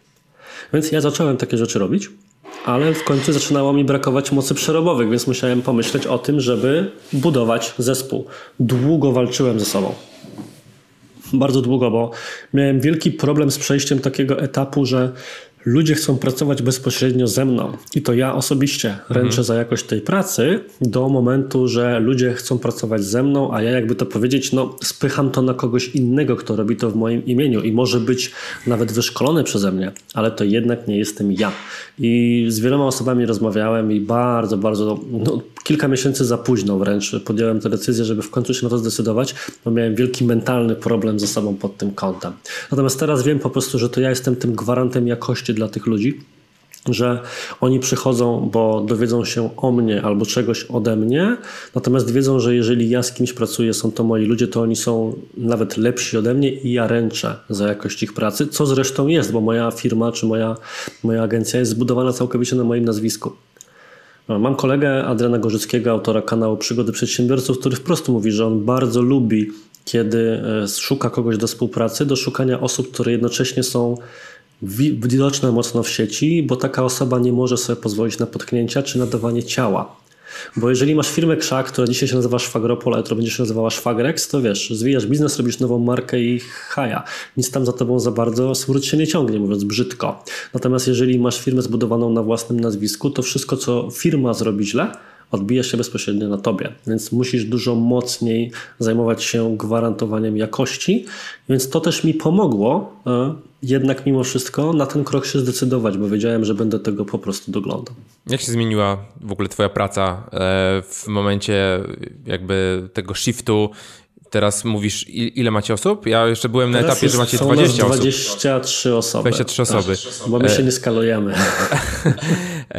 Więc ja zacząłem takie rzeczy robić ale w końcu zaczynało mi brakować mocy przerobowych, więc musiałem pomyśleć o tym, żeby budować zespół. Długo walczyłem ze sobą. Bardzo długo, bo miałem wielki problem z przejściem takiego etapu, że ludzie chcą pracować bezpośrednio ze mną i to ja osobiście ręczę mhm. za jakość tej pracy do momentu, że ludzie chcą pracować ze mną, a ja jakby to powiedzieć, no spycham to na kogoś innego, kto robi to w moim imieniu i może być nawet wyszkolony przeze mnie, ale to jednak nie jestem ja. I z wieloma osobami rozmawiałem i bardzo, bardzo, no, kilka miesięcy za późno wręcz podjąłem tę decyzję, żeby w końcu się na to zdecydować, bo miałem wielki mentalny problem ze sobą pod tym kątem. Natomiast teraz wiem po prostu, że to ja jestem tym gwarantem jakości dla tych ludzi, że oni przychodzą, bo dowiedzą się o mnie albo czegoś ode mnie, natomiast wiedzą, że jeżeli ja z kimś pracuję, są to moi ludzie, to oni są nawet lepsi ode mnie i ja ręczę za jakość ich pracy, co zresztą jest, bo moja firma czy moja, moja agencja jest zbudowana całkowicie na moim nazwisku. Mam kolegę Adriana Gorzyckiego, autora kanału Przygody Przedsiębiorców, który wprost mówi, że on bardzo lubi, kiedy e, szuka kogoś do współpracy, do szukania osób, które jednocześnie są widoczne mocno w sieci, bo taka osoba nie może sobie pozwolić na potknięcia czy nadawanie ciała. Bo jeżeli masz firmę krzak, która dzisiaj się nazywa Szwagropol, a jutro będzie się nazywała Szwagrex, to wiesz, zwijasz biznes, robisz nową markę i haja. Nic tam za tobą za bardzo smród się nie ciągnie, mówiąc brzydko. Natomiast jeżeli masz firmę zbudowaną na własnym nazwisku, to wszystko, co firma zrobi źle, odbija się bezpośrednio na tobie, więc musisz dużo mocniej zajmować się gwarantowaniem jakości, więc to też mi pomogło e, jednak mimo wszystko na ten krok się zdecydować, bo wiedziałem, że będę tego po prostu doglądał. Jak się zmieniła w ogóle twoja praca e, w momencie jakby tego shiftu Teraz mówisz, ile macie osób? Ja jeszcze byłem na Teraz etapie, że macie 20 osób. 23 osoby. 23 osoby. Tak, bo my się nie skalujemy. E,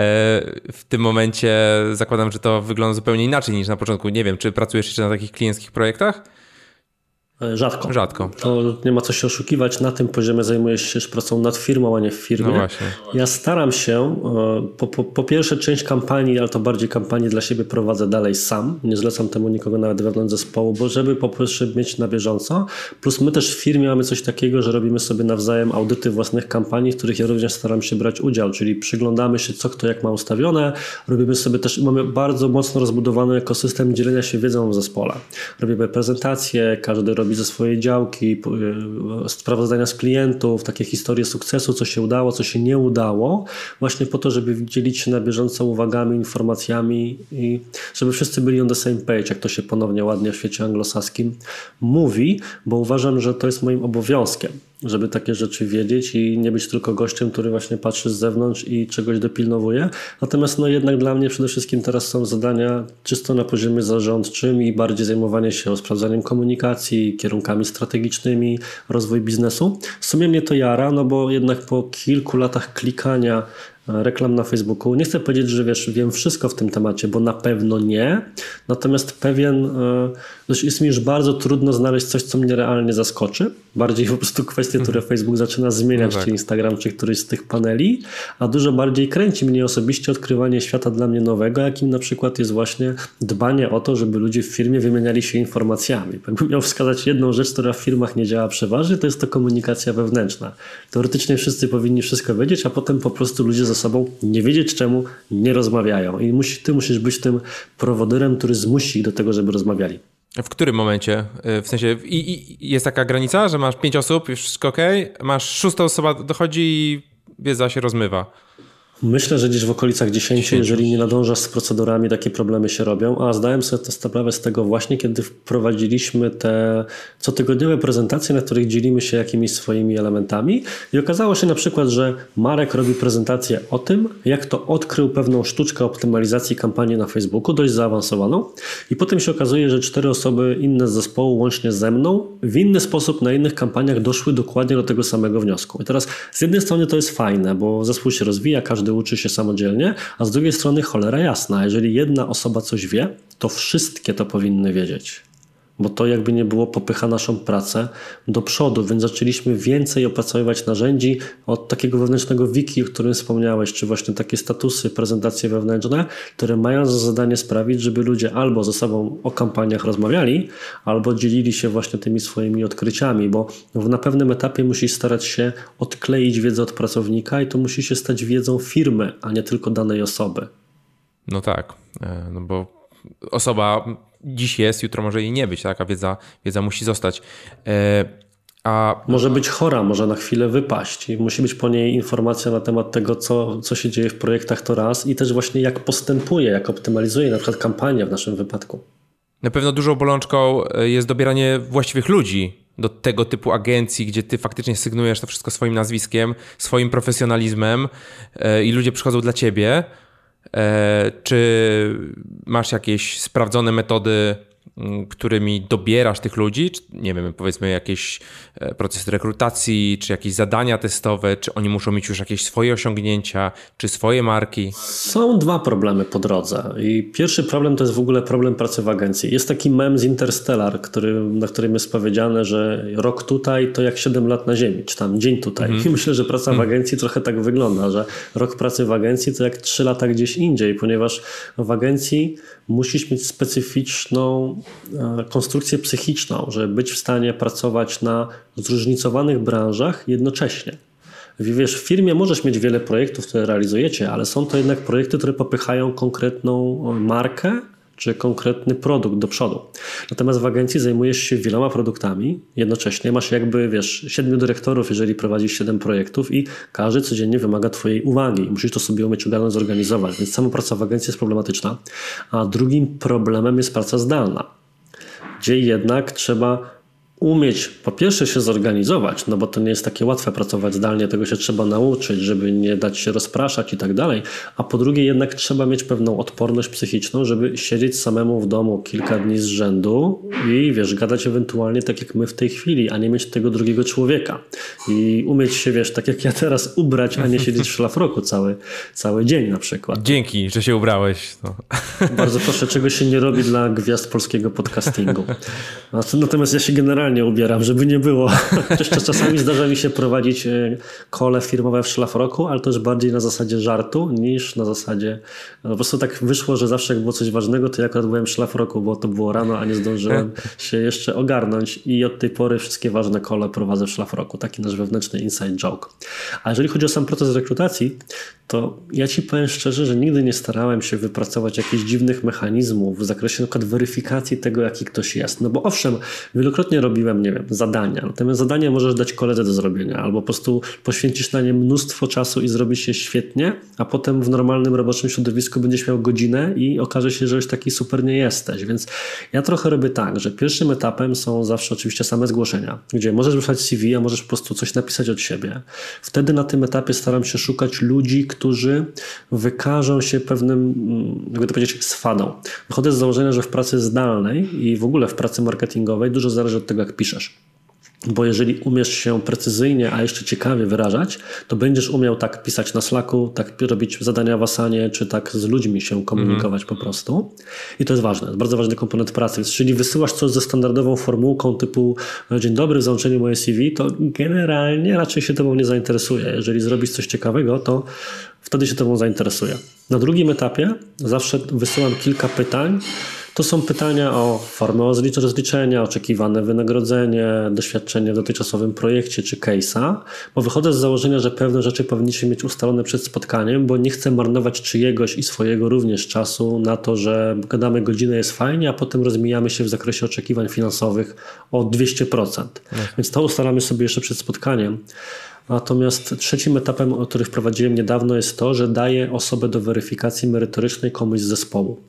w tym momencie zakładam, że to wygląda zupełnie inaczej niż na początku. Nie wiem, czy pracujesz jeszcze na takich klienckich projektach? E, rzadko. Rzadko. To nie ma co się oszukiwać. Na tym poziomie zajmuję się pracą nad firmą, a nie w firmie. No właśnie. Ja staram się, e, po, po, po, pierwsze, część kampanii, ale to bardziej kampanii dla siebie prowadzę dalej sam. Nie zlecam temu nikogo nawet wewnątrz zespołu, bo żeby po pierwsze mieć na bieżąco. Plus my też w firmie mamy coś takiego, że robimy sobie nawzajem audyty własnych kampanii, w których ja również staram się brać udział, czyli przyglądamy się, co kto jak ma ustawione. Robimy sobie też, mamy bardzo mocno rozbudowany ekosystem dzielenia się wiedzą w zespole. Robimy prezentacje, każdy robi robi ze swojej działki, e, sprawozdania z klientów, takie historie sukcesu, co się udało, co się nie udało, właśnie po to, żeby dzielić się na bieżąco uwagami, informacjami i żeby wszyscy byli on the same page, jak to się ponownie ładnie w świecie anglosaskim mówi, bo uważam, że to jest moim obowiązkiem żeby takie rzeczy wiedzieć i nie być tylko gościem, który właśnie patrzy z zewnątrz i czegoś dopilnowuje. Natomiast no jednak dla mnie przede wszystkim teraz są zadania czysto na poziomie zarządczym i bardziej zajmowanie się sprawdzaniem komunikacji, kierunkami strategicznymi, rozwój biznesu. W sumie mnie to jara, no bo jednak po kilku latach klikania reklam na Facebooku. Nie chcę powiedzieć, że wiesz, wiem wszystko w tym temacie, bo na pewno nie. Natomiast pewien, e, jest mi już bardzo trudno znaleźć coś, co mnie realnie zaskoczy. Bardziej po prostu kwestie, które mhm. Facebook zaczyna zmieniać, no tak. czy Instagram, czy któryś z tych paneli, a dużo bardziej kręci mnie osobiście odkrywanie świata dla mnie nowego, jakim na przykład jest właśnie dbanie o to, żeby ludzie w firmie wymieniali się informacjami. Jakbym miał wskazać jedną rzecz, która w firmach nie działa przeważnie, to jest to komunikacja wewnętrzna. Teoretycznie wszyscy powinni wszystko wiedzieć, a potem po prostu ludzie sobą nie wiedzieć czemu nie rozmawiają. I musi, ty musisz być tym prowodyrem, który zmusi ich do tego, żeby rozmawiali. W którym momencie? Y, w sensie i, i jest taka granica, że masz pięć osób, już wszystko ok, masz szósta osoba dochodzi i wiedza się rozmywa. Myślę, że gdzieś w okolicach 10, 10, jeżeli nie nadążasz z procedurami, takie problemy się robią. A zdałem sobie to sprawę z tego właśnie, kiedy wprowadziliśmy te cotygodniowe prezentacje, na których dzielimy się jakimiś swoimi elementami. I okazało się na przykład, że Marek robi prezentację o tym, jak to odkrył pewną sztuczkę optymalizacji kampanii na Facebooku, dość zaawansowaną. I potem się okazuje, że cztery osoby inne z zespołu, łącznie ze mną, w inny sposób na innych kampaniach doszły dokładnie do tego samego wniosku. I teraz z jednej strony to jest fajne, bo zespół się rozwija, każdy każdy uczy się samodzielnie, a z drugiej strony cholera jasna, jeżeli jedna osoba coś wie, to wszystkie to powinny wiedzieć bo to jakby nie było popycha naszą pracę do przodu, więc zaczęliśmy więcej opracowywać narzędzi od takiego wewnętrznego wiki, o którym wspomniałeś, czy właśnie takie statusy, prezentacje wewnętrzne, które mają za zadanie sprawić, żeby ludzie albo ze sobą o kampaniach rozmawiali, albo dzielili się właśnie tymi swoimi odkryciami, bo na pewnym etapie musisz starać się odkleić wiedzę od pracownika i to musi się stać wiedzą firmy, a nie tylko danej osoby. No tak, e, no bo osoba dziś jest, jutro może jej nie być, taka wiedza, wiedza musi zostać. E, a... Może być chora, może na chwilę wypaść i musi być po niej informacja na temat tego, co, co się dzieje w projektach to raz i też właśnie jak postępuje, jak optymalizuje na przykład kampania w naszym wypadku. Na pewno dużą bolączką e, jest dobieranie właściwych ludzi do tego typu agencji, gdzie ty faktycznie sygnujesz to wszystko swoim nazwiskiem, swoim profesjonalizmem e, i ludzie przychodzą dla ciebie. E, czy masz jakieś sprawdzone metody którymi dobierasz tych ludzi, czy, nie wiem, powiedzmy jakieś e, procesy rekrutacji, czy jakieś zadania testowe, czy oni muszą mieć już jakieś swoje osiągnięcia, czy swoje marki? Są dwa problemy po drodze. I pierwszy problem to jest w ogóle problem pracy w agencji. Jest taki mem z Interstellar, który, na którym jest powiedziane, że rok tutaj to jak 7 lat na Ziemi, czy tam dzień tutaj. Mm. I myślę, że praca w mhm. agencji trochę tak wygląda, że rok pracy w agencji to jak 3 lata gdzieś indziej, ponieważ w agencji musisz mieć specyficzną konstrukcję psychiczną, żeby być w stanie pracować na zróżnicowanych branżach jednocześnie. Wiesz, w firmie możesz mieć wiele projektów, które realizujecie, ale są to jednak projekty, które popychają konkretną markę czy konkretny produkt do przodu. Natomiast w agencji zajmujesz się wieloma produktami jednocześnie. Masz jakby, wiesz, siedmiu dyrektorów, jeżeli prowadzisz siedem projektów i każdy codziennie wymaga twojej uwagi. Musisz to sobie umieć ogarnąć, zorganizować. Więc sama praca w agencji jest problematyczna. A drugim problemem jest praca zdalna, gdzie jednak trzeba umieć po pierwsze się zorganizować, no bo to nie jest takie łatwe pracować zdalnie, tego się trzeba nauczyć, żeby nie dać się rozpraszać i tak dalej, a po drugie jednak trzeba mieć pewną odporność psychiczną, żeby siedzieć samemu w domu kilka dni z rzędu i wiesz, gadać ewentualnie tak jak my w tej chwili, a nie mieć tego drugiego człowieka i umieć się, wiesz, tak jak ja teraz ubrać, a nie siedzieć w szlafroku cały, cały dzień na przykład. Dzięki, że się ubrałeś. No. Bardzo proszę, czego się nie robi dla gwiazd polskiego podcastingu. Natomiast ja się generalnie profesjonalnie ubieram, żeby nie było. Jeszcze czasami zdarza mi się prowadzić e, kole firmowe w szlafroku, ale to już bardziej na zasadzie żartu niż na zasadzie. No, po prostu tak wyszło, że zawsze jak było coś ważnego, to ja akurat byłem w szlafroku, bo to było rano, a nie zdążyłem się jeszcze ogarnąć i od tej pory wszystkie ważne kole prowadzę w szlafroku. Taki nasz wewnętrzny inside joke. A jeżeli chodzi o sam proces rekrutacji, to ja ci powiem szczerze, że nigdy nie starałem się wypracować jakichś dziwnych mechanizmów w zakresie na przykład weryfikacji tego, jaki ktoś jest. No bo owszem, wielokrotnie robiłem, nie wiem, zadania, natomiast zadanie możesz dać koledze do zrobienia, albo po prostu poświęcisz na nie mnóstwo czasu i zrobisz je świetnie, a potem w normalnym roboczym środowisku będziesz miał godzinę i okaże się, że już taki super nie jesteś. Więc ja trochę robię tak, że pierwszym etapem są zawsze oczywiście same zgłoszenia, gdzie możesz wysłać CV, a możesz po prostu coś napisać od siebie. Wtedy na tym etapie staram się szukać ludzi, którzy wykażą się pewnym, mm, jakby to powiedzieć, swadą. Wychodzę z założenia, że w pracy zdalnej i w ogóle w pracy marketingowej dużo zależy od tego, jak piszesz. Bo jeżeli umiesz się precyzyjnie, a jeszcze ciekawie wyrażać, to będziesz umiał tak pisać na Slacku, tak robić zadania w Asanie, czy tak z ludźmi się komunikować mm. po prostu. I to jest ważne, bardzo ważny komponent pracy. Jeżeli wysyłasz coś ze standardową formułką typu dzień dobry, w załączeniu moje CV, to generalnie raczej się tobą nie zainteresuje. Jeżeli zrobisz coś ciekawego, to wtedy się tobą zainteresuje. Na drugim etapie zawsze wysyłam kilka pytań, to są pytania o formę rozliczenia, oczekiwane wynagrodzenie, doświadczenie w dotychczasowym projekcie czy case'a, bo wychodzę z założenia, że pewne rzeczy powinniśmy mieć ustalone przed spotkaniem, bo nie chcę marnować czyjegoś i swojego również czasu na to, że gadamy godzinę jest fajnie, a potem rozmijamy się w zakresie oczekiwań finansowych o 200%. Więc to ustalamy sobie jeszcze przed spotkaniem. Natomiast trzecim etapem, który wprowadziłem niedawno, jest to, że daję osobę do weryfikacji merytorycznej komuś z zespołu.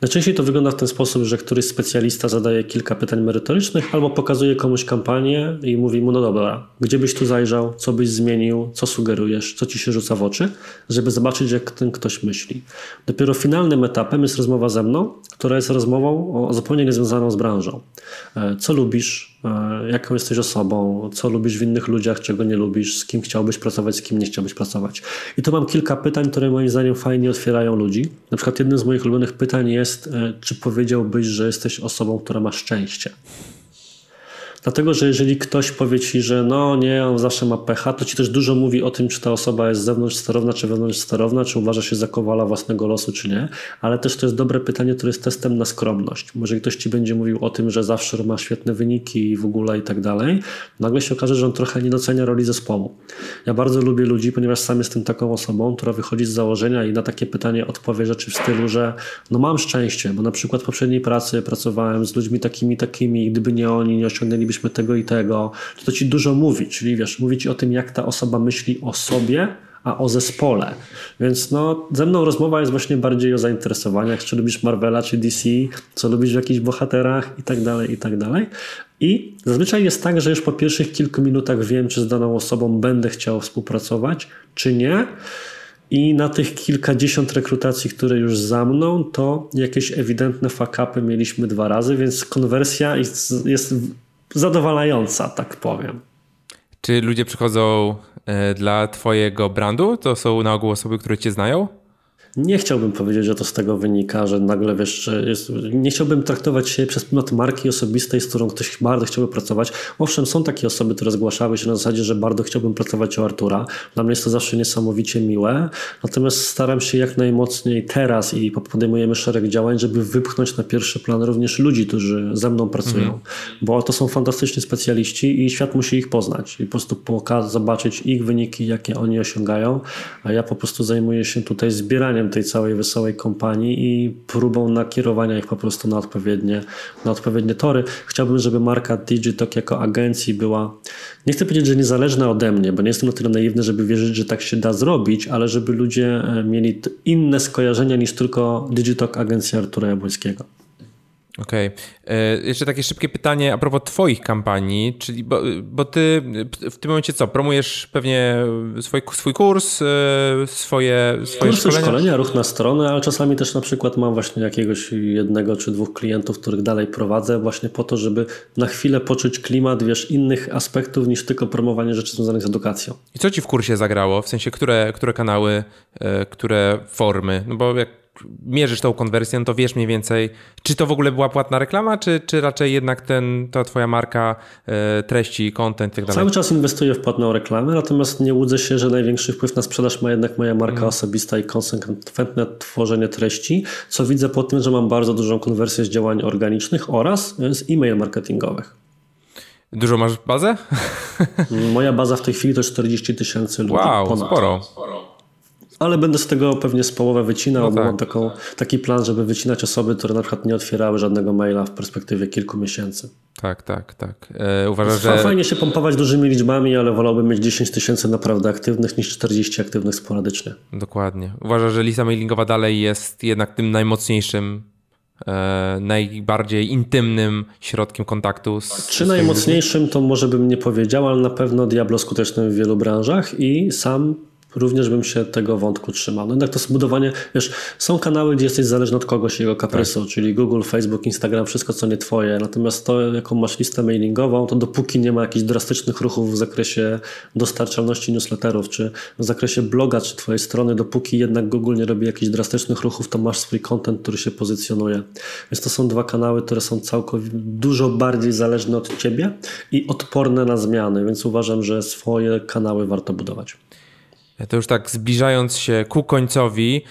Najczęściej to wygląda w ten sposób, że któryś specjalista zadaje kilka pytań merytorycznych albo pokazuje komuś kampanię i mówi mu, no dobra, gdzie byś tu zajrzał, co byś zmienił, co sugerujesz, co ci się rzuca w oczy, żeby zobaczyć, jak ten ktoś myśli. Dopiero finalnym etapem jest rozmowa ze mną, która jest rozmową o, zupełnie niezwiązaną z branżą. E, co lubisz, jaką jesteś osobą, co lubisz w innych ludziach, czego nie lubisz, z kim chciałbyś pracować, z kim nie chciałbyś pracować. I tu mam kilka pytań, które moim zdaniem fajnie otwierają ludzi. Na przykład jednym z moich ulubionych pytań jest, e, czy powiedziałbyś, że jesteś osobą, która ma szczęście? Dlatego, że jeżeli ktoś powie ci, że no nie, on zawsze ma pecha, to ci też dużo mówi o tym, czy ta osoba jest zewnątrz sterowna, czy wewnątrz sterowna, czy uważa się za kowala własnego losu, czy nie. Ale też to jest dobre pytanie, które jest testem na skromność. Może ktoś ci będzie mówił o tym, że zawsze ma świetne wyniki i w ogóle i tak dalej, nagle się okaże, że on trochę nie docenia roli zespołu. Ja bardzo lubię ludzi, ponieważ sam jestem taką osobą, która wychodzi z założenia i na takie pytanie odpowie rzeczy w stylu, że no mam szczęście, bo na przykład w poprzedniej pracy pracowałem z ludźmi takimi, takimi i gdyby nie oni, nie osiągnęli moglibyśmy tego i tego, to, to ci dużo mówi, czyli wiesz, mówi ci o tym, jak ta osoba myśli o sobie, a o zespole. Więc no, ze mną rozmowa jest właśnie bardziej o zainteresowaniach, czy lubisz Marvela, czy DC, co lubisz w jakichś bohaterach i tak dalej, i tak dalej. I zazwyczaj jest tak, że już po pierwszych kilku minutach wiem, czy z daną osobą będę chciał współpracować, czy nie. I na tych kilkadziesiąt rekrutacji, które już za mną, to jakieś ewidentne fakapy mieliśmy dwa razy, więc konwersja jest, jest zadowalająca, tak powiem. Czy ludzie przychodzą e, dla Twojego brandu? To są na ogół osoby, które Cię znają? Nie chciałbym powiedzieć, że to z tego wynika, że nagle wiesz, jest, nie chciałbym traktować się przez pryzmat marki osobistej, z którą ktoś bardzo chciałby pracować. Owszem, są takie osoby, które zgłaszały się na zasadzie, że bardzo chciałbym pracować u Artura. Dla mnie jest to zawsze niesamowicie miłe. Natomiast staram się jak najmocniej teraz i podejmujemy szereg działań, żeby wypchnąć na pierwszy plan również ludzi, którzy ze mną pracują. Mhm. Bo to są fantastyczni specjaliści i świat musi ich poznać i po prostu pokazać, zobaczyć ich wyniki, jakie oni osiągają. A ja po prostu zajmuję się tutaj zbieraniem tej całej wesołej kompanii i próbą nakierowania ich po prostu na odpowiednie, na odpowiednie tory. Chciałbym, żeby marka Digitalk jako agencji była, nie chcę powiedzieć, że niezależna ode mnie, bo nie jestem na tyle naiwny, żeby wierzyć, że tak się da zrobić, ale żeby ludzie e, mieli inne skojarzenia niż tylko Digitalk agencja Artura Jabłońskiego. Okej. Okay. E, jeszcze takie szybkie pytanie a propos Twoich kampanii, czyli bo, bo Ty w tym momencie co? Promujesz pewnie swój, swój kurs, e, swoje, swoje Kursy, szkolenia? szkolenia, ruch na stronę, ale czasami też na przykład mam właśnie jakiegoś jednego czy dwóch klientów, których dalej prowadzę, właśnie po to, żeby na chwilę poczuć klimat, wiesz, innych aspektów niż tylko promowanie rzeczy związanych z edukacją. I co Ci w kursie zagrało? W sensie, które, które kanały, e, które formy? No bo jak mierzysz tą konwersję, no to wiesz mniej więcej, czy to w ogóle była płatna reklama, czy, czy raczej jednak ten, ta twoja marka, e, treści, content i tak dalej? Cały czas inwestuję w płatną reklamę, natomiast nie łudzę się, że największy wpływ na sprzedaż ma jednak moja marka mhm. osobista i konsekwentne tworzenie treści, co widzę po tym, że mam bardzo dużą konwersję z działań organicznych oraz z e-mail marketingowych. Dużo masz bazę? Moja baza w tej chwili to 40 tysięcy ludzi. Wow, ponad. sporo. sporo ale będę z tego pewnie z połowę wycinał, no tak. bo mam taką, taki plan, żeby wycinać osoby, które na przykład nie otwierały żadnego maila w perspektywie kilku miesięcy. Tak, tak, tak. E, uważam, że... Fajnie się pompować dużymi liczbami, ale wolałbym mieć 10 tysięcy naprawdę aktywnych niż 40 aktywnych sporadycznie. Dokładnie. Uważam, że lista mailingowa dalej jest jednak tym najmocniejszym e, najbardziej intymnym środkiem kontaktu. Z, Czy najmocniejszym to może bym nie powiedział, ale na pewno Diablo skutecznym w wielu branżach i sam również bym się tego wątku trzymał. No jednak to zbudowanie, wiesz, są kanały, gdzie jesteś zależny od kogoś jego kaprysu, tak. czyli Google, Facebook, Instagram, wszystko co nie twoje. Natomiast to, jaką masz listę mailingową, to dopóki nie ma jakichś drastycznych ruchów w zakresie dostarczalności newsletterów, czy w zakresie bloga, czy twojej strony, dopóki jednak Google nie robi jakichś drastycznych ruchów, to masz swój content, który się pozycjonuje. Więc to są dwa kanały, które są całkowicie dużo bardziej zależne od ciebie i odporne na zmiany, więc uważam, że swoje kanały warto budować. To już tak zbliżając się ku końcowi,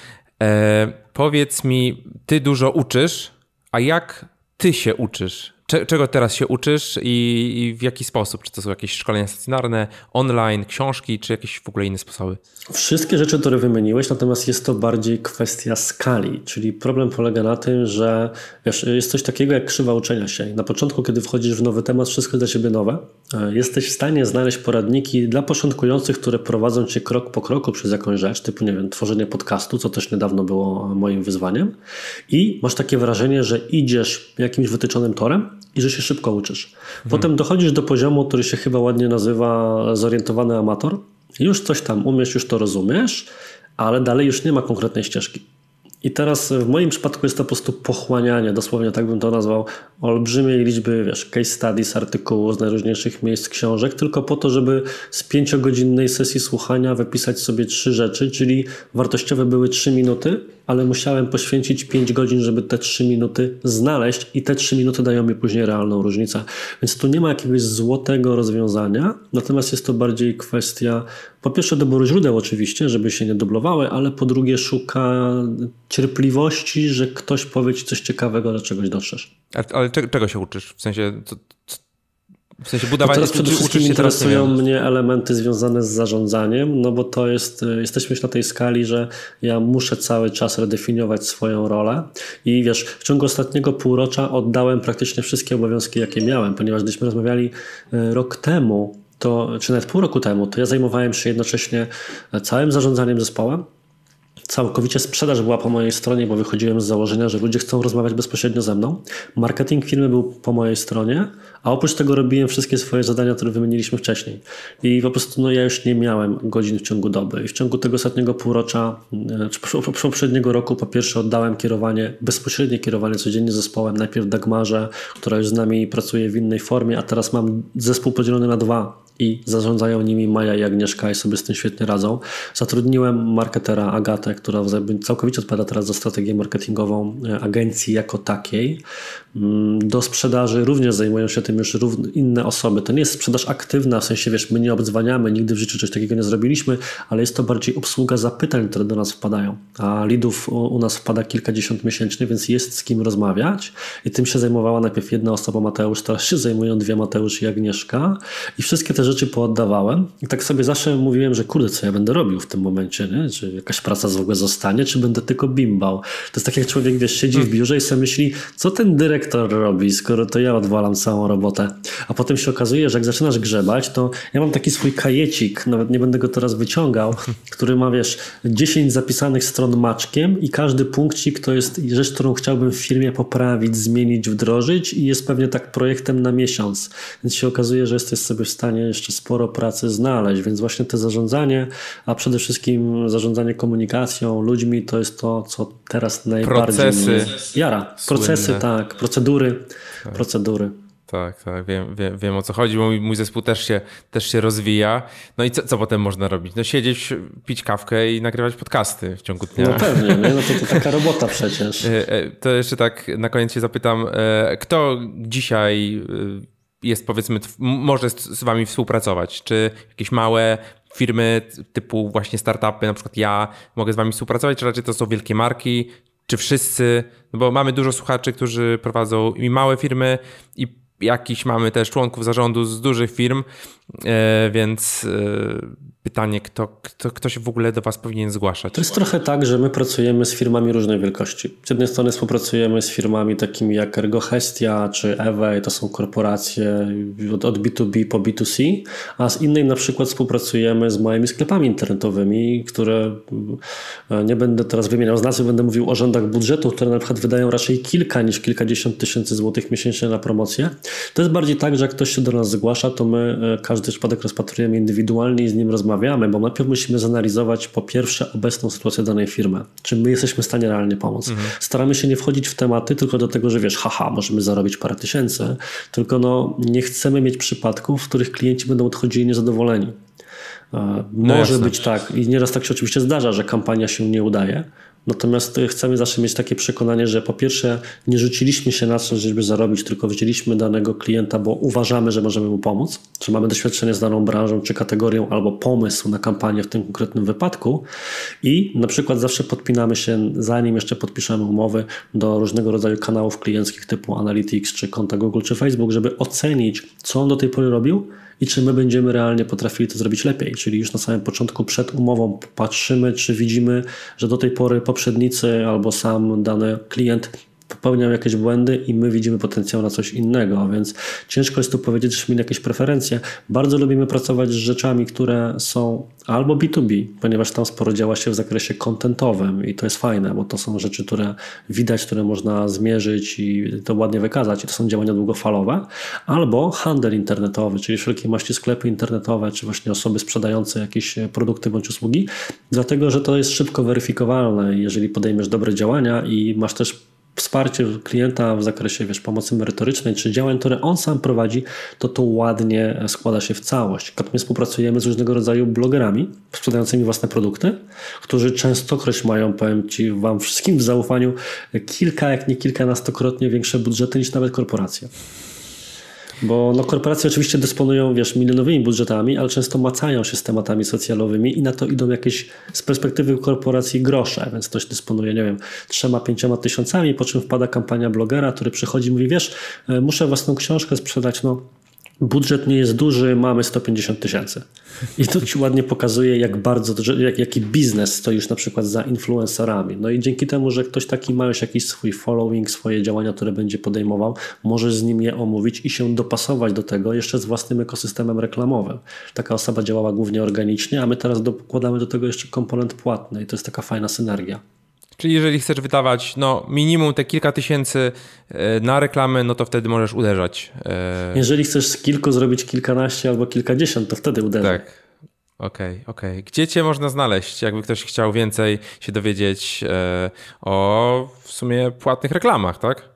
e, powiedz mi, ty dużo uczysz, a jak ty się uczysz? Czego teraz się uczysz i, w jaki sposób? Czy to są jakieś szkolenia stacjonarne, online, książki, czy jakieś w ogóle inne sposoby? Wszystkie rzeczy, które wymieniłeś, natomiast jest to bardziej kwestia skali, czyli problem polega na tym, że wiesz, jest coś takiego jak krzywa uczenia się. Na początku, kiedy wchodzisz w nowy temat, wszystko jest dla ciebie nowe. E, jesteś w stanie znaleźć poradniki dla początkujących, które prowadzą cię krok po kroku przez jakąś rzecz, typu, nie wiem, tworzenie podcastu, co też niedawno było moim wyzwaniem. I masz takie wrażenie, że idziesz jakimś wytyczonym torem, i że się szybko uczysz. Mhm. Potem dochodzisz do poziomu, który się chyba ładnie nazywa zorientowany amator. Już coś tam umiesz, już to rozumiesz, ale dalej już nie ma konkretnej ścieżki. I teraz w moim przypadku jest to po prostu pochłanianie, dosłownie tak bym to nazwał, olbrzymiej liczby, wiesz, case studies, artykułów z najróżniejszych miejsc książek, tylko po to, żeby z pięciogodzinnej sesji słuchania wypisać sobie trzy rzeczy, czyli wartościowe były trzy minuty, ale musiałem poświęcić 5 godzin, żeby te 3 minuty znaleźć i te 3 minuty dają mi później realną różnicę. Więc tu nie ma jakiegoś złotego rozwiązania, natomiast jest to bardziej kwestia po pierwsze doboru źródeł oczywiście, żeby się nie dublowały, ale po drugie szuka cierpliwości, że ktoś powie ci coś ciekawego, do czegoś dotrzesz. Ale czego się uczysz? W sensie, co, w sensie budowania... teraz przede wszystkim interesują mnie elementy związane z zarządzaniem, no bo to jest, y, jesteśmy już na tej skali, że ja muszę cały czas redefiniować swoją rolę i wiesz, w ciągu ostatniego półrocza oddałem praktycznie wszystkie obowiązki, jakie miałem, ponieważ gdyśmy rozmawiali y, rok temu, to, czy nawet pół roku temu, to ja zajmowałem się jednocześnie całym zarządzaniem zespołem, Całkowicie sprzedaż była po mojej stronie, bo wychodziłem z założenia, że ludzie chcą rozmawiać bezpośrednio ze mną. Marketing firmy był po mojej stronie, a oprócz tego robiłem wszystkie swoje zadania, które wymieniliśmy wcześniej. I po prostu no, ja już nie miałem godzin w ciągu doby. I w ciągu tego ostatniego półrocza, e, czy poprzedniego roku, po pierwsze oddałem kierowanie, bezpośrednie kierowanie codziennie zespołem. Najpierw Dagmarze, która już z nami pracuje w innej formie, a teraz mam zespół podzielony na dwa i zarządzają nimi Maja i Agnieszka i sobie z tym świetnie radzą. Zatrudniłem marketera Agatę, która całkowicie odpowiada teraz za strategię marketingową e, agencji jako takiej. Mm, do sprzedaży również zajmują się tym już inne osoby. To nie jest sprzedaż aktywna, w sensie wiesz, my nie obdzwaniamy, nigdy w życiu coś takiego nie zrobiliśmy, ale jest to bardziej obsługa zapytań, które do nas wpadają. A lidów u nas wpada kilkadziesiąt miesięcznie, więc jest z kim rozmawiać i tym się zajmowała najpierw jedna osoba, Mateusz, teraz się zajmują dwie, Mateusz i Agnieszka i wszystkie te rzeczy pooddawałem i tak sobie zawsze mówiłem, że kurde, co ja będę robił w tym momencie, nie? czy jakaś praca w ogóle zostanie, czy będę tylko bimbał. To jest tak jak człowiek, wiesz, siedzi w biurze i sobie myśli, co ten dyrektor robi, skoro to ja odwalam całą robotę. A potem się okazuje, że jak zaczynasz grzebać, to ja mam taki swój kajecik, nawet nie będę go teraz wyciągał, który ma, wiesz, 10 zapisanych stron maczkiem i każdy punkcik to jest rzecz, którą chciałbym w firmie poprawić, zmienić, wdrożyć i jest pewnie tak projektem na miesiąc. Więc się okazuje, że jesteś sobie w stanie jeszcze sporo pracy znaleźć, więc właśnie te zarządzanie, a przede wszystkim zarządzanie komunikacją, ludźmi, to jest to, co teraz najbardziej Procesy. jara. Procesy, Słynne. tak, procedury, tak. procedury. Tak, tak, wiem, wiem, wiem o co chodzi, bo mój, mój zespół też się, też się rozwija. No i co, co potem można robić? No siedzieć, pić kawkę i nagrywać podcasty w ciągu dnia. No pewnie, nie? No to, to taka robota przecież. E, e, to jeszcze tak na koniec się zapytam, e, kto dzisiaj jest powiedzmy, może z wami współpracować? Czy jakieś małe firmy typu właśnie startupy, na przykład ja mogę z wami współpracować, czy raczej to są wielkie marki, czy wszyscy, no bo mamy dużo słuchaczy, którzy prowadzą i małe firmy i jakiś mamy też członków zarządu z dużych firm, e, więc e, pytanie, kto, kto, kto się w ogóle do Was powinien zgłaszać? To jest trochę tak, że my pracujemy z firmami różnej wielkości. Z jednej strony współpracujemy z firmami takimi jak Ergohestia czy Ewe, to są korporacje od B2B po B2C, a z innej na przykład współpracujemy z małymi sklepami internetowymi, które e, nie będę teraz wymieniał z nazwy, będę mówił o rzędach budżetu, które na przykład wydają raczej kilka niż kilkadziesiąt tysięcy złotych miesięcznie na promocję. To jest bardziej tak, że jak ktoś się do nas zgłasza, to my e, każdy przypadek rozpatrujemy indywidualnie i z nim rozmawiamy rozmawiamy, bo najpierw musimy zanalizować po pierwsze obecną sytuację danej firmy, czy my jesteśmy w stanie realnie pomóc. Mhm. Staramy się nie wchodzić w tematy tylko do tego, że wiesz, haha, możemy zarobić parę tysięcy, tylko no, nie chcemy mieć przypadków, w których klienci będą odchodzili niezadowoleni. E, no może jasne. być tak, i nieraz tak się oczywiście zdarza, że kampania się nie udaje, Natomiast y, chcemy zawsze mieć takie przekonanie, że po pierwsze nie rzuciliśmy się na coś, żeby zarobić, tylko wzięliśmy danego klienta, bo uważamy, że możemy mu pomóc, czy mamy doświadczenie z daną branżą czy kategorią, albo pomysł na kampanię w tym konkretnym wypadku. I na przykład zawsze podpinamy się, zanim jeszcze podpiszemy umowy, do różnego rodzaju kanałów klienckich typu Analytics, czy konta Google, czy Facebook, żeby ocenić, co on do tej pory robił i czy my będziemy realnie potrafili to zrobić lepiej. Czyli już na samym początku przed umową patrzymy, czy widzimy, że do tej pory poprzednicy albo sam dany klient popełniał jakieś błędy i my widzimy potencjał na coś innego, więc ciężko jest tu powiedzieć, że mieli jakieś preferencje. Bardzo lubimy pracować z rzeczami, które są albo B2B, ponieważ tam sporo działa się w zakresie kontentowym i to jest fajne, bo to są rzeczy, które widać, które można zmierzyć i to ładnie wykazać i to są działania długofalowe, albo handel internetowy, czyli wszelkie maści sklepy internetowe, czy właśnie osoby sprzedające jakieś produkty bądź usługi, dlatego, że to jest szybko weryfikowalne. Jeżeli podejmiesz dobre działania i masz też wsparcie klienta w zakresie wiesz, pomocy merytorycznej czy działań, które on sam prowadzi, to to ładnie składa się w całość. My współpracujemy z różnego rodzaju blogerami sprzedającymi własne produkty, którzy częstokroć mają, powiem Ci, Wam wszystkim w zaufaniu kilka, jak nie kilkunastokrotnie większe budżety niż nawet korporacje. Bo no, korporacje oczywiście dysponują, wiesz, milionowymi budżetami, ale często macają się z tematami socjalowymi i na to idą jakieś z perspektywy korporacji grosze, więc ktoś dysponuje, nie wiem, trzema, pięcioma tysiącami, po czym wpada kampania blogera, który przychodzi i mówi, wiesz, e, muszę własną książkę sprzedać, no budżet nie jest duży, mamy 150 tysięcy. I to ci ładnie pokazuje, jak bardzo, jak, jaki biznes stoisz na przykład za influencerami. No i dzięki temu, że ktoś taki ma już jakiś swój following, swoje działania, które będzie podejmował, możesz z nim je omówić i się dopasować do tego jeszcze z własnym ekosystemem reklamowym. Taka osoba działała głównie organicznie, a my teraz dokładamy do tego jeszcze komponent płatny i to jest taka fajna synergia. Czyli jeżeli chcesz wydawać no, minimum te kilka tysięcy e, na reklamy, no to wtedy możesz uderzać. E, jeżeli chcesz z kilku zrobić kilkanaście albo kilkadziesiąt, to wtedy uderzaj. Tak. Okej, okay, okej. Okay. Gdzie cię można znaleźć, jakby ktoś chciał więcej się dowiedzieć e, o w sumie płatnych reklamach, tak?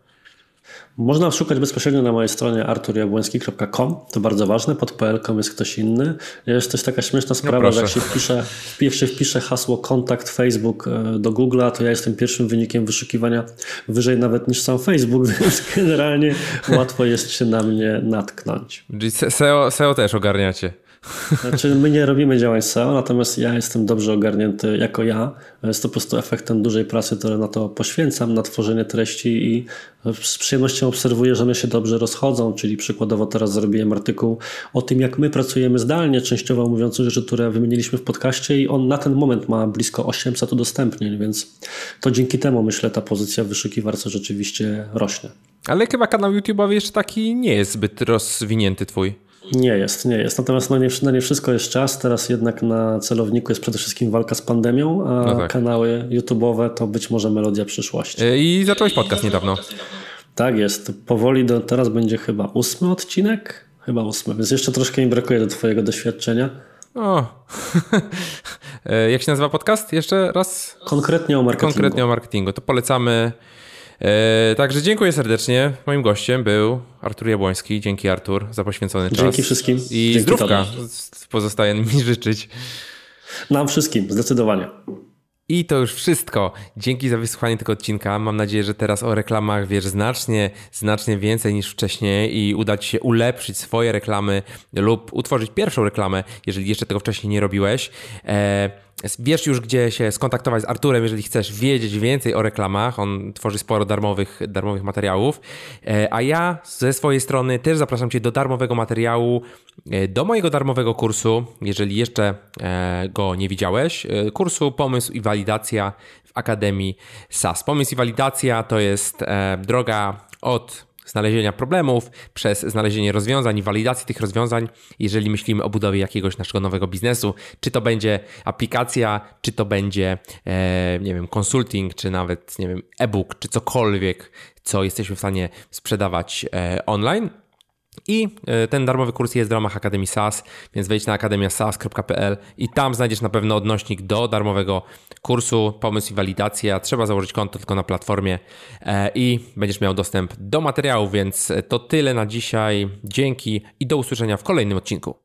Można szukać bezpośrednio na mojej stronie arturjabłoński.com, to bardzo ważne, pod pl.com jest ktoś inny. Jest też taka śmieszna no sprawa, no że jak się wpisze, wpisze, wpisze hasło kontakt Facebook e, do Google'a, to ja jestem pierwszym wynikiem wyszukiwania wyżej nawet niż sam Facebook, więc generalnie łatwo jest się na mnie natknąć. SEO, SEO też ogarniacie. Znaczy, my nie robimy działań SEO, natomiast ja jestem dobrze ogarnięty jako ja. Jest to po prostu efektem dużej pracy, które na to poświęcam, na tworzenie treści i z przyjemnością obserwuję, że one się dobrze rozchodzą, czyli przykładowo teraz zrobiłem artykuł o tym, jak my pracujemy zdalnie, częściowo mówiąc rzeczy, które wymieniliśmy w podcaście i on na ten moment ma blisko 800 udostępnień, więc to dzięki temu myślę ta pozycja w wyszukiwarce rzeczywiście rośnie. Ale chyba kanał YouTube'owy jeszcze taki nie jest zbyt rozwinięty twój. Nie jest, nie jest. Natomiast no nie, na nie wszystko jest czas. Teraz jednak na celowniku jest przede wszystkim walka z pandemią, a no tak. kanały YouTube'owe to być może melodia przyszłości. E, I zacząłeś podcast niedawno. Tak jest. Powoli do, teraz będzie chyba ósmy odcinek. Chyba ósmy, więc jeszcze troszkę mi brakuje do Twojego doświadczenia. O. E, jak się nazywa podcast? Jeszcze raz? Konkretnie o marketingu. Konkretnie o marketingu. To polecamy E, także dziękuję serdecznie. Moim gościem był Artur Jabłoński. Dzięki Artur za poświęcony czas. Dzięki wszystkim. I Dzięki zdrówka tobie. pozostaje mi życzyć. Nam wszystkim, zdecydowanie. I to już wszystko. Dzięki za wysłuchanie tego odcinka. Mam nadzieję, że teraz o reklamach wiesz znacznie, znacznie więcej niż wcześniej i uda Ci się ulepszyć swoje reklamy lub utworzyć pierwszą reklamę, jeżeli jeszcze tego wcześniej nie robiłeś. E, Wiesz już, gdzie się skontaktować z Arturem, jeżeli chcesz wiedzieć więcej o reklamach. On tworzy sporo darmowych, darmowych materiałów. E, A ja ze swojej strony też zapraszam Cię do darmowego materiału, e, do mojego darmowego kursu, jeżeli jeszcze e, go nie widziałeś. Kursu Pomysł i Walidacja w Akademii SAS. Pomysł i Walidacja to jest droga od znalezienia problemów, przez znalezienie rozwiązań i walidacji tych rozwiązań, jeżeli myślimy o budowie jakiegoś naszego nowego biznesu, czy to będzie aplikacja, czy to będzie, e, nie wiem, consulting, czy nawet, nie wiem, e-book, czy cokolwiek, co jesteśmy w stanie sprzedawać e, online. I e, ten darmowy kurs jest w ramach Akademii SaaS, więc wejdź na akademiasas.pl i tam znajdziesz na pewno odnośnik do darmowego kursu, pomysł i walidacja. Trzeba założyć konto tylko na platformie e, i będziesz miał dostęp do materiału, więc to tyle na dzisiaj. Dzięki i do usłyszenia w kolejnym odcinku.